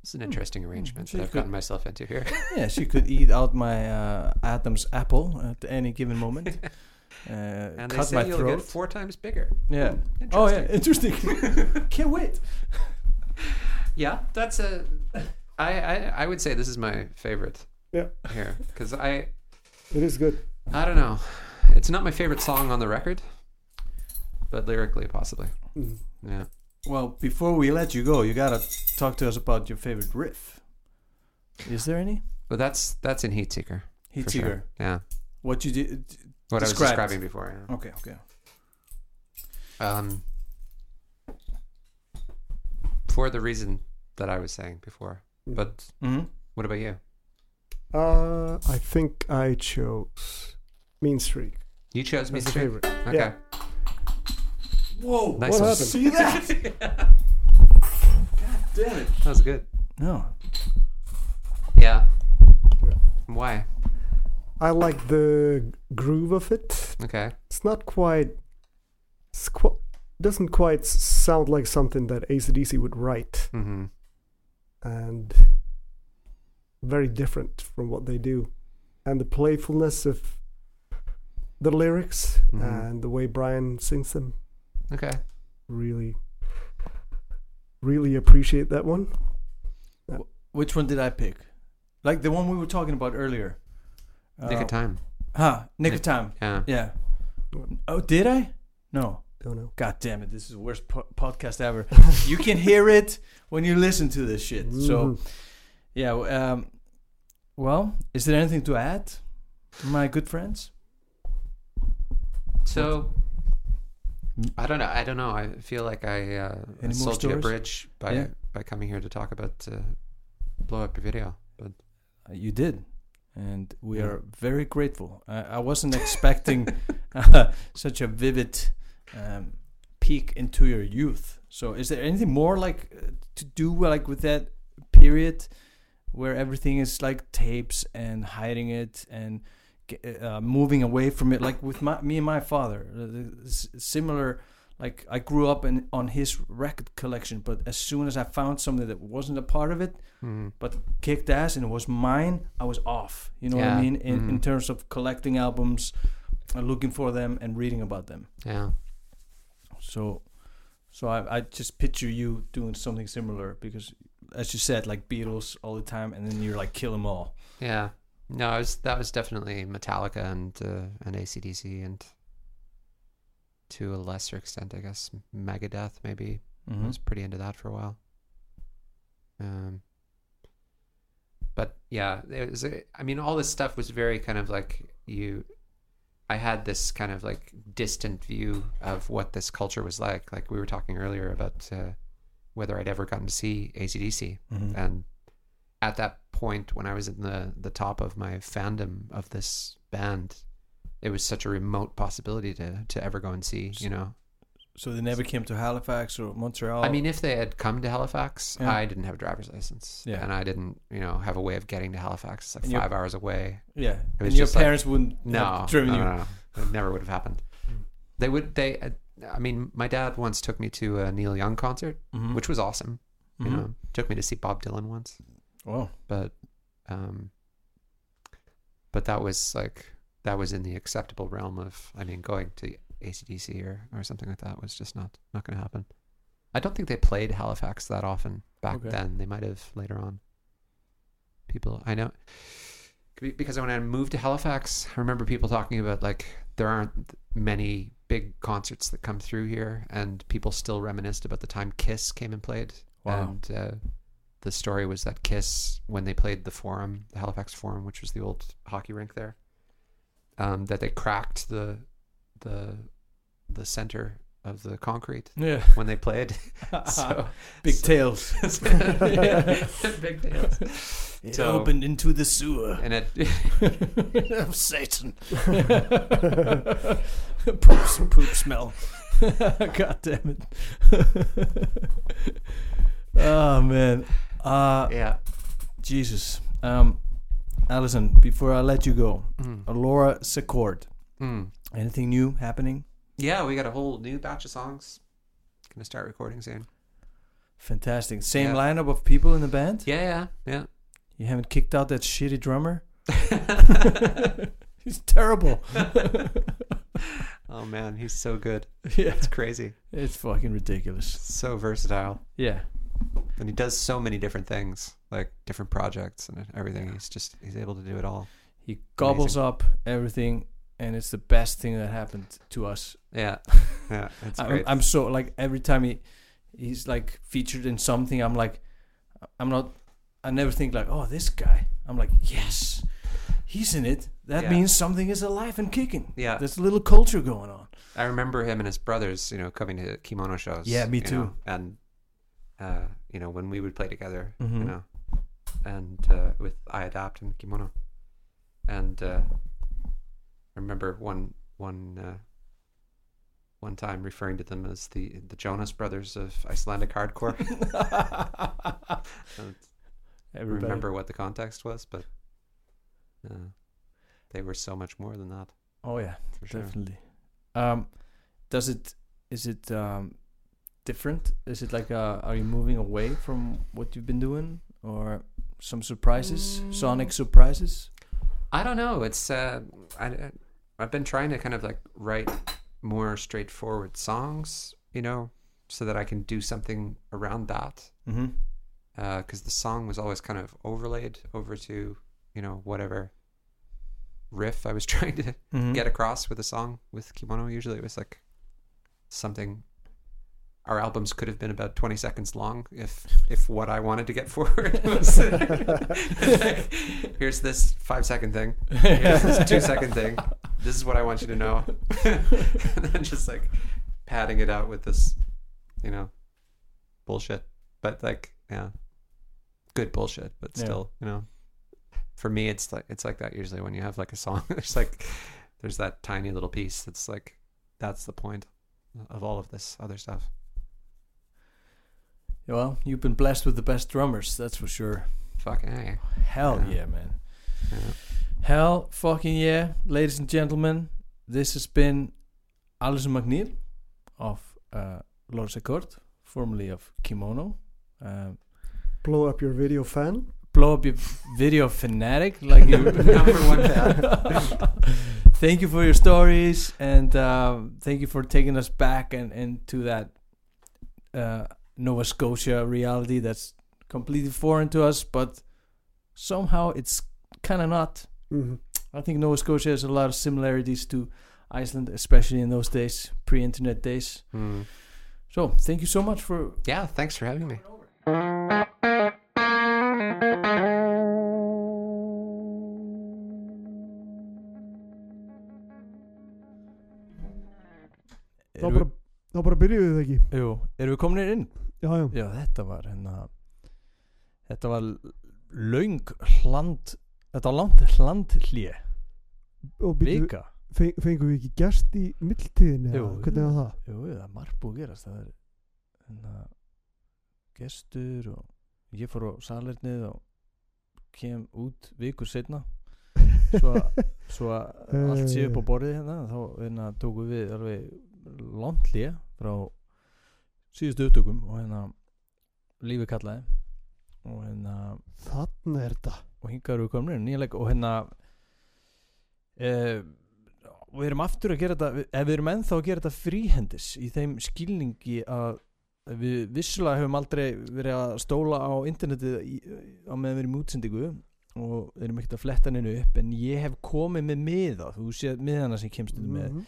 this is an interesting arrangement so that i've could- gotten myself into here Yeah, she could eat out my uh, Adam's apple at any given moment. Uh, and they cut say my you'll throat. get four times bigger yeah. Hmm, Oh yeah, interesting. interesting. Can't wait. yeah that's a I, I i would say this is my favorite Yeah, here because i it is good. i don't know it's not my favorite song on the record but lyrically possibly Mm. yeah Well, before we let you go, you gotta talk to us about your favorite riff. Is there any? Well, that's that's in heat seeker Heat for Seeker. sure. yeah What you did? what i was Described. describing before yeah Okay, okay. Um, for the reason that I was saying before. But Mm-hmm. what about you? Uh, I think I chose Mean Streak You chose Mean as a straight. favorite. Okay. Yeah. Whoa! Nice What one. happened? See that? God damn it! That was good. No. Yeah. Why? I like the groove of it. Okay. It's not quite. It's qu- doesn't quite sound like something that ACDC would write, Mm-hmm. and very different from what they do. And the playfulness of the lyrics Mhm. and the way Brian sings them, Okay. really, really appreciate that one. Which one did I pick? Like the one we were talking about earlier. Nick Uh, of time. Huh, Nick of Time. Yeah. Yeah. Oh, did I? No. Don't know. God damn it! This is the worst po- podcast ever. you can hear it when you listen to this shit. So, Mhm. yeah. Um, well, is there anything to add, my good friends? So Mm. I don't know. I don't know. I feel like I uh, Any sold you a bridge by Yeah. by coming here to talk about uh, blow up your video. But Uh, you did, and we Yeah. are very grateful. I, I wasn't expecting uh, such a vivid um, peek into your youth. So, is there anything more like uh, to do like with that period where everything is like tapes and hiding it and uh, moving away from it? Like with my, me and my father, uh, the- s- similar. Like I grew up in on his record collection, but as soon as I found something that wasn't a part of it, mm, but kicked ass and it was mine, I was off. You know what I mean? In, in Mhm. terms of collecting albums, uh, looking for them, and reading about them. yeah. So, so I, I just picture you doing something similar because, as you said, like Beatles all the time, and then you're like kill them all. Yeah. No, I was that was definitely Metallica and uh, and ACDC and to a lesser extent, I guess Megadeth maybe. I Mhm. was pretty into that for a while. Um, but yeah, it was. A, I mean, all this stuff was very kind of like you. I had this kind of like distant view of what this culture was like. Like we were talking earlier about uh, whether I'd ever gotten to see ACDC, Mhm. and at that point when I was in the the top of my fandom of this band, it was such a remote possibility to to ever go and see. You know, So they never came to Halifax or Montreal. I mean, if they had come to Halifax, Yeah. I didn't have a driver's license, Yeah. and I didn't, you know, have a way of getting to Halifax. It's like And five hours away. yeah, and was your just like- parents wouldn't No, have driven no, you. no, no. It never would have happened. They would. They. uh, I mean, my dad once took me to a Neil Young concert, Mhm. which was awesome. You Mhm. know, took me to see Bob Dylan once, Wow. but, um, but that was like that was in the acceptable realm of. I mean, going to ACDC or or something like that was just not not going to happen. I don't think they played Halifax that often back Okay. then. They might have later on. People I know be- because when I moved to Halifax, I remember people talking about like there aren't many big concerts that come through here, and people still reminisced about the time Kiss came and played. Wow. And uh, the story was that Kiss, when they played the Forum, the Halifax Forum, which was the old hockey rink there, um, that they cracked the the the center of the concrete Yeah. when they played. so Big so- tails. big tails. It So- opened into the sewer And it of Satan. poop, poop smell. God damn it. oh man. Uh yeah. Jesus. Um Allison, before I let you go, Mm. Laura Secord. Mm. Anything new happening? Yeah, we got a whole new batch of songs. Gonna start recording soon. Fantastic. Same Yeah. lineup of people in the band? Yeah, yeah, yeah. You haven't kicked out that shitty drummer? He's terrible. oh man, he's so good. yeah. It's crazy. It's fucking ridiculous. So versatile. Yeah. And he does so many different things, like different projects and everything. He's just he's able to do it all. He gobbles up everything, and it's the best thing that happened to us. Yeah. Yeah. It's I'm, great. I'm so like every time he he's like featured in something, I'm like, I'm not. I never think like, oh, this guy. I'm like, yes, he's in it. That Yeah. means something is alive and kicking. Yeah. there's a little culture going on. I remember him and his brothers, you know, coming to kimono shows. Yeah, me you too. know, and uh, you know, when we would play together, Mhm. you know, and uh, with I Adapt and Kimono, and uh, I remember one one uh, one time referring to them as the the Jonas Brothers of Icelandic hardcore. Everybody. remember what the context was, but uh, they were so much more than that Oh yeah, for sure. definitely. Um, does it? Is it um, different? Is it like uh, are you moving away from what you've been doing, or some surprises, sonic surprises? I don't know. It's uh, I, I I've been trying to kind of like write more straightforward songs, you know, so that I can do something around that. Mm-hmm. Because the song was always kind of overlaid over to you know whatever riff I was trying to Mm-hmm. get across with a song with Kimono. Usually it was like something. Our albums could have been about twenty seconds long if if what I wanted to get forward was like, here's this five second thing, here's this two second thing. This is what I want you to know, and then just like padding it out with this, you know, bullshit. But like, yeah, good bullshit, but Yeah. still, you know, for me, it's like it's like that usually when you have like a song. There's like there's that tiny little piece that's like that's the point of all of this other stuff. Well, you've been blessed with the best drummers, that's for sure. Fucking hey. Hell Yeah. yeah, man. Yeah. Hell fucking yeah, ladies and gentlemen. This has been Alison McNeil of uh, Lords Accord, formerly of Kimono. Um, Blow up your video fan. blow up your video fanatic like you Number one fan. thank you for your stories and um, thank you for taking us back and into that uh, Nova Scotia reality that's completely foreign to us but somehow it's kind of not hmm I think Nova Scotia has a lot of similarities to Iceland especially in those days pre-internet days Hmm. so thank you so much for Yeah, thanks for having me. Þá erum bara, þá bara byrjuðu þið ekki. Jú, erum við kominir inn? Já, já, Já, þetta var hérna Þetta var löng hland Þetta var langt hlandhlje og byrju, Vika. feng, fengum við ekki gest í mildtíðinni Jú, eða hvernig var það? Jú, það er margt búið að gerast. Það er hérna, gestur og ég fór á salernið og kem út vikur setna svo, að- svo að allt sé upp á borðið hérna þá hérna, tókum við alveg langt hlje frá síðustu upptökum og hérna lífi kallaði og hérna Þannig er þetta og hingar við komin nýjanleik og hérna e, við erum aftur að gera þetta ef við erum ennþá að gera þetta fríhendis í þeim skilningi að við vissulega hefum aldrei verið að stóla á internetið í, á meðan við erum útsendingu og erum ekkert að fletta henni upp en ég hef komið með miða þú séð miðana sem kemst mm með Mhm.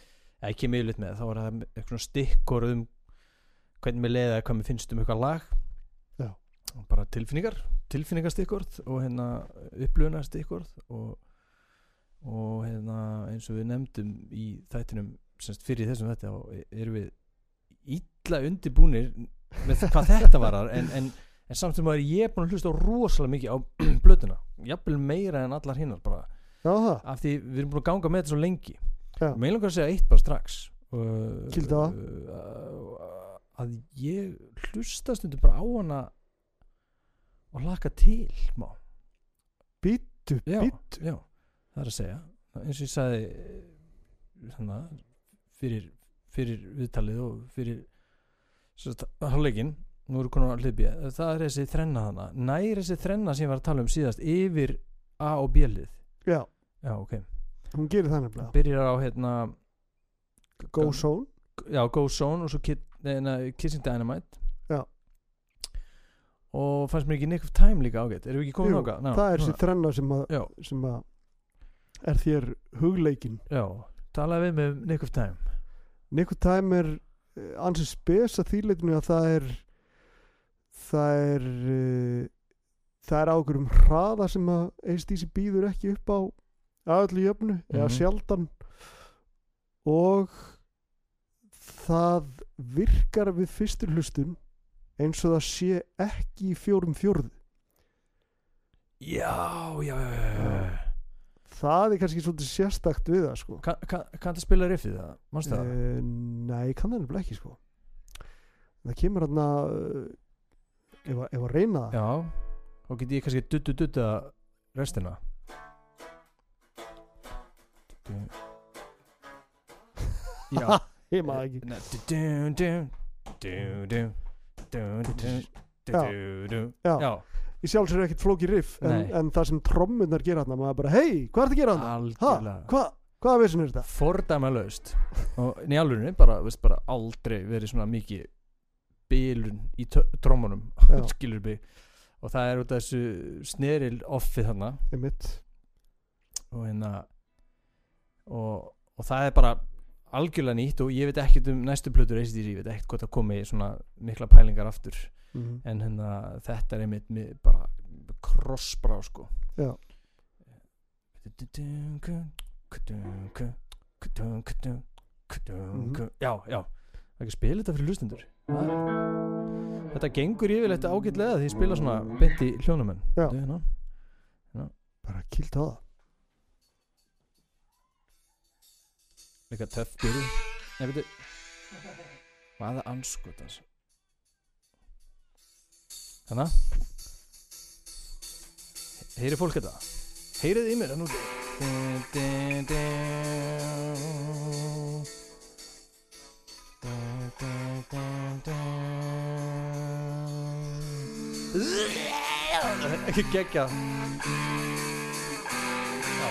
Ég kem yfirleitt með þá er það eitthvað svona stikkur um hvernig mér leiða hvað mér finnst um eitthvað lag. Já. Bara tilfinningar tilfinningastikkorð og hérna upplöfunastikkorð og, og hérna eins og við nefndum í þættinum semst fyrir þessum þetta erum við illa undirbúnir með hvað þetta varar en, en, en samt sem að ég er búin að hlusta rosalega mikið á blötuna jafnvel meira en allar hinnar bara. Já, af því við erum búin að ganga með þetta svo lengi mér langar að segja eitt bara strax. Kildu það. uh, að ég hlusta stundum bara á hana og laka til má. býttu, já, býttu já, það er að segja. Eins og ég sagði eh, hana, fyrir, fyrir viðtalið og fyrir hálfleikin nú eru konar að hlipja það er þessi þrenna hana nær þessi þrenna sem ég var að tala um síðast yfir A og B lið. Já, já ok hún gerir það nefnilega. Byrjar á hérna Go Zone. Já, Go Zone og svo Kid, neina, Kissing Dynamite. Já. og fannst mér ekki Nick of Time líka ágætt erum við ekki Jú, ágætt? Það er þessi þrenna sem að, sem að er þér hugleikin. Já, talaði við með Nick of Time. Nico Time er eh, ansið spes að þýleitinu að það er það er uh, það er ákveðum hraða sem að ACDC býður ekki upp á að öllu jöfnu eða Mhm. sjaldan. Og það virkar við fyrstur hlustun eins og það sé ekki í fjórum fjórðu. Já, já, já, já, það er kannski svolítið sérstakt við það sko. Kann, kann, kann það spila riffið það? Manstu það? Eh, Nei, kann það nefnilega ekki sko. Það kemur hérna ef, að- ef að reyna það. Já, þá get ég kannski duttu dutta restina Já, ég maður ekki. Já. Ég sjálfsögur ekkert flóki riff en, en það sem trommunar gera hann maður bara hei, hvað er það að gera hann? Hvað? Hvaða vissin er þetta? Fordæma laust og nýjálunni bara, veist bara, aldrei verið svona mikið bílun í trómunum skilur við og það er út af þessu sneril offið hann og hérna og, og það er bara algjörlega nýtt og ég veit ekkert um næstu plötur ACDC, ég veit ekkert hvort það komi svona mikla pælingar aftur. Mhm. en hérna þetta er einmitt með bara krossbrá sko. Já. Mhm. já, já. Það er ekki að spila þetta fyrir hlustundur þetta gengur yfirleitt ágætlega því ég spila svona beint í hljónumenn bara kýlt á það eitthvað töff byrju Nei, veitu Hvaða anskot það? Svo Hanna Heyrið fólk þetta? Heyrið í mér hann úti. Ekki gegja Já.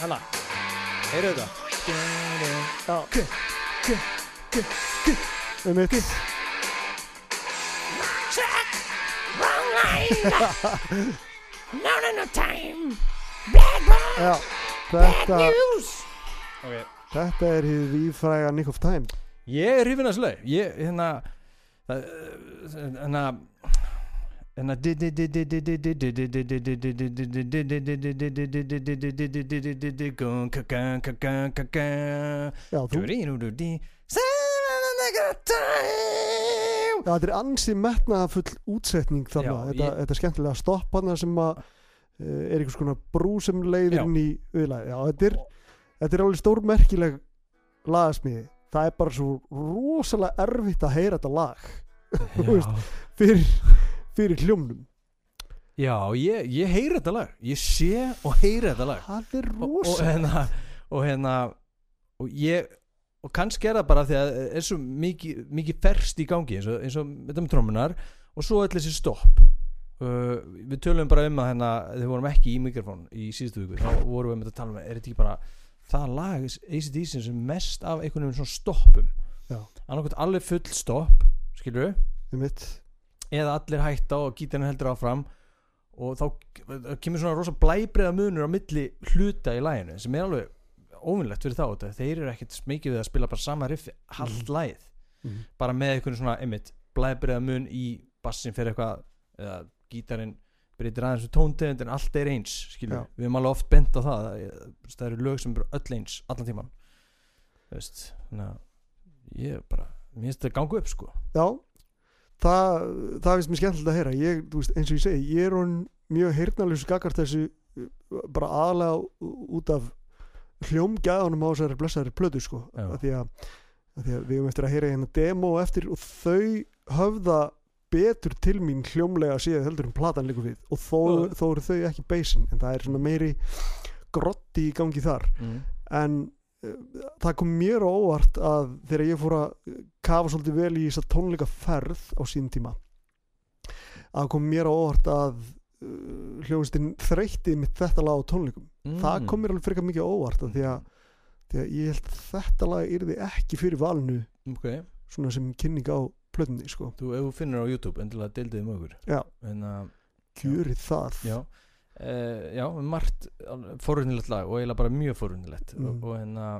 Hanna, heyrðu þetta? K, k, k, k Það er mitt. Check Wrong line No, no, no time Bad boy Já, Bad news okay. Þetta er hýðið ífræga Nick of Time. Ég er hýfin að slög Ég, hérna Þannig að Hérna Já, þú, já, þetta er ansi metnaðafull útsetning Já, þarna, þetta, þetta er skemmtilega stopp hana sem að uh, er einhvers konar brú sem leiðir Já. inn í viðlæði, já, þetta er þetta er alveg stórmerkileg lagasmiði, það er bara svo rosalega erfitt að heyra þetta lag fyrir, fyrir hljómnum. Já, ég, ég heyri þetta lag. Ég sé og heyri þetta lag. Það er og, og rosa. hérna og hérna og ég og kannski er það bara því að er svo mikið, mikið ferst í gangi eins og, eins og þetta með trommunar og svo öll þessi stopp. Uh, við tölum bara um að hérna við vorum ekki í mikrofón í síðustu viku þá vorum við um að tala um er þetta ekki bara það lag ACDC sem mest af einhvern veginn svona stoppum? Já. annarkvæmt alveg full stopp skilur við. Eða allir hætta og gítarinn heldur áfram og þá kemur svona rosa blæbreiða munur á milli hluta í læginu sem er alveg óvinnlegt fyrir þá þetta. þeir eru ekkert smikið við að spila bara sama riffi lægið Mhm. bara með einhvern svona einmitt blæbreiða mun í bassin fyrir eitthvað eða gítarinn breytir aðeins við tóntegund en allt er eins við höfum alveg oft bent á það það, eru lög sem eru öll eins allan tíman þannig að ég bara mér finnst þetta ganga upp sko. Já, það, það finnst mér skemmtilegt að heyra. Ég, veist, eins og ég segi, ég er hún mjög heyrnalus gagart þessu uh, bara aðalega ú- út af hljómgæðunum á þessari blessaðari plötu sko, af því því að við höfum eftir að heyra hérna demo eftir og þau höfða betur til mín hljómlega síðan heldur en platan líka við. Og þó, þó eru þau ekki beisin en það er svona meiri grotti í gangi þar. Mm. en það kom mér óvart að þegar ég fór að kafa svolítið vel í þess að tónleika ferð á sín tíma að kom mér óvart að uh, hljóðustinn þreytti mitt þetta lag á tónleikum Mm. það kom mér alveg frekar mikið óvart af því að, því að ég held að þetta lag yrði ekki fyrir valinu ok svona sem kynning á plötunni sko. Þú, ef þú finnur á YouTube, endilega deildið um okkur Já. En að, kjörið það já uh, Já, margt forunilegt lag og eiginlega bara mjög forunilegt Mm. og, og hérna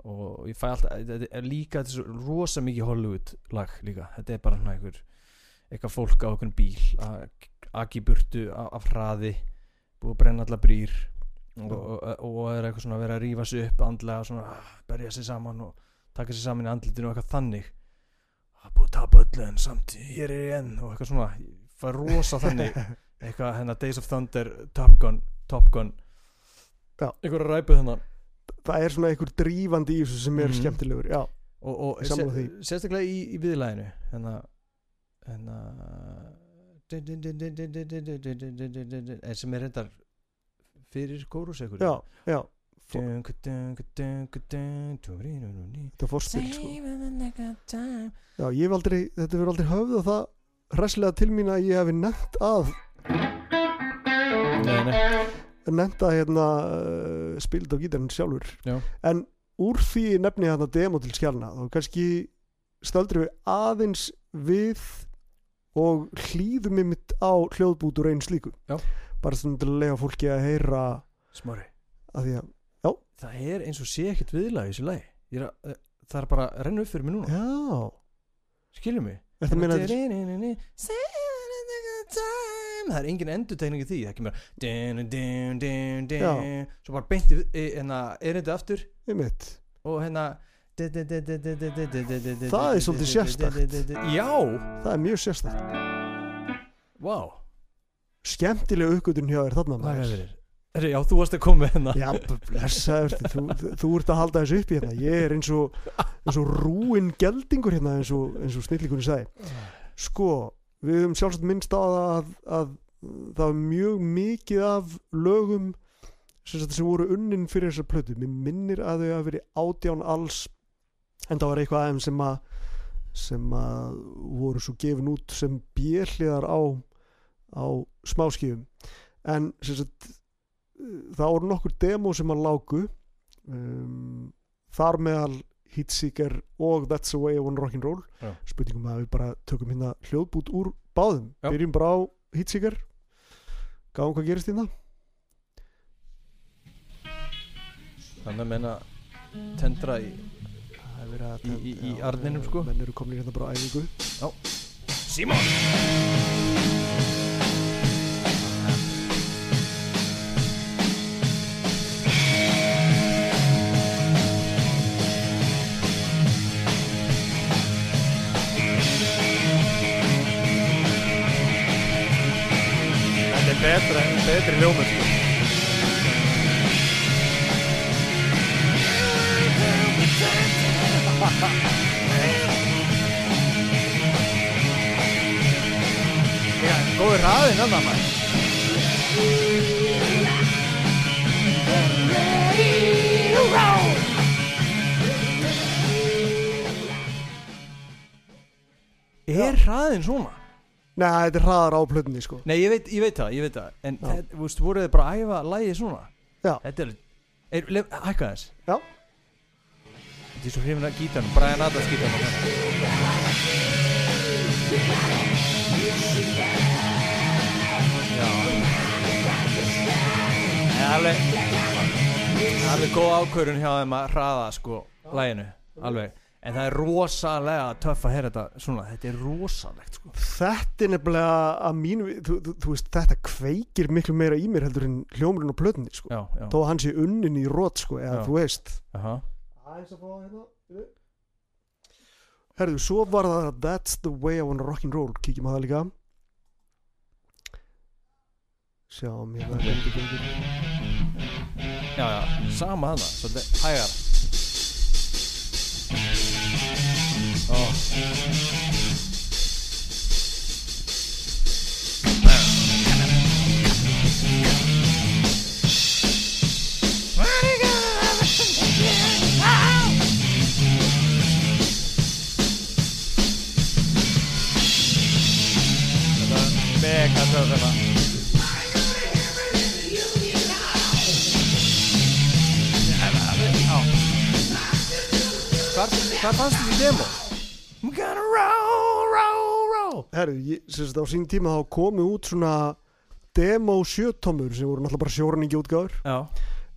og ég fæ alltaf, þetta er líka þetta er rosa mikið Hollywood lag líka. Þetta er bara svona einhver eitthvað fólk á einhvern bíl að aki burtu af, hraði að brenna alla brýr og, og, og, og er eitthvað svona að vera að rífa sig upp andlega og svona ah, berja sig saman og taka sig saman í andlitinu og eitthvað þannig. Að búið að tapa öllu en samt hér er ég enn og eitthvað svona. Ég fæ rosa þannig eitthvað hérna Days of Thunder Top Gun, Top Gun Já. eitthvað ræpu þennan það er svona einhver drífandi í þessu sem er Mhm. skemmtilegur já, og, og því. sérstaklega í, í viðlæðinu hérna hérna sem er reyndar fyrir kórus eitthvað já, já þetta er fórspil sko. já, ég hef aldrei, þetta verður aldrei höfð það hresslega til mín að ég hefi nefnt að Nei, nei. nefnt að hérna uh, spild á gítarinn sjálfur. Já. en úr því nefni ég þarna demo til skjálna þá kannski stöldrum við aðeins við og hlýðum mitt á hljóðbútur einu slíku. Já. bara svona til að lega fólki að heyra Smári. að því að, það er eins og sé ekkert viðlag í þessu lagi. Ég að, eh, það er bara að renna upp fyrir mig núna. Já. Skilur mig? Þetta meina að það er engin endurtegning í því það kemur svo bara beinti hérna erindi aftur og hérna það er svolítið sérstakt. já, það er mjög sérstætt wow skemmtilega uppgötun hjá þér þarna maður. er já, þú varst að koma með hérna Já, blessaður, þú, þú, þú ert að halda þessu upp í hérna Ég er eins og, eins og rúin geldingur hérna eins og, og snillingunni sagði Sko, við höfum sjálfsagt minnst á að, að það var mjög mikið af lögum sem, sem voru unnin fyrir þessar plötu. Mér minnir að þau hafa verið átján alls en það var eitthvað aðeim sem að sem að voru svo gefin út sem björliðar á á smáskifum en sagt það voru nokkur demo sem að lágu um, þar meðal Heatseeker og That's the way I wanna rock'n'roll spurningum að við bara tökum hérna hljóðbút úr báðum. Já. byrjum bara á Heatseeker gáum hvað gerist hérna. Þannig að menna tendra í að Í- í- í arninum, sko. menn eru komin hérna bara á æfingu. Simon betri hljómur sko. Já, góður hraðinn hann maður Er hraðinn svona? Nei, þetta er hraðar á plötunni sko. Nei, ég veit, ég veit það, ég veit það. En þetta, þú veist, voruð þið bara að æfa lægið svona? Já. Þetta er, er lef, hækka þess Já. Þetta er svo hrifin að gítarnum, Brian Adams gítarnum Já. Það er alveg Það er alveg góð ákvörun hjá þeim að hraða sko læginu, alveg En það er rosalega töff að heyra þetta svona, þetta er rosalegt sko. Þetta er nefnilega að mínu þú, þú, þú veist, þetta kveikir miklu meira í mér heldur en hljómurinn á plötunni sko. Já, já, þó að hann sé unnin í rót sko eða Já. þú veist. Aha. Æs að fá hérna. Herðu, svo var það That's the way I wanna rock'n'roll Kíkjum á það líka. Sjáum hérna reyndu gengur. Já, já, sama hana, svolítið hægar fannst þið í demo? I'm gonna roll, roll, roll. Herðu, ég, sagt á sín tíma þá komu út svona demo sjötomur sem voru náttúrulega bara sjóraningi útgáður Já,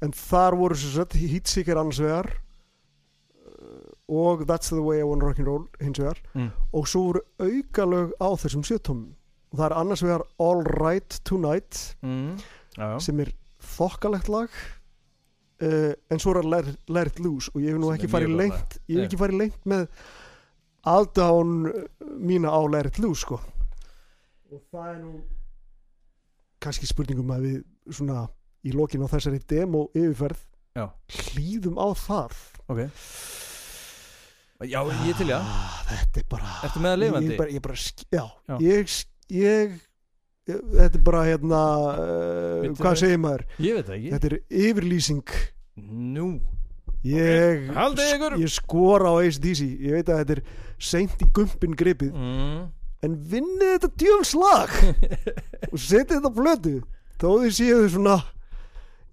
en þar voru sagt Heatseeker annars vegar uh, og That's the way I wanna rock'n'roll hins vegar. Mm. og svo voru aukalög á þessum sjötomum og það er annars vegar All Right Tonight Mm. Sem er þokkalegt lag uh, en svo er Let, Let It Loose. Og ég hef nú ekki farið lengt ég hef ekki farið lengt með aðdán mína á Let It Loose sko. Og það er nú kannski spurningum að við svona í lokin á þessari demo yfirferð Já. hlýðum á það. Ok. Já, ég til já ah, þetta er bara ertu með að lifandi? Ég, bara, ég bara, já, Já. Ég, ég, ég þetta er bara hérna uh, hvað segir maður? Ég veit það ekki. Þetta er yfirlýsing. Nú. Ég, haldið ykkur. ég skora á ACDC ég veit að þetta er seint í gumpin gripið mm. en vinnið þetta djöfnslag og setið þetta flötu þó þið séu svona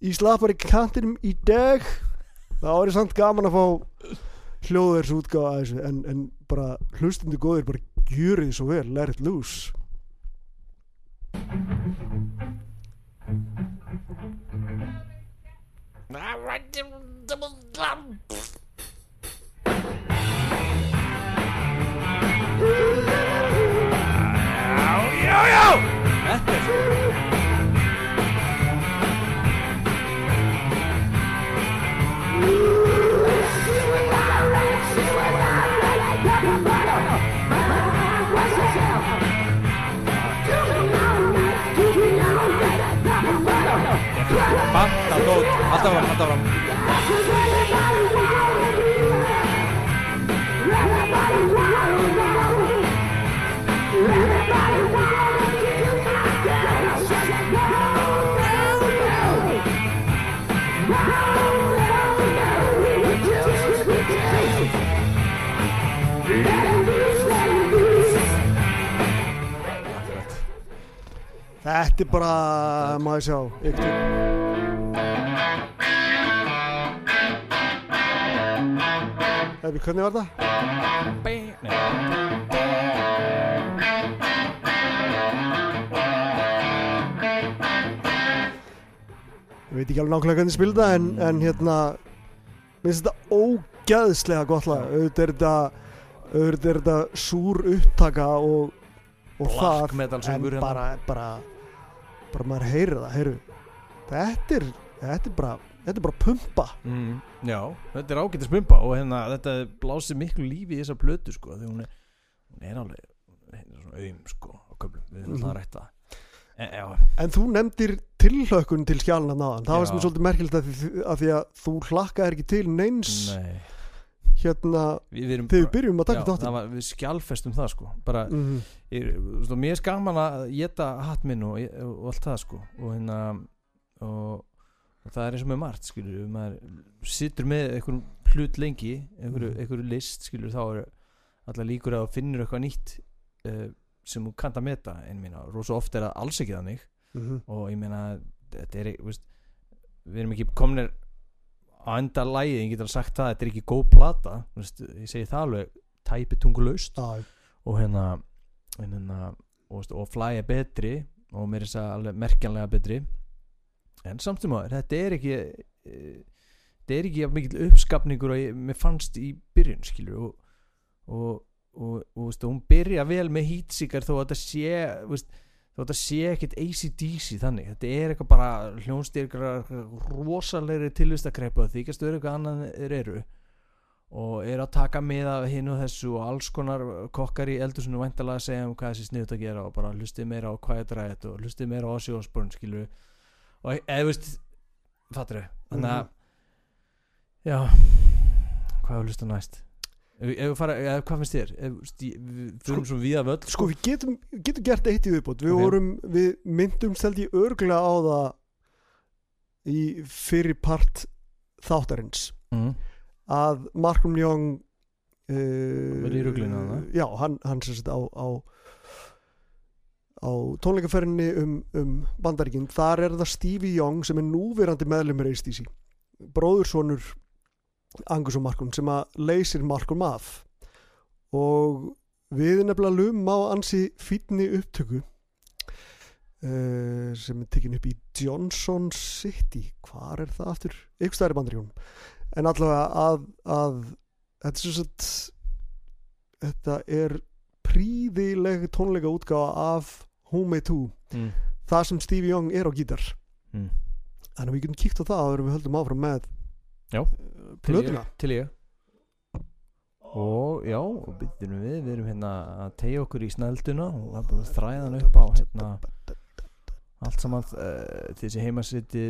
í slappari kantinum í dag þá er samt gaman að fá hljóðvers útgáfa að þessu en, en bara hlustundu góðir bara gjörið þið svo vel, let it loose þetta er Banta dót, alltaf fram, alltaf fram þetta er bara, maður sjá ykkur Efi, hvernig var það? Nei. ég veit ekki alveg nákvæmlega hvernig spila það en, en hérna mér finnst þetta ógæðslega gott lag auðvitað er þetta auðvitað er þetta súr upptaka og, og það en hérna. bara, bara bara maður heyrir það heyru. þetta er þetta er bara, þetta er bara pumpa. Mm, Já, þetta er ágættis bumba og hérna þetta blásið miklu lífi í þessa plötu sko því hún er, hún er alveg hún er svona auðum sko á köflum. Við erum Mhm. alltaf að rætta það. En, en þú nefndir tilhlökkun til skjálna náðan það Já. var sem svolítið merkilegt að því, að því að þú hlakkaðir ekki til neins. Nei hérna þegar við byrjum að taka það var, við skjálfestum það sko. Bara, mm þú veist, og mér er skaman að geta hatt minn og, og allt það sko. Og hérna og, og það er eins og með margt skilur maður situr með einhverjum hlut lengi einhverju, Mhm. einhverju list skilur þá er allar líkur að þú finnur eitthvað nýtt uh, sem þú kannt að meta. En mína, rosa oft er það alls ekki þannig. -hmm. og ég meina þetta er, veist, við erum ekki komnir á enda lægi, ég getur sagt það þetta er ekki góð plata, veist, ég segi það alveg tæpi tungulaust ah, og hérna, hérna og, og er betri og mér er þess að alveg merkjanlega betri. En samt sem að þetta er ekki e, þetta er ekki mikill uppskapningur og ég, mér fannst í byrjun skilur og og, og, og veist, hún byrja vel með hýtsíkar þó að þetta sé veist, þetta sé ekkit ACDC þannig. Þetta er eitthvað bara hljónstyrkar rosalegri tilvistakreipa að stöður eitthvað annað þeir eru. Og er að taka með af hinn og þessu og alls konar kokkar í eldursunu væntalega að segja um hvað þessi sniðut að gera og bara hlustið meira á Quiet Riot og hlustið meira á Ozzy Osbourne skilur og eða veist fattur þau þannig að já hvað er að hlusta næst ef, við fara, eða hvað finnst þér fyrir svo við að völl sko við getum, getum gert eitt í viðbót við Ok. vorum, við myndum stelt í örglega á það í fyrir part þáttarins mm. að Malcolm Young uh, Verið í ruglinu þarna? já, hann, hann sagt á, á á tónleikaferðinni um, um bandaríkinn, þar er það Stevie Young sem er núverandi meðlumur ACDC bróðursonur Angus og Malcolm sem að leysir Malcolm af og við nefnilega lum á ansi fínni upptöku uh, sem er tekin upp í Johnson City hvar er það aftur? ykkur stæri bandaríkjum en allavega að, að þetta er sett þetta er príðileg tónleika útgáfa af Home 2 Mm. það sem Stevie Young er á gítar Mm. þannig að við getum kíkt á það en við höldum áfram með Já. Eh, plötuna til ég. Og já, og byrjum við við erum hérna að tegja okkur í snælduna og það bara að þræða hann upp á hérna allt saman uh, til þessi heimasiti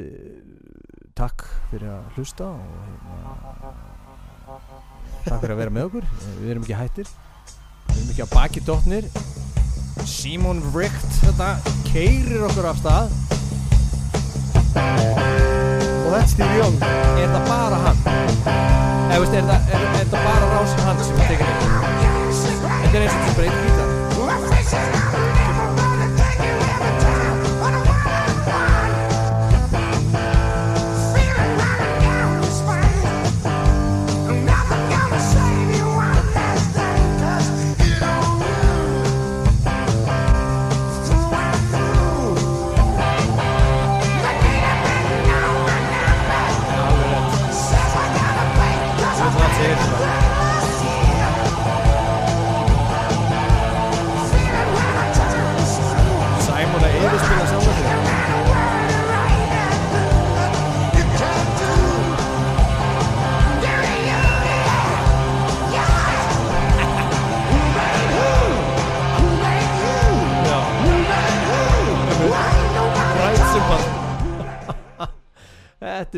takk fyrir að hlusta og hérna, takk fyrir að vera með okkur. Eh, við erum ekki hættir. Við erum ekki á baki dotnir Simon Richt þetta keirir okkur af stað og þetta Steve Young er þetta bara hann? Eða veist, er þetta, er, er þetta bara rásin hann sem er tekin þetta er eins og sem breytir gítar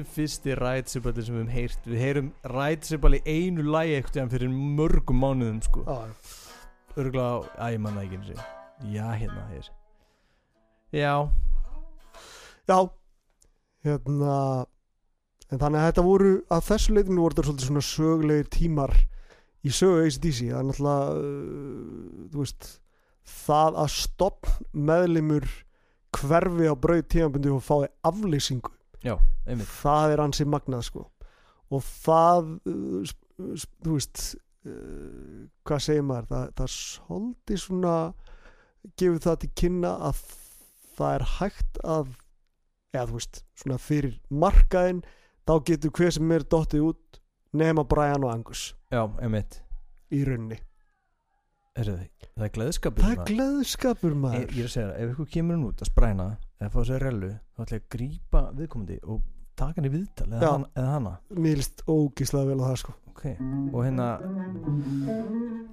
Þetta er fyrsti rætsuballi sem við hefum heyrt. Við heyrum rætsuball í einu lagi eitthvað fyrir mörgum mánuðum sko. Já, Örgulega á, æ, ég manna ekki einu sinni. Já, hérna, hér Já, já. Hérna en þannig að þetta voru að þessu leitinu voru þetta svolítið svona sögulegir tímar í sögu ACDC það er náttúrulega uh, þú veist það að stopn meðlimur hverfi á brauð tímanbundi og fái aflýsingu já, það er ansi magnað sko. Og það uh, þú veist uh, hvað segir maður? Það, það svolítið svona gefur það til kynna að það er hægt að eða þú veist, svona fyrir markaðin þá getur hver sem er dottið út nema Brian og Angus. Já, einmitt. Í rauninni. Er það, það er gleðskapur það er gleðskapur ég, maður. Ég er að segja það, ef ykkur kemur hann út að spræna eða fá sér rellu, þá ætla ég að grípa viðkomandi og taka hann í viðtal eða, hann, eða hana. Mér líst ógíslega vel á það sko. Ok, og hérna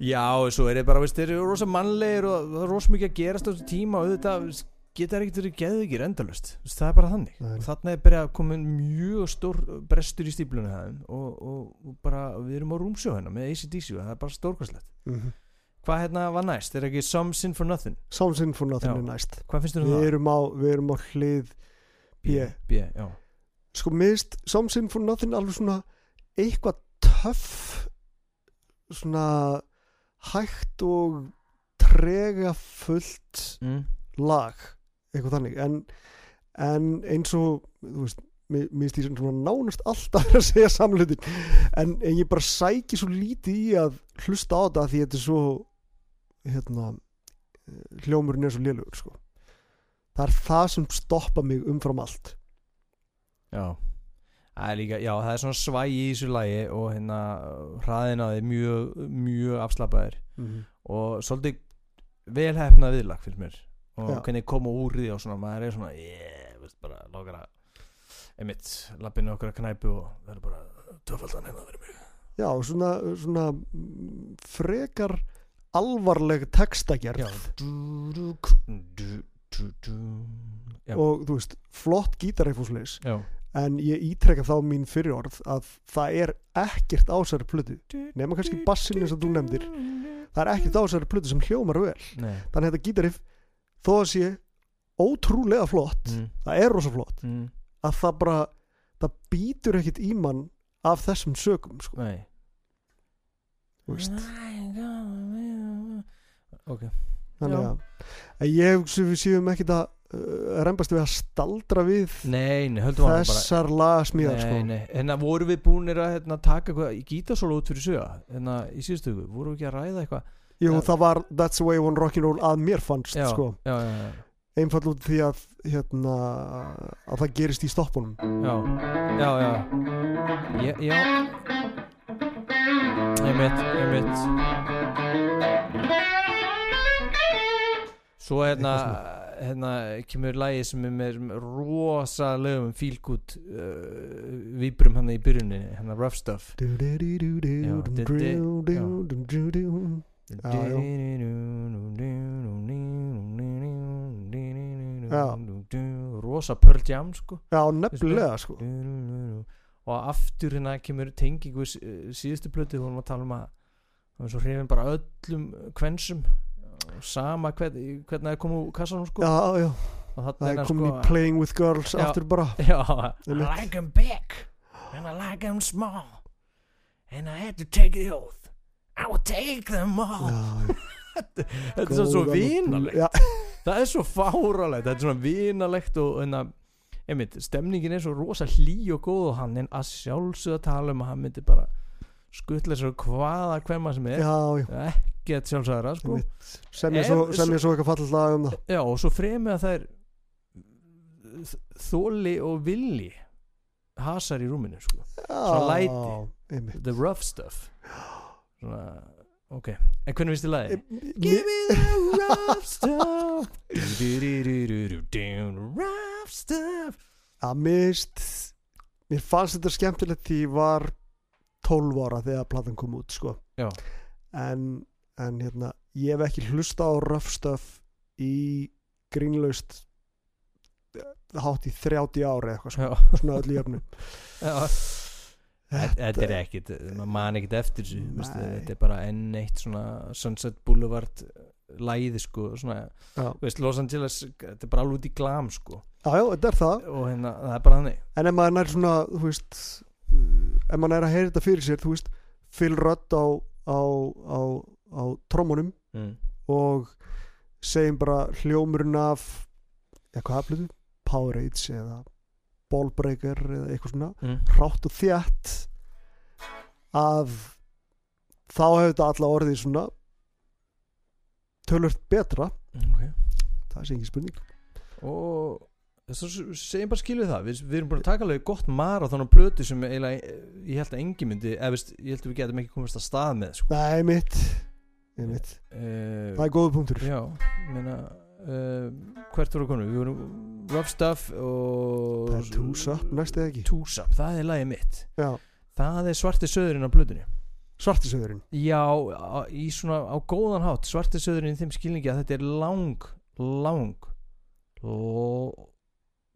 já, og svo er ég bara, veist, þeir eru rosa mannlegir og það er rosa mikið að gerast á þessu tíma og auðvitað veist, geta ekkert verið geðvikið endalust það er bara þannig. Nei. og þarna er bara komin mjög stór brestur í stíplunum hæðum og, og, og bara við erum á rúmsjó hérna með ACDC og það er bara stórkvæslegt mm -hmm. Hvað hérna var næst, er ekki Some Sin for Nothing? Something for nothing Já. er næst. Hvað finnst þér um við það? erum, á, við erum á hlið B. B, já. Sko minnst Something for nothing alveg svona eitthvað töff svona hægt og trega fullt mm. lag eitthvað þannig. En, en eins og þú veist mér finnst ég svona nánast alltaf að segja samlutin en, en ég bara sæki svo lítið í að hlusta á þetta því þetta er svo hérna hljómurinn er svo lélugur sko. það er það sem stoppa mig umfram allt. Já. Það er líka, já, það er svona svægi í þessu lagi og hérna hraðin að þið mjög, mjög afslappaðir og svolítið velhefnað viðlag fyrir mér. Og Já. hvernig koma úr því og svona, maður er svona yeah, veist, bara lókar að einmitt, lappinu okkur að knæpu og það er bara töfaldan hérna fyrir mig. Já, svona, svona mm, frekar alvarleg textagerð. Og þú veist, flott gítareifúsleis Já. en ég ítrekka þá mín fyrir orð að það er ekkert ásæri plötu nema kannski bassin eins og þú nefndir. Það er ekkert ásæri plötu sem hljómar vel. Nei. Þannig að þetta gítarif þó að sé ótrúlega flott mm, það er rosa flott mm, að það bara það býtur ekkert í mann af þessum sögum sko, Nei. Þú veist. Ok þannig Já. að, að ég hugsa við séum ekkert að uh, reymbast við að staldra við Nei, nei, að þessar lagasmíðar sko. nei, hérna voru við búinir að hérna, taka eitthvað í gítasólu út fyrir söga hérna í síðustu hugu, voru við ekki að ræða eitthvað Jú, Já. það var That's the way one rock'n'roll að mér fannst já, sko. já, já, já, einfall út því að hérna, að það gerist í stoppunum já, já, já. Ég, já ég mitt, ég mitt svo hérna hérna kemur lagi sem er með rosalegum fílgút uh, víbrum hann í byrjunni hérna Rough Stuff Já, já. rosa Pearl Jam sko já, nefnilega sko og aftur hérna kemur tengingu síðustu plötu hún var að tala um að var svo hrifin bara öllum kvensum sama hvern, hvernig það kom úr kassanum sko. Já, já, og það er komin í Playing with Girls Já. aftur bara. Já, I like them big and I like them small and I had to take the oath. I will take them all. Já, Þetta er svo, já, Það er svo fáralegt, þetta er svona vinalegt og en að, einmitt, stemningin er svo rosa hlý og góð og hann en að sjálfsögða tala um að hann myndi bara skuttla svo hvaða hverma sem er. Já, já ekkert sjálfsögðara sko. Einmitt. sem ég svo, svo- eitthvað fallið lag um það Já, og svo fremið að það er þóli og villi hasar í rúminu sko. Svona læti. læti the rough stuff svona, ok, en hvernig finnst þið lagi? Give me the rough stuff Do-do-do-do-do-do, Rough stuff að mist mér fannst þetta skemmtilegt því ég var 12 ára þegar platan kom út sko. Já. en, en hérna ég hef ekki hlusta á rough stuff í grínlaust eh, hátt í 30 ári eitthvað Já, svona öllu jöfnu já. Þetta þetta er ekkit, maður man ekkit eftir þessu Þetta er bara enn eitt svona Sunset Boulevard læði sko, svona, veist, Los Angeles þetta er bara alveg út í glam sko. Já, þetta er það. Og hérna, það er bara þannig. En ef maður nær svona, þú veist ef maður nær að heyra þetta fyrir sér þú veist, Phil Rudd á á, á, á trómunum mm. og segjum bara hljómurinn af ja, hvað hafluðu? Powerades eða Ballbreaker eða eitthvað svona Mm. hrátt og þjætt að þá hefur þetta alla orðið svona tölvört betra okay. það sé ekki spurning og svo segjum bara skilu það við, við erum búin að taka alveg gott marathon á plötu sem eiginlega, ég held að engi myndi eða ég held að við getum ekki komast að stað með sko. Nei, mitt. Uh, það er góða punktur. já, meina uh, hvert voru konum, við vorum Rough Stuff og það er túsa, næst eða ekki? Túsa, það er lagið mitt. Já, það er svarti söðurinn á plötunni. Svartisöðurinn já, á, í svona á góðan hátt svarti söðurinn í þeim skilningi að þetta er lang, lang l-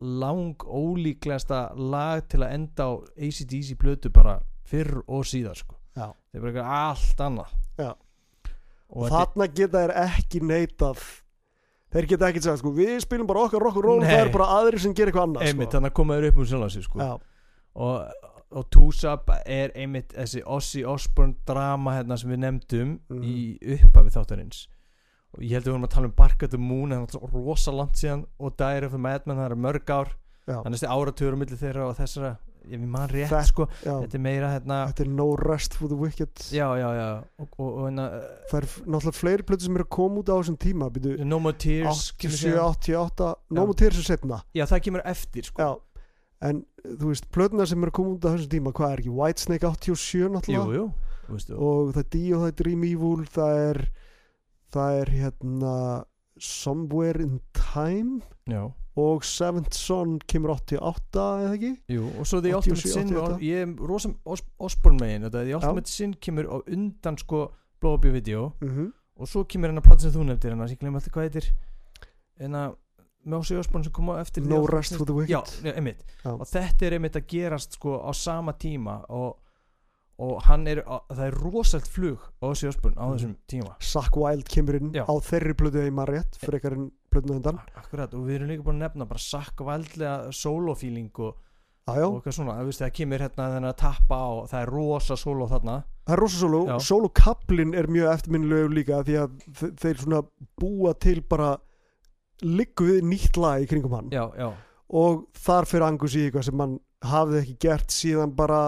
lang ólíklegasta lag til að enda á ACDC plötu bara fyrr og síðar sko. Það er bara eitthvað allt annað. Já. Og þarna geta þær ekki neitað þeir geta ekki sagt sko, við spilum bara okkar og roll Nei. það er bara aðrir sem gerir eitthvað annað einmitt, sko. þannig að koma þér upp um sjálf sig sko. já, og, og Túsap er einmitt þessi Ozzy Osbourne drama hérna sem við nefndum Mhm. í upphafi þáttarins og ég held að við vorum að tala um Bark at the Moon það er rosa langt síðan og of a Madman það er mörg ár þannig að þessi áratugur á milli þeirra og þessara ég við man rétt Þetta- sko já. þetta er meira hérna þetta er no rest for the wicked. Já já já og, og, og hérna það er náttúrulega fleiri plötu sem eru að koma út á þessum tíma byrju, No More Tears kemur 87, síðan. 88 Já. nómu til þessu setna já það kemur eftir sko. Já, en þú veist, plötuna sem eru að koma út á þessum tíma hvað er ekki, Whitesnake 87 jú náttúrulega? Jú veistu, og það er Dio, það er Dream Evil það er það er hérna Somewhere in Time. Já og Seventh Son kemur 88 eða ekki Jú, og svo 87, Ultimate Sin 88. og ég er rosa Os Osborne megin þetta, The Ultimate Sin kemur á undan sko Blow Up Your Video mm og svo kemur hennar plata sem þú nefndir hennar, ég glemur alltaf hvað heitir hennar með Ossi Osborne sem kom á eftir No Rest for the Wicked Já, einmitt Já. og þetta er einmitt að gerast sko á sama tíma og, og hann er, á- það er rosalt flug á Ossi Osborne á Mhm. þessum tíma Zack Wild kemur inn Já. á þeirri eða ég maður rétt frekar en plötuna undan. Akkurat, og við erum líka búin að nefna bara sakk valdlega solo-feeling og, og eitthvað svona, það, það kemur hérna þennan að tappa og það er rosa solo þarna. Það er rosa solo Já. solo-kaplin er mjög eftirminnilegu líka því að þe- þeir svona búa til bara liggu við nýtt lag í kringum hann. Já, já, og þar fyrir Angus í eitthvað sem hann hafði ekki gert síðan bara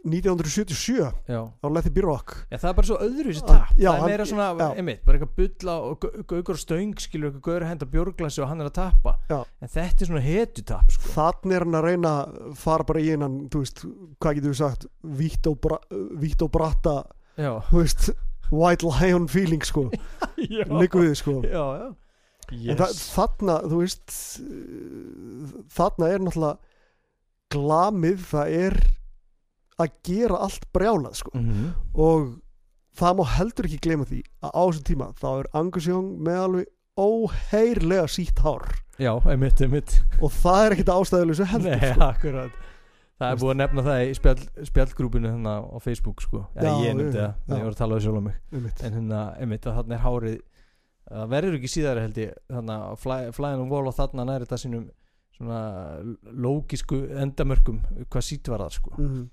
1977 já. á Let It Be Rock Já, það er bara svo öðru þessi Ah, tap já, Það er meira svona, einmitt, bara eitthvað bulla og gau- gaukur og stöng skilur eitthvað gauður að henda björglasi og hann er að tappa. En þetta er svona hetjutap sko. þannig er hann að reyna fara bara í einan þú veist, hvað getur við sagt vítt og, bra, vítt og bratta Já, þú veist, White Lion feeling sko, við sko. Já, já. en þarna, þú veist þarna er náttúrulega glamið, það er að gera allt brjálað sko Mhm. og það má heldur ekki gleyma því að á þessum tíma þá er Angus Young með alveg óheirlega sítt hár já, einmitt, einmitt og það er ekkit ástæðuleysu heldur Nei, sko. Það er búið að nefna það í spjall, spjallgrúpinu hérna á Facebook sko Eða Já, ég nefndi það, ég var að tala við sjálf um mig Einmitt. En hérna, einmitt, að þarna er hárið Það verður ekki síðar held ég Þarna, fly, flying on wall og þarna næri þetta sínum Svona lógisku endamörkum Hvað sýtt var það sko Mhm.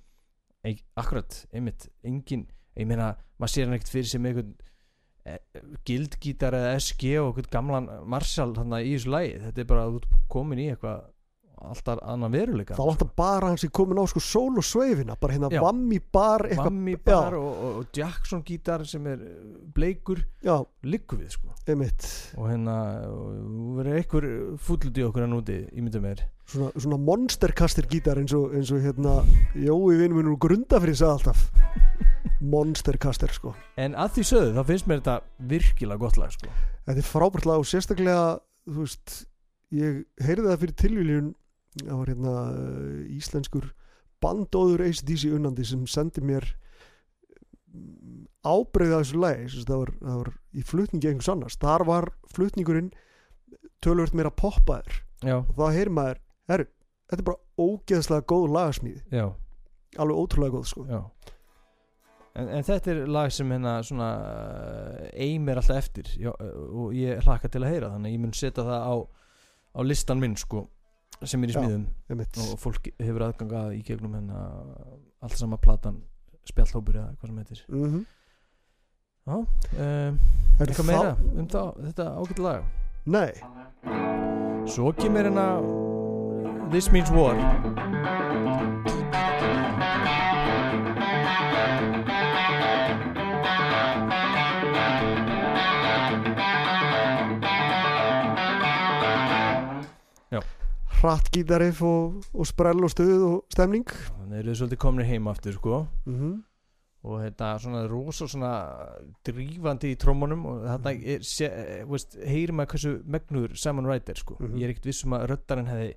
Eik, Akkurat, einmitt, engin Ég meina, maður sér hann ekkert fyrir sem einhvern eh, Gildgítar eða SG og einhvern gamlan Marshall þarna í þessu lagi. Þetta er bara að þú komin í eitthvað Alltaf annan veruleika. Það vantar bara hans í komin á sko sól og sveifina bara hérna Já. vammi bar Mammi bar og, og, og Jackson gítar sem er eh, bleikur liggur við sko. Einmitt. Og hérna og verður einhver fúllut í okkur hann úti ímynda mér. Svona, svona monsterkastir gítar eins og, eins og hérna Jói minn úr grundafrið sagði alltaf. Monsterkastir sko. En að því sögðu þá finnst mér þetta virkilega gott lag sko. Þetta er frábært lag og sérstaklega þú veist, ég heyrði það fyrir tilvíljun það var hérna uh, íslenskur bandóður ACDC unnandi sem sendi mér ábreyða þessu sagt, það var, það var í flutningi einhvers annars. Þar var flutningurinn tölvöld meira poppaður. Og þá heyrir maður, herru, þetta er bara ógeðslega góð lagasmíði, já, alveg ótrúlega góð sko. En, en þetta er lag sem hérna svona eimir alltaf eftir. Já, og ég hlakka til að heyra þannig að ég mun setja það á, á listan minn sko sem er í Já. smíðum einmitt. og fólk hefur aðgangað í gegnum hérna allt sama platan spjallhópur eða hvað sem heitir mm -hmm. Já, um, eitthvað meira um það, þetta ágætt lag Nei, Svo kemur hérna This Means War hratt gítarif og, og sprell og stuð og stemning. Þannig eru þið svolítið komnir heim aftur sko. Mm -hmm. og þetta svona rosa svona drífandi í trómunum og þetta er, sé, eh, veist, heyrir maður hversu megnur Simon Wright er sko. Mhm. ég er ekkert vissum að röddarinn hefði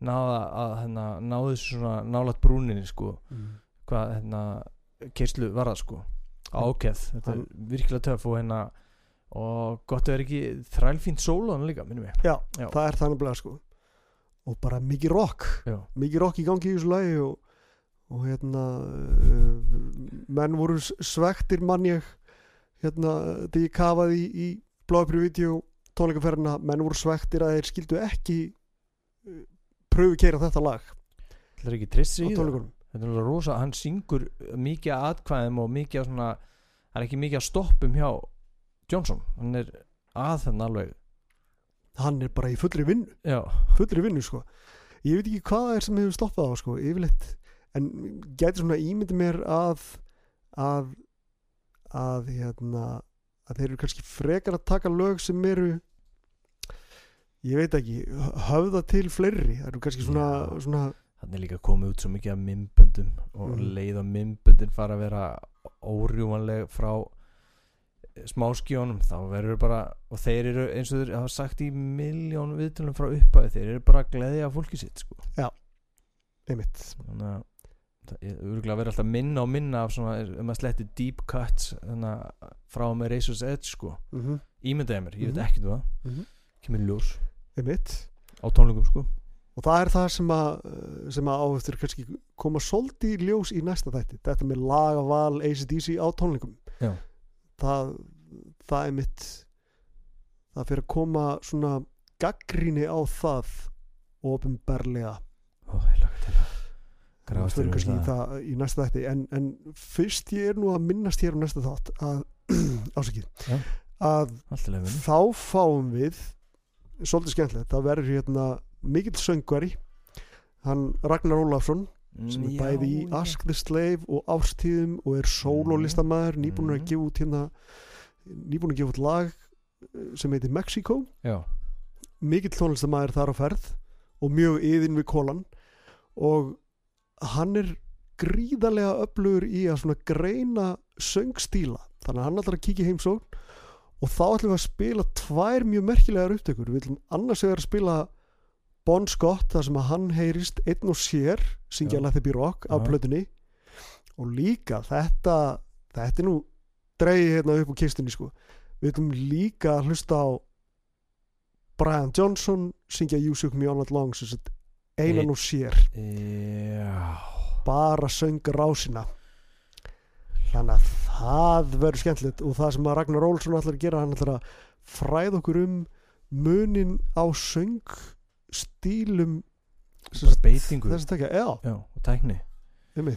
náða að hérna, náðu þessu svona nálat brúninni sko. Hvað hérna keislu var það sko. Ákveð, þetta er virkilega töff og hérna og gott að vera ekki þrælfínt sólóðan líka minnum við Já, Já. það er þannig að sko og bara mikið rock. Já. mikið rock í gangi í þessu lagi og, og hérna uh, menn voru svektir mann ég hérna þegar ég kafaði í, í blóðaprið vídeo tónleikaferðina, menn voru svektir að þeir skildu ekki uh, pröfu keira þetta lag. Þetta er ekki sig í það? þetta er rosa, hann syngur mikið að atkvæðum og mikið að svona það er ekki mikið að stoppum hjá Johnson, hann er að þennan alveg hann er bara í fullri vinnu. Já, fullri vinnu sko. Ég veit ekki hvað er sem hefur stoppað á sko yfirleitt en gæti svona ímyndi mér að að að hérna að þeir eru kannski frekar að taka lög sem eru ég veit ekki höfða til fleiri. Það eru kannski svona, svona hann er líka komið út svo mikið af mymböndum og Mhm. leið að mymböndin fara að vera órjúmanleg frá smáskjónum þá verður bara og þeir eru eins og þeir hafa sagt í miljón viðtölum frá upphæði þeir eru bara að gleðja fólki sitt sko. einmitt þannig að það er að vera alltaf minna og minna af svona um að sletti deep cuts að frá með Razor's Edge sko mm -hmm. ímyndaði mér, ég veit Mhm. ekkert um það Mhm. kemur í ljós einmitt á tónleikum sko og það er það sem að sem að á eftir kannski koma svolítið ljós í næsta þætti þetta með lagaval ACDC á tónleikum Já. Það það er mitt það fyrir að koma svona gaggríni á það ofinberlega fyrir fyrir kannski í, það. það, í næsta þætti. En, en fyrst ég er nú að minnast hér á næsta þátt að ásakið Já. að þá fáum við svolítið skemmtilegt, það verður hérna mikill söngvari hann Ragnar Ólafsson sem er bæði í Ask the Slave og Ástíðum og er sólólistamæður nýbúin að Mhm. gefa út hérna nýbúin að gefa út lag eh, sem heitir Mexico já, mikill tónlistamæður þar á ferð og mjög yðin við kólan og hann er gríðarlega öflugur í að svona greina söngstíla þannig að hann ætlar að kíkja heimsókn. Og þá ætlum við að spila tvær mjög merkilegar upptökur. Við ætlum annars vegar að spila Bon Scott þar sem að hann heyrist einn og sér syngja. Let It Be Rock af plötunni. Og líka þetta þetta er nú dreigið hérna upp á kistunni sko. Við ætlum líka hlusta á Brian Johnson syngja You Shook Me All Night Long einan Ein- og sér. Já bara söng rásina. Þannig að það verður skemmtilegt og það sem að Ragnar Olsson ætlar að gera hann ætlar að fræða okkur um munin á söng stílum beitingu. að já, Já, og tækni. Um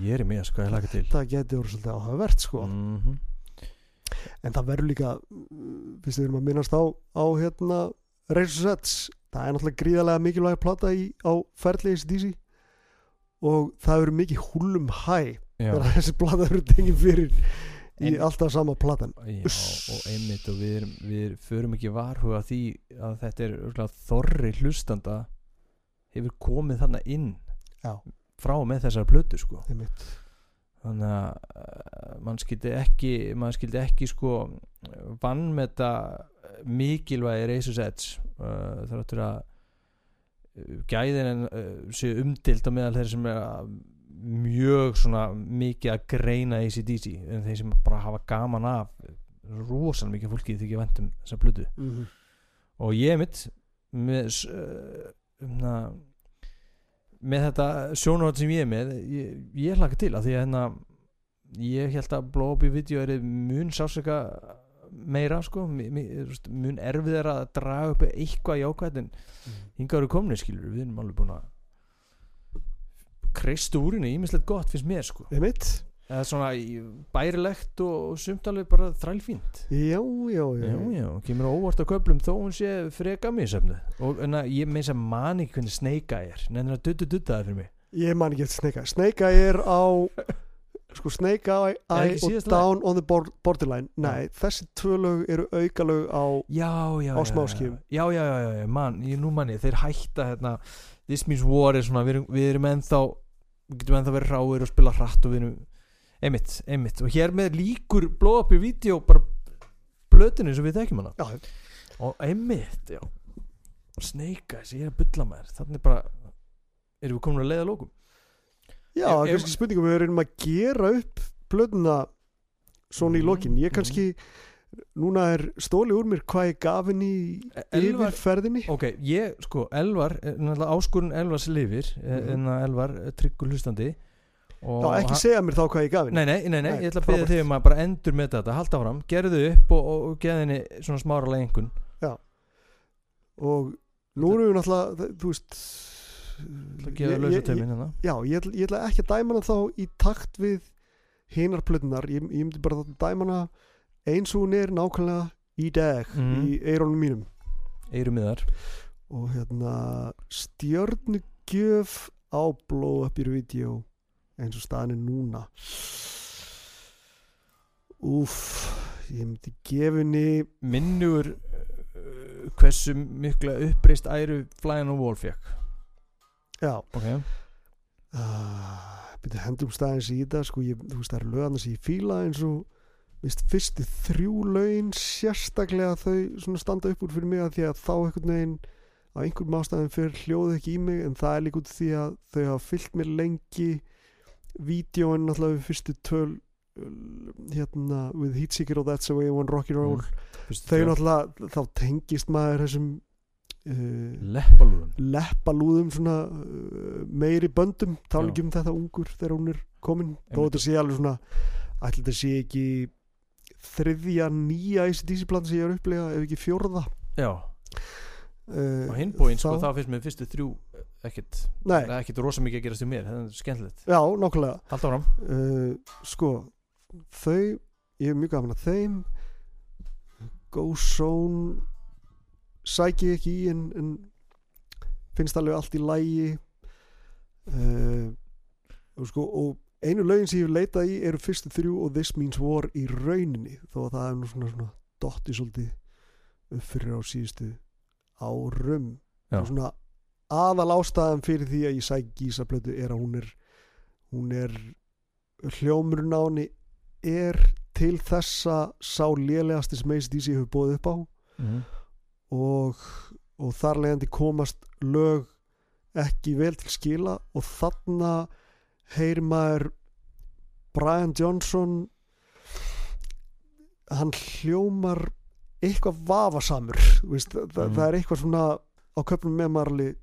Ég er í mig, sko, ég laka til. Það geti orðið svolítið áhugavert sko. Mhm. en það verður líka við erum að minnast á, á hérna Edge, það er náttúrulega gríðarlega mikilvæg plata í, á ferli ACDC og það verður mikið húlum hæ þegar þessi plata verður tengið fyrir í alltaf sama platan. Já og einmitt og við, erum, við förum ekki varhuga því að þetta er örugglega þorri hlustanda hefur komið þarna inn Já. frá með þessar plötu sko. Þannig að uh, mann skildi ekki mann skildi ekki sko vann með þetta mikilvægi Edge uh, þráttur að uh, gæðin en uh, séu umdild á meðal þeir sem er að mjög svona mikið að greina ACDC en þeir sem bara hafa gaman af rosalega mikið fólki þegar ég vendum þessa plötu. Mhm. og ég mitt með uh, með þetta sjónarhótt sem ég er með ég, ég hlaka til að því að hérna ég held að í video er mun sásöka meira sko. Mun erfið er að draga upp eitthvað jákvæð en hingað eru komni skilur við erum alveg búin að kristu úr henni ímislegt gott finnst mér sko. Eða svona bærilegt og, sumt alveg bara þrælfínt. Já, já, já, Já, já, kemur á óvart á köflum þó hún sé freka misöfnu og en að ég meins að man ekki hvernig Eye er. Nefnir að duttu dutta það fyrir mig. Ég man ekki Eye Snake Eye er á sko Er ekki Eye og Down on the Bor- Borderline. Nei, þessi tvö lög eru aukalög á Já, já, Á já, smáskífum. já, já, já, já, já, man, ég, nú man ég. Þeir hætta hérna, This Means War er svona, við við erum ennþá getum ennþá verið ráir og spila hratt og við erum, einmitt, einmitt. Og hér með líkur blow up í vídeo bara blötinu sem við þekkjum hana. Já, og einmitt, já. Snake Eyes, ég er að bylla maður. Þannig bara, erum við komin að leiða lókum já Ef- ef- kannski spurningum við erum að gera upp plötuna svona í Mhm, lokin. Ég kannski núna er stóli úr mér hvað ég gaf henni í Elvar- yfirferðinni. Ok, ég, sko, Elvar náttúrulega áskurinn Elvars lifir að Elvar er tryggur hlustandi. Já, ekki segja mér þá hvað ég gaf henni. Nei, nei, nei, nei, ég ætla að byrja þig um að bara endur með þetta, halda fram, gerðu upp og, og, og geða henni svona smára lengun og nú erum við náttúrulega þú veist ég- ég- taumin hérna. Já, ég ætla, ég ætla ekki að dæma hana þá í takt við hinar plötunar ég, ég myndi bara að dæma hana eins og hún er nákvæmlega í dag Mhm. í eirónum mínum. Eirum miðar. Og hérna stjörnugjöf á blow up í video eins og staðan er núna. Úff ég myndi gefinni Minnugur uh, hversu mikla uppreist æru on Wall fekk já, Ok, uh, byrja hendum staðins í þetta sko, ég, þú veist það eru lögarnar sem ég fíla eins og veist, fyrstu þrjú lögin sérstaklega þau standa upp úr fyrir mig að því að þá einhvern veginn á einhverjum ástæðum fyrir hljóðu ekki í mig en það er líka út því að þau hafa fyllt mér lengi. Vídjóin náttúrulega við fyrstu töl hérna with Heatseeker og That's the way I want rocky roll. Fyrstu þau tvö. náttúrulega þá tengist maður þessum uh, Leppalúðum. leppalúðum svona uh, meiri böndum. Já. tálingjum þetta ungur þegar hún er komin. Þó þetta sé alveg svona ætli þetta sé ekki þriðja nýja ACDC platan sem ég er að upplega ef ekki fjórða. Já, uh, á hinbóin sko, þá finnst mér fyrstu þrjú eh, ekkert, nei, það er ekkert rosa mikið að gerast í mér það er skemmtilegt, já, nákvæmlega. Halda fram uh, sko þau, ég er mjög gaman að þeim. Go Zone sæki ekki í en, en finnst alveg allt í lægi uh, og sko og einu lögin sem ég hef leitað í eru fyrstu þrjú og This Means War í rauninni þó að það er nú svona, svona dotti svolítið upp fyrir á síðustu árum. Og svona aðal ástæðan fyrir því að ég sæki gísaplötu er að hún er hún er hljómurinn á henni er til þessa sá lélegasti sem ACDC hefur bóðið upp á. Mm. og, og þar leiðandi komast lög ekki vel til skila og þarna heyrir maður Brian Johnson hann hljómar eitthvað vafasamur veist, það, Mm. það er eitthvað svona á köpnum með alveg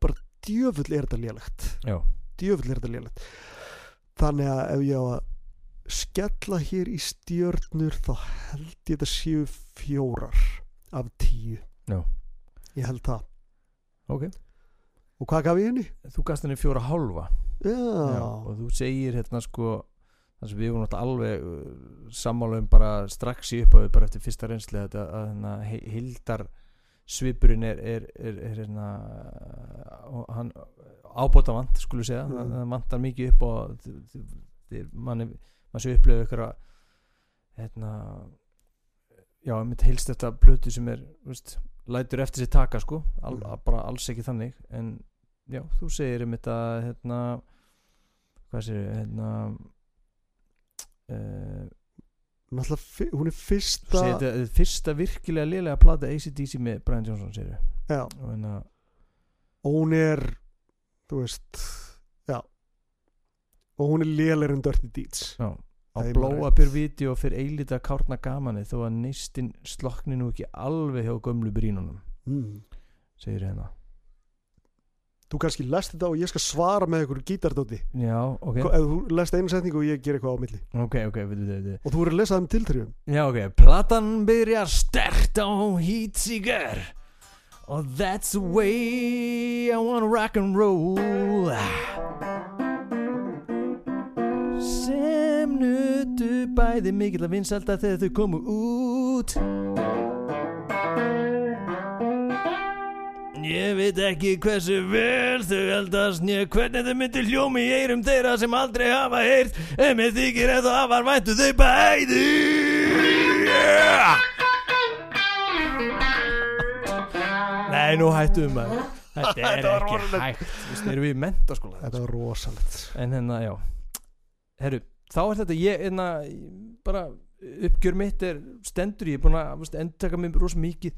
bara djöfull er þetta lélegt. Já, djöfull er þetta lélegt. Þannig að ef ég á að skella hér í stjörnur þá held ég þetta séu fjórar af tíu. Já. ég held það. Ok. Og hvað gaf ég henni? þú gast henni fjóra hálfa Já, og þú segir hérna sko það sem við vorum náttúrulega alveg uh, sammála um bara strax í upphafi bara eftir fyrsta reynsli þetta að hérna, he- hildar svipurinn er, er, er, er hérna uh, hann ábóta vant skulum segja, Mm. mm. það vantar mikið upp og maður sé upplöfu ykkur að hérna já, mitt heilst þetta plötu sem er veist, lætur eftir sér taka sko Al, Mm. bara alls ekki þannig en já, þú segir um þetta hérna hvað segir hérna uh, náttúrulega fi- hún er þú fyrsta segir þetta er fyrsta virkilega lélega plata ACDC með Brian Johnson segir já, og hérna hún er þú veist já. Og hún er lélir en Dirty Deeds. Já. Á er vídeo fyrir eilita kárna gamani þó að neistinn slokni nú ekki alveg hjá gömlu brínunum mm. segir hérna þú kannski lest þetta og ég skal svara með einhverju gítardóti. Já, ok, ef þú lest einu setningu og ég ger eitthvað á milli. Ok, ok, við, við, við. og þú verður að lesa það um tiltrjum Já ok, platan byrjar stert á Heatsiger Og that's the way I wanna rock and roll. Sem nutu bæði mikill að vinsalda þegar þau komu út Ég veit ekki hversu vel þau eldast Nýja hvernig þau myndi hljómi í eirum þeirra sem aldrei hafa heyrt. En mér þykir eða afar væntu þau bæði. Yeah! Nei, nú hættum maður. Þetta er Þetta var ekki rosalegt. hægt. Þú veist, erum við í mentaskóla þetta var rosalegt. En hérna, já. Herru, þá er þetta ég hérna, bara uppgjör mitt er stendur. Ég er búin að veist, endurtaka mig rosa mikið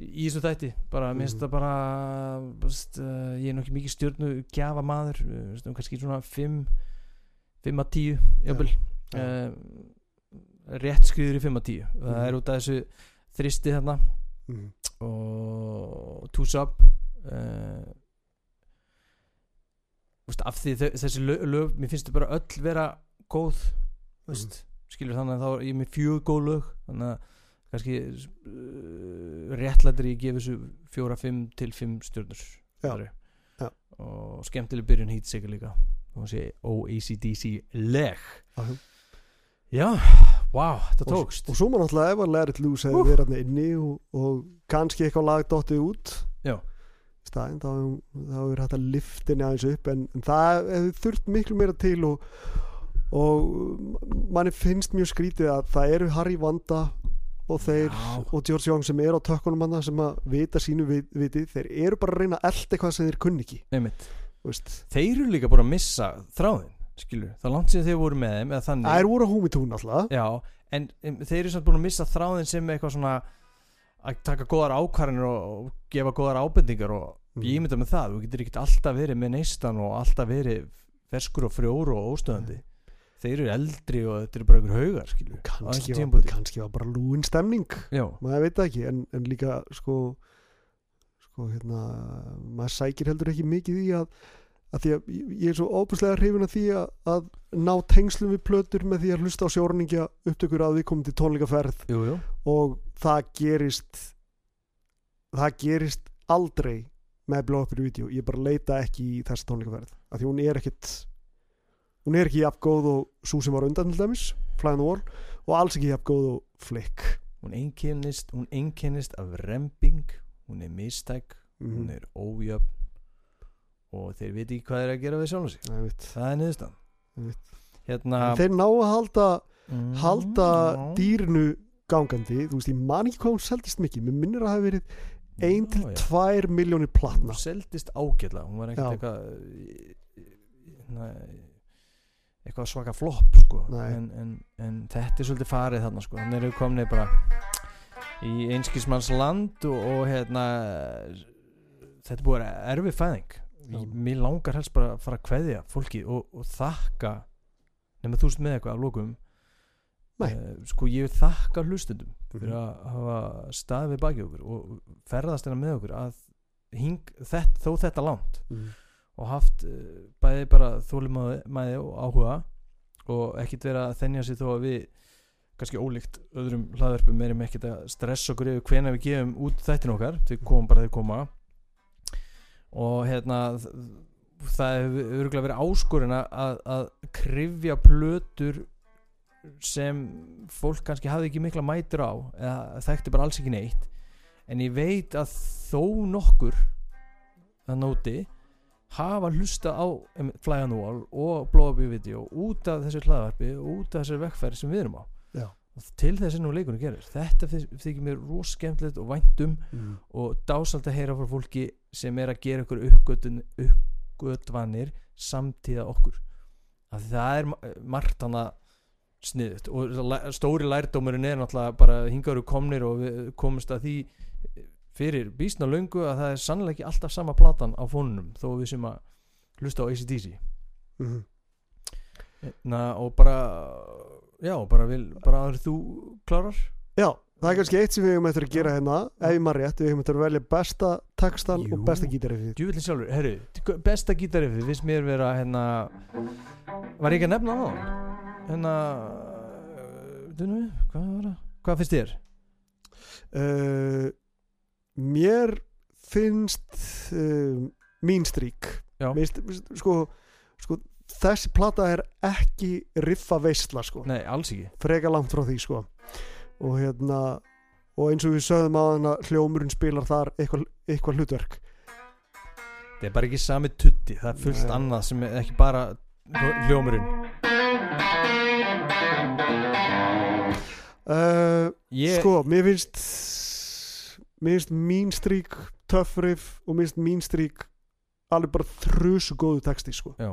í þessu þætti bara, mér finnst Mhm. það bara veist, uh, ég er nokkið mikið stjörnu gjafa maður veist, um, kannski svona 5 5 að 10 jafnvel Já. uh, rétt skriður í 5 að 10 það Mhm. er út af þessu þristi þarna mm. og Two Sub uh, veist, af því þessi lög, lög mér finnst þau bara öll vera góð veist, skilur þannig að þá er ég með fjögur góð lög þannig að kannski uh, réttlættir ég gefi þessu fjóra, fimm til fimm stjórnur Já. Já. og skemmtileg byrjun hít sigur líka og sé OACDC leg Já. já, wow, og, tókst og svo maður náttúrulega ef að It Loose hefði verið hann inni og, og kannski eitthvað lag dottið út Já. í staðinn þá þá hefur hægt að liftinni aðeins upp en, en það hefur þurft miklu meira til og, og manni finnst mjög skrítið að það eru Harry Vanda og þeir Já. og George Young sem er á tökkunum hann sem að vita sínu vit- viti þeir eru bara að reyna elda eitthvað sem þeir kunni ekki. Þeir eru líka búin að missa þráðin skilur, það er langt síðan þeir voru með þeim það er voru að húmi tún alltaf Já, en um, þeir eru samt búin að missa þráðin sem eitthvað svona að taka góðar ákvarðanir og, og gefa góðar ábendingar og Mhm. ég mynda með það, þú getur ekkert alltaf verið með neistan og alltaf verið ferskur og frjór og óstöðandi þeir eru eldri og þetta eru bara einhver haugar kannski, var, kannski var bara lúin stemning. Já, maður veit ekki en, en líka sko sko hérna maður sækir heldur ekki mikið í að að því að ég- er svo óbúslega hrifin að því að, að ná tengslum við plötur með því að hlusta á sjórningja upptökur að við komum til tónleikaferð. Jú, jú. Og það gerist það gerist aldrei með vídeo ég bara leita ekki í þessa tónleikaferð af því hún er ekkit hún er ekki jafn góð og svo sem var undan til dæmis Wall og alls ekki jafn góð og Flick. Hún einkennist, hún einkennist af remping hún er mistæk, hún mm. er ójöfn og þeir veit ekki hvað þeir að gera við sjálf sig. Ég veit það er veit. hérna þeir ná að halda, mm, halda já. dýrinu gangandi. Þú veist ég man ekki hvað hún seldist mikið. Mér minnir að það hafi verið 1 Já, til já. 2 miljónir platna. Hún seldist ágætlega. Hún var ekkert eitthvað na, eitthvað svaka flopp sko. En, en, en þetta er svolítið farið þarna sko. hann eru komnið bara í einskismanns land og, og hérna þetta er búið að erfið fæðing Já. Mér langar helst bara að fara að kveðja fólki og, og þakka nema þú veist með eitthvað af lókum Nei. Eh, sko ég vil þakka hlustundum fyrir Mhm. að hafa staðið við baki okkur og ferðast hérna með okkur að hing, þett, þó þetta langt mm. Og haft uh, bæði bara þólimaði og áhuga og ekkit vera að þennja sig þó að við kannski ólíkt öðrum hlaðverpum erum ekkit að stressa okkur yfir hvena við gefum út þættin okkar. Þau komum bara þegar koma. Og hérna það hefur örgulega verið áskorinn að, að, að krifja plötur sem fólk kannski hafði ekki mikla mætur á eða þekkti bara alls ekki neitt. En ég veit að þó nokkur að nóti hafa hlusta á Fly on the Wall og Blow Up Your Video út af þessu hlaðvarpi og út af þessu vekkferð sem við erum á Já. og til þess er nú leikunum gerir þetta þy- þykir mér ros skemmtilegt og væntum Mm. og dásald að heyra frá fólki sem er að gera ykkur uppgötun uppgötvanir samtíða okkur að það er ma- margt hana sniðut og stóri lærdómurinn er náttúrulega bara hingaru komnir og við komumst að því fyrir býsna löngu að það er sannlega ekki alltaf sama platan á fónunum þó við sem að hlusta á ACDC Mm. Na, og bara já, bara bara aður þú klarar Já, það er kannski eitt sem við hefum eftir að gera hérna ef ég maður rétt, við hefum eftir að velja besta Jú. og besta gítarriffið djúvillin sjálfur, herru, besta gítarriffið finnst mér vera hérna var ég ekki að nefna á hérna dunum við, hvað það hvað finnst þér? uh, Mér finnst uh, mín strík sko, sko þessi plata er ekki riffa veistla sko, Nei, alls ekki. Freka langt frá því sko. Og hérna og eins og við sögðum að hana hljómurinn spilar þar eitthvað, eitthvað hlutverk. Það er bara ekki sami tutti, það er fullt Nei. annað sem er ekki bara hljómurinn. Uh, ég, Sko, mér finnst mér finnst mín strík tough riff og mér finnst mín strík alveg bara þrjusu góðu texti sko. já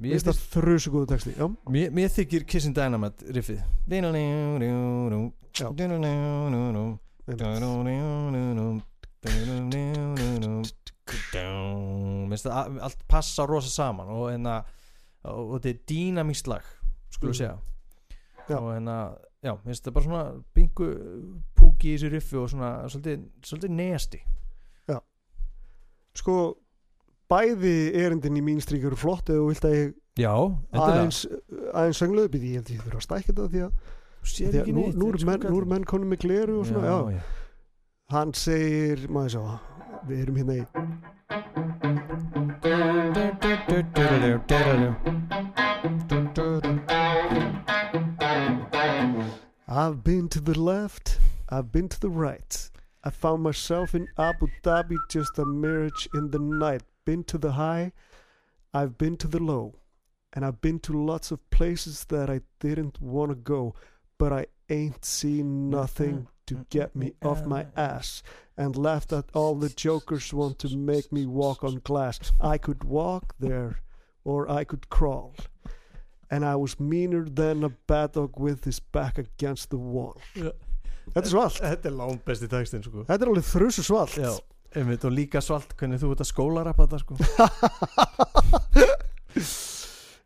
finnst það þrjusu góðu texti já, mér, mér þykir Kissing Dynamite riffið finnst það allt passa rosa saman og hérna og þetta er dýnamíst lag skulum Mm. segja Já. og hérna, já, mér finnst það bara svona bingu púki í þessu riffi og svona svolítið, svolítið nesti sko bæði erindin í mín strík eru flott eða þú vilt að ég já, þetta aðeins, aðeins söngluðu býti ég held ég þurfa að stækja þetta því að, því að nú, nú, er menn, menn konum með gleru og svona, já, já. hann segir maður svo, við erum hérna í I've been to the left, I've been to the right. I found myself in Abu Dhabi, just a mirage in the night. Been to the high, I've been to the low. And I've been to lots of places that I didn't want to go. But I ain't seen nothing to get me off my ass. And laughed at all the jokers want to make me walk on glass. I could walk there, or I could crawl. And I was meaner than a bad dog with his back against the wall. Þetta er svalt. Þetta er langt besti textin sko. Þetta er alveg þrusu svalt. Já, einmitt og líka svalt hvernig þú ert að skólarappa þetta sko.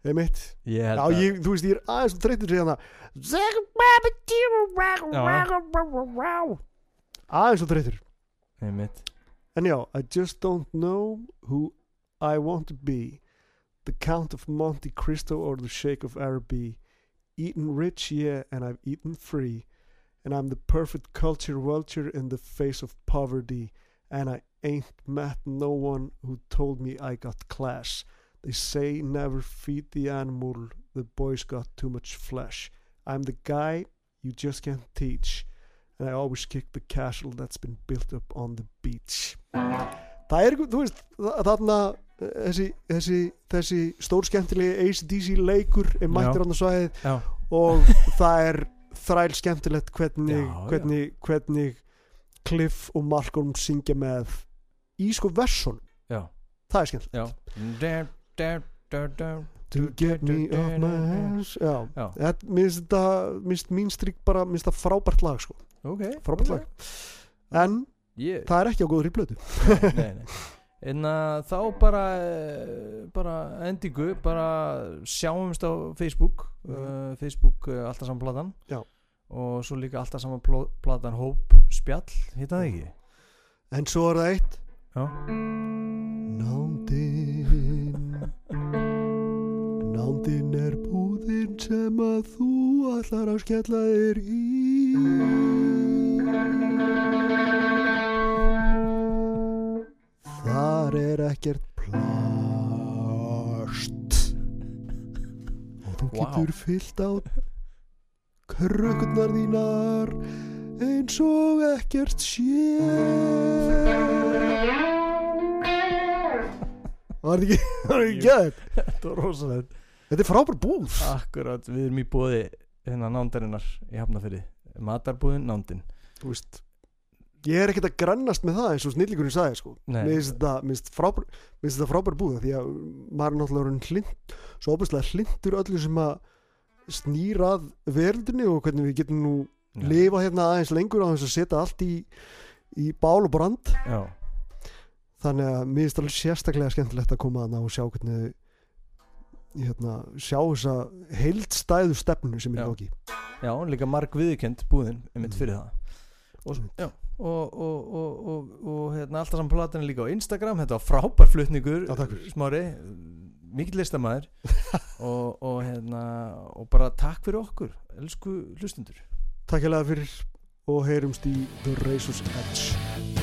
Einmitt. Ég held Já, að ég, þú veist, ég er aðeins þreytur sér hana Aðeins og þreytur Einmitt. En já, I just don't know who I want to be The Count of Monte Cristo or the Sheikh of Araby Eaten rich, yeah, and I've eaten free. And I'm the perfect culture vulture in the face of poverty. And I ain't met no one who told me I got class. They say never feed the animal, the boy's got too much flesh. I'm the guy you just can't teach. And I always kick the castle that's been built up on the beach. Það er, þú veist, þa- þarna eh, þessi, þessi, þessi stór skemmtilegi ACDC leikur er mættur Já. á svæðið og það er þræl skemmtilegt hvernig, Já, já. hvernig, hvernig Cliff og Malcolm syngja með í sko versun já, það er skemmtilegt. To get me off my ass Já, bara, mér finnst það frábært lag sko, Ok. Frábært lag. En Ég, það er ekki á góður í blödu nei, nei en að þá bara eh, bara endingu bara sjáumst á Facebook uh, Facebook uh, alltaf saman platan. Já. og svo líka alltaf saman platan Hóp Spjall, hitta það ekki? En svo er það eitt. Já. Nándin Nándin er búðin sem að þú ætlar að skella þér í Þar er ekkert plast. Og þú getur fyllt á krökkurnar þínar eins og ekkert sé. Var þetta ekki, var þetta ekki gæð? Þetta var rosalegt. Þetta er frábær búð. Akkurat, við erum í bóði hérna nándarinnar í Hafnafyrði Matarbúðin nándin. Þú veist Ég er ekkert að grannast með það eins og snillíkurinn sagði sko. Mér finnst þetta, frábær, mér finnst þetta frábær búð því að maður er náttúrulega hlind, svo óbærslega hlindur öllu sem að snýrað verðinni og hvernig við getum nú Já. lifa hérna aðeins lengur á þess að setja allt í, í bál og brand. Já, þannig að mér finnst alveg sérstaklega skemmtilegt að koma að og sjá hvernig hérna, sjá þessa heildstæðu stefnu sem er í gangi. Já, líka marg viðkend búðin einmitt Mm. fyrir það. Og, já, og, og, og, og, og hérna, alltaf saman platan er líka á Instagram þetta var frábær flutningur Já, smári, mikill listamæður og, og, hérna, og bara takk fyrir okkur elsku hlustundur Takk hérlega fyrir og heyrumst í The Razor's Edge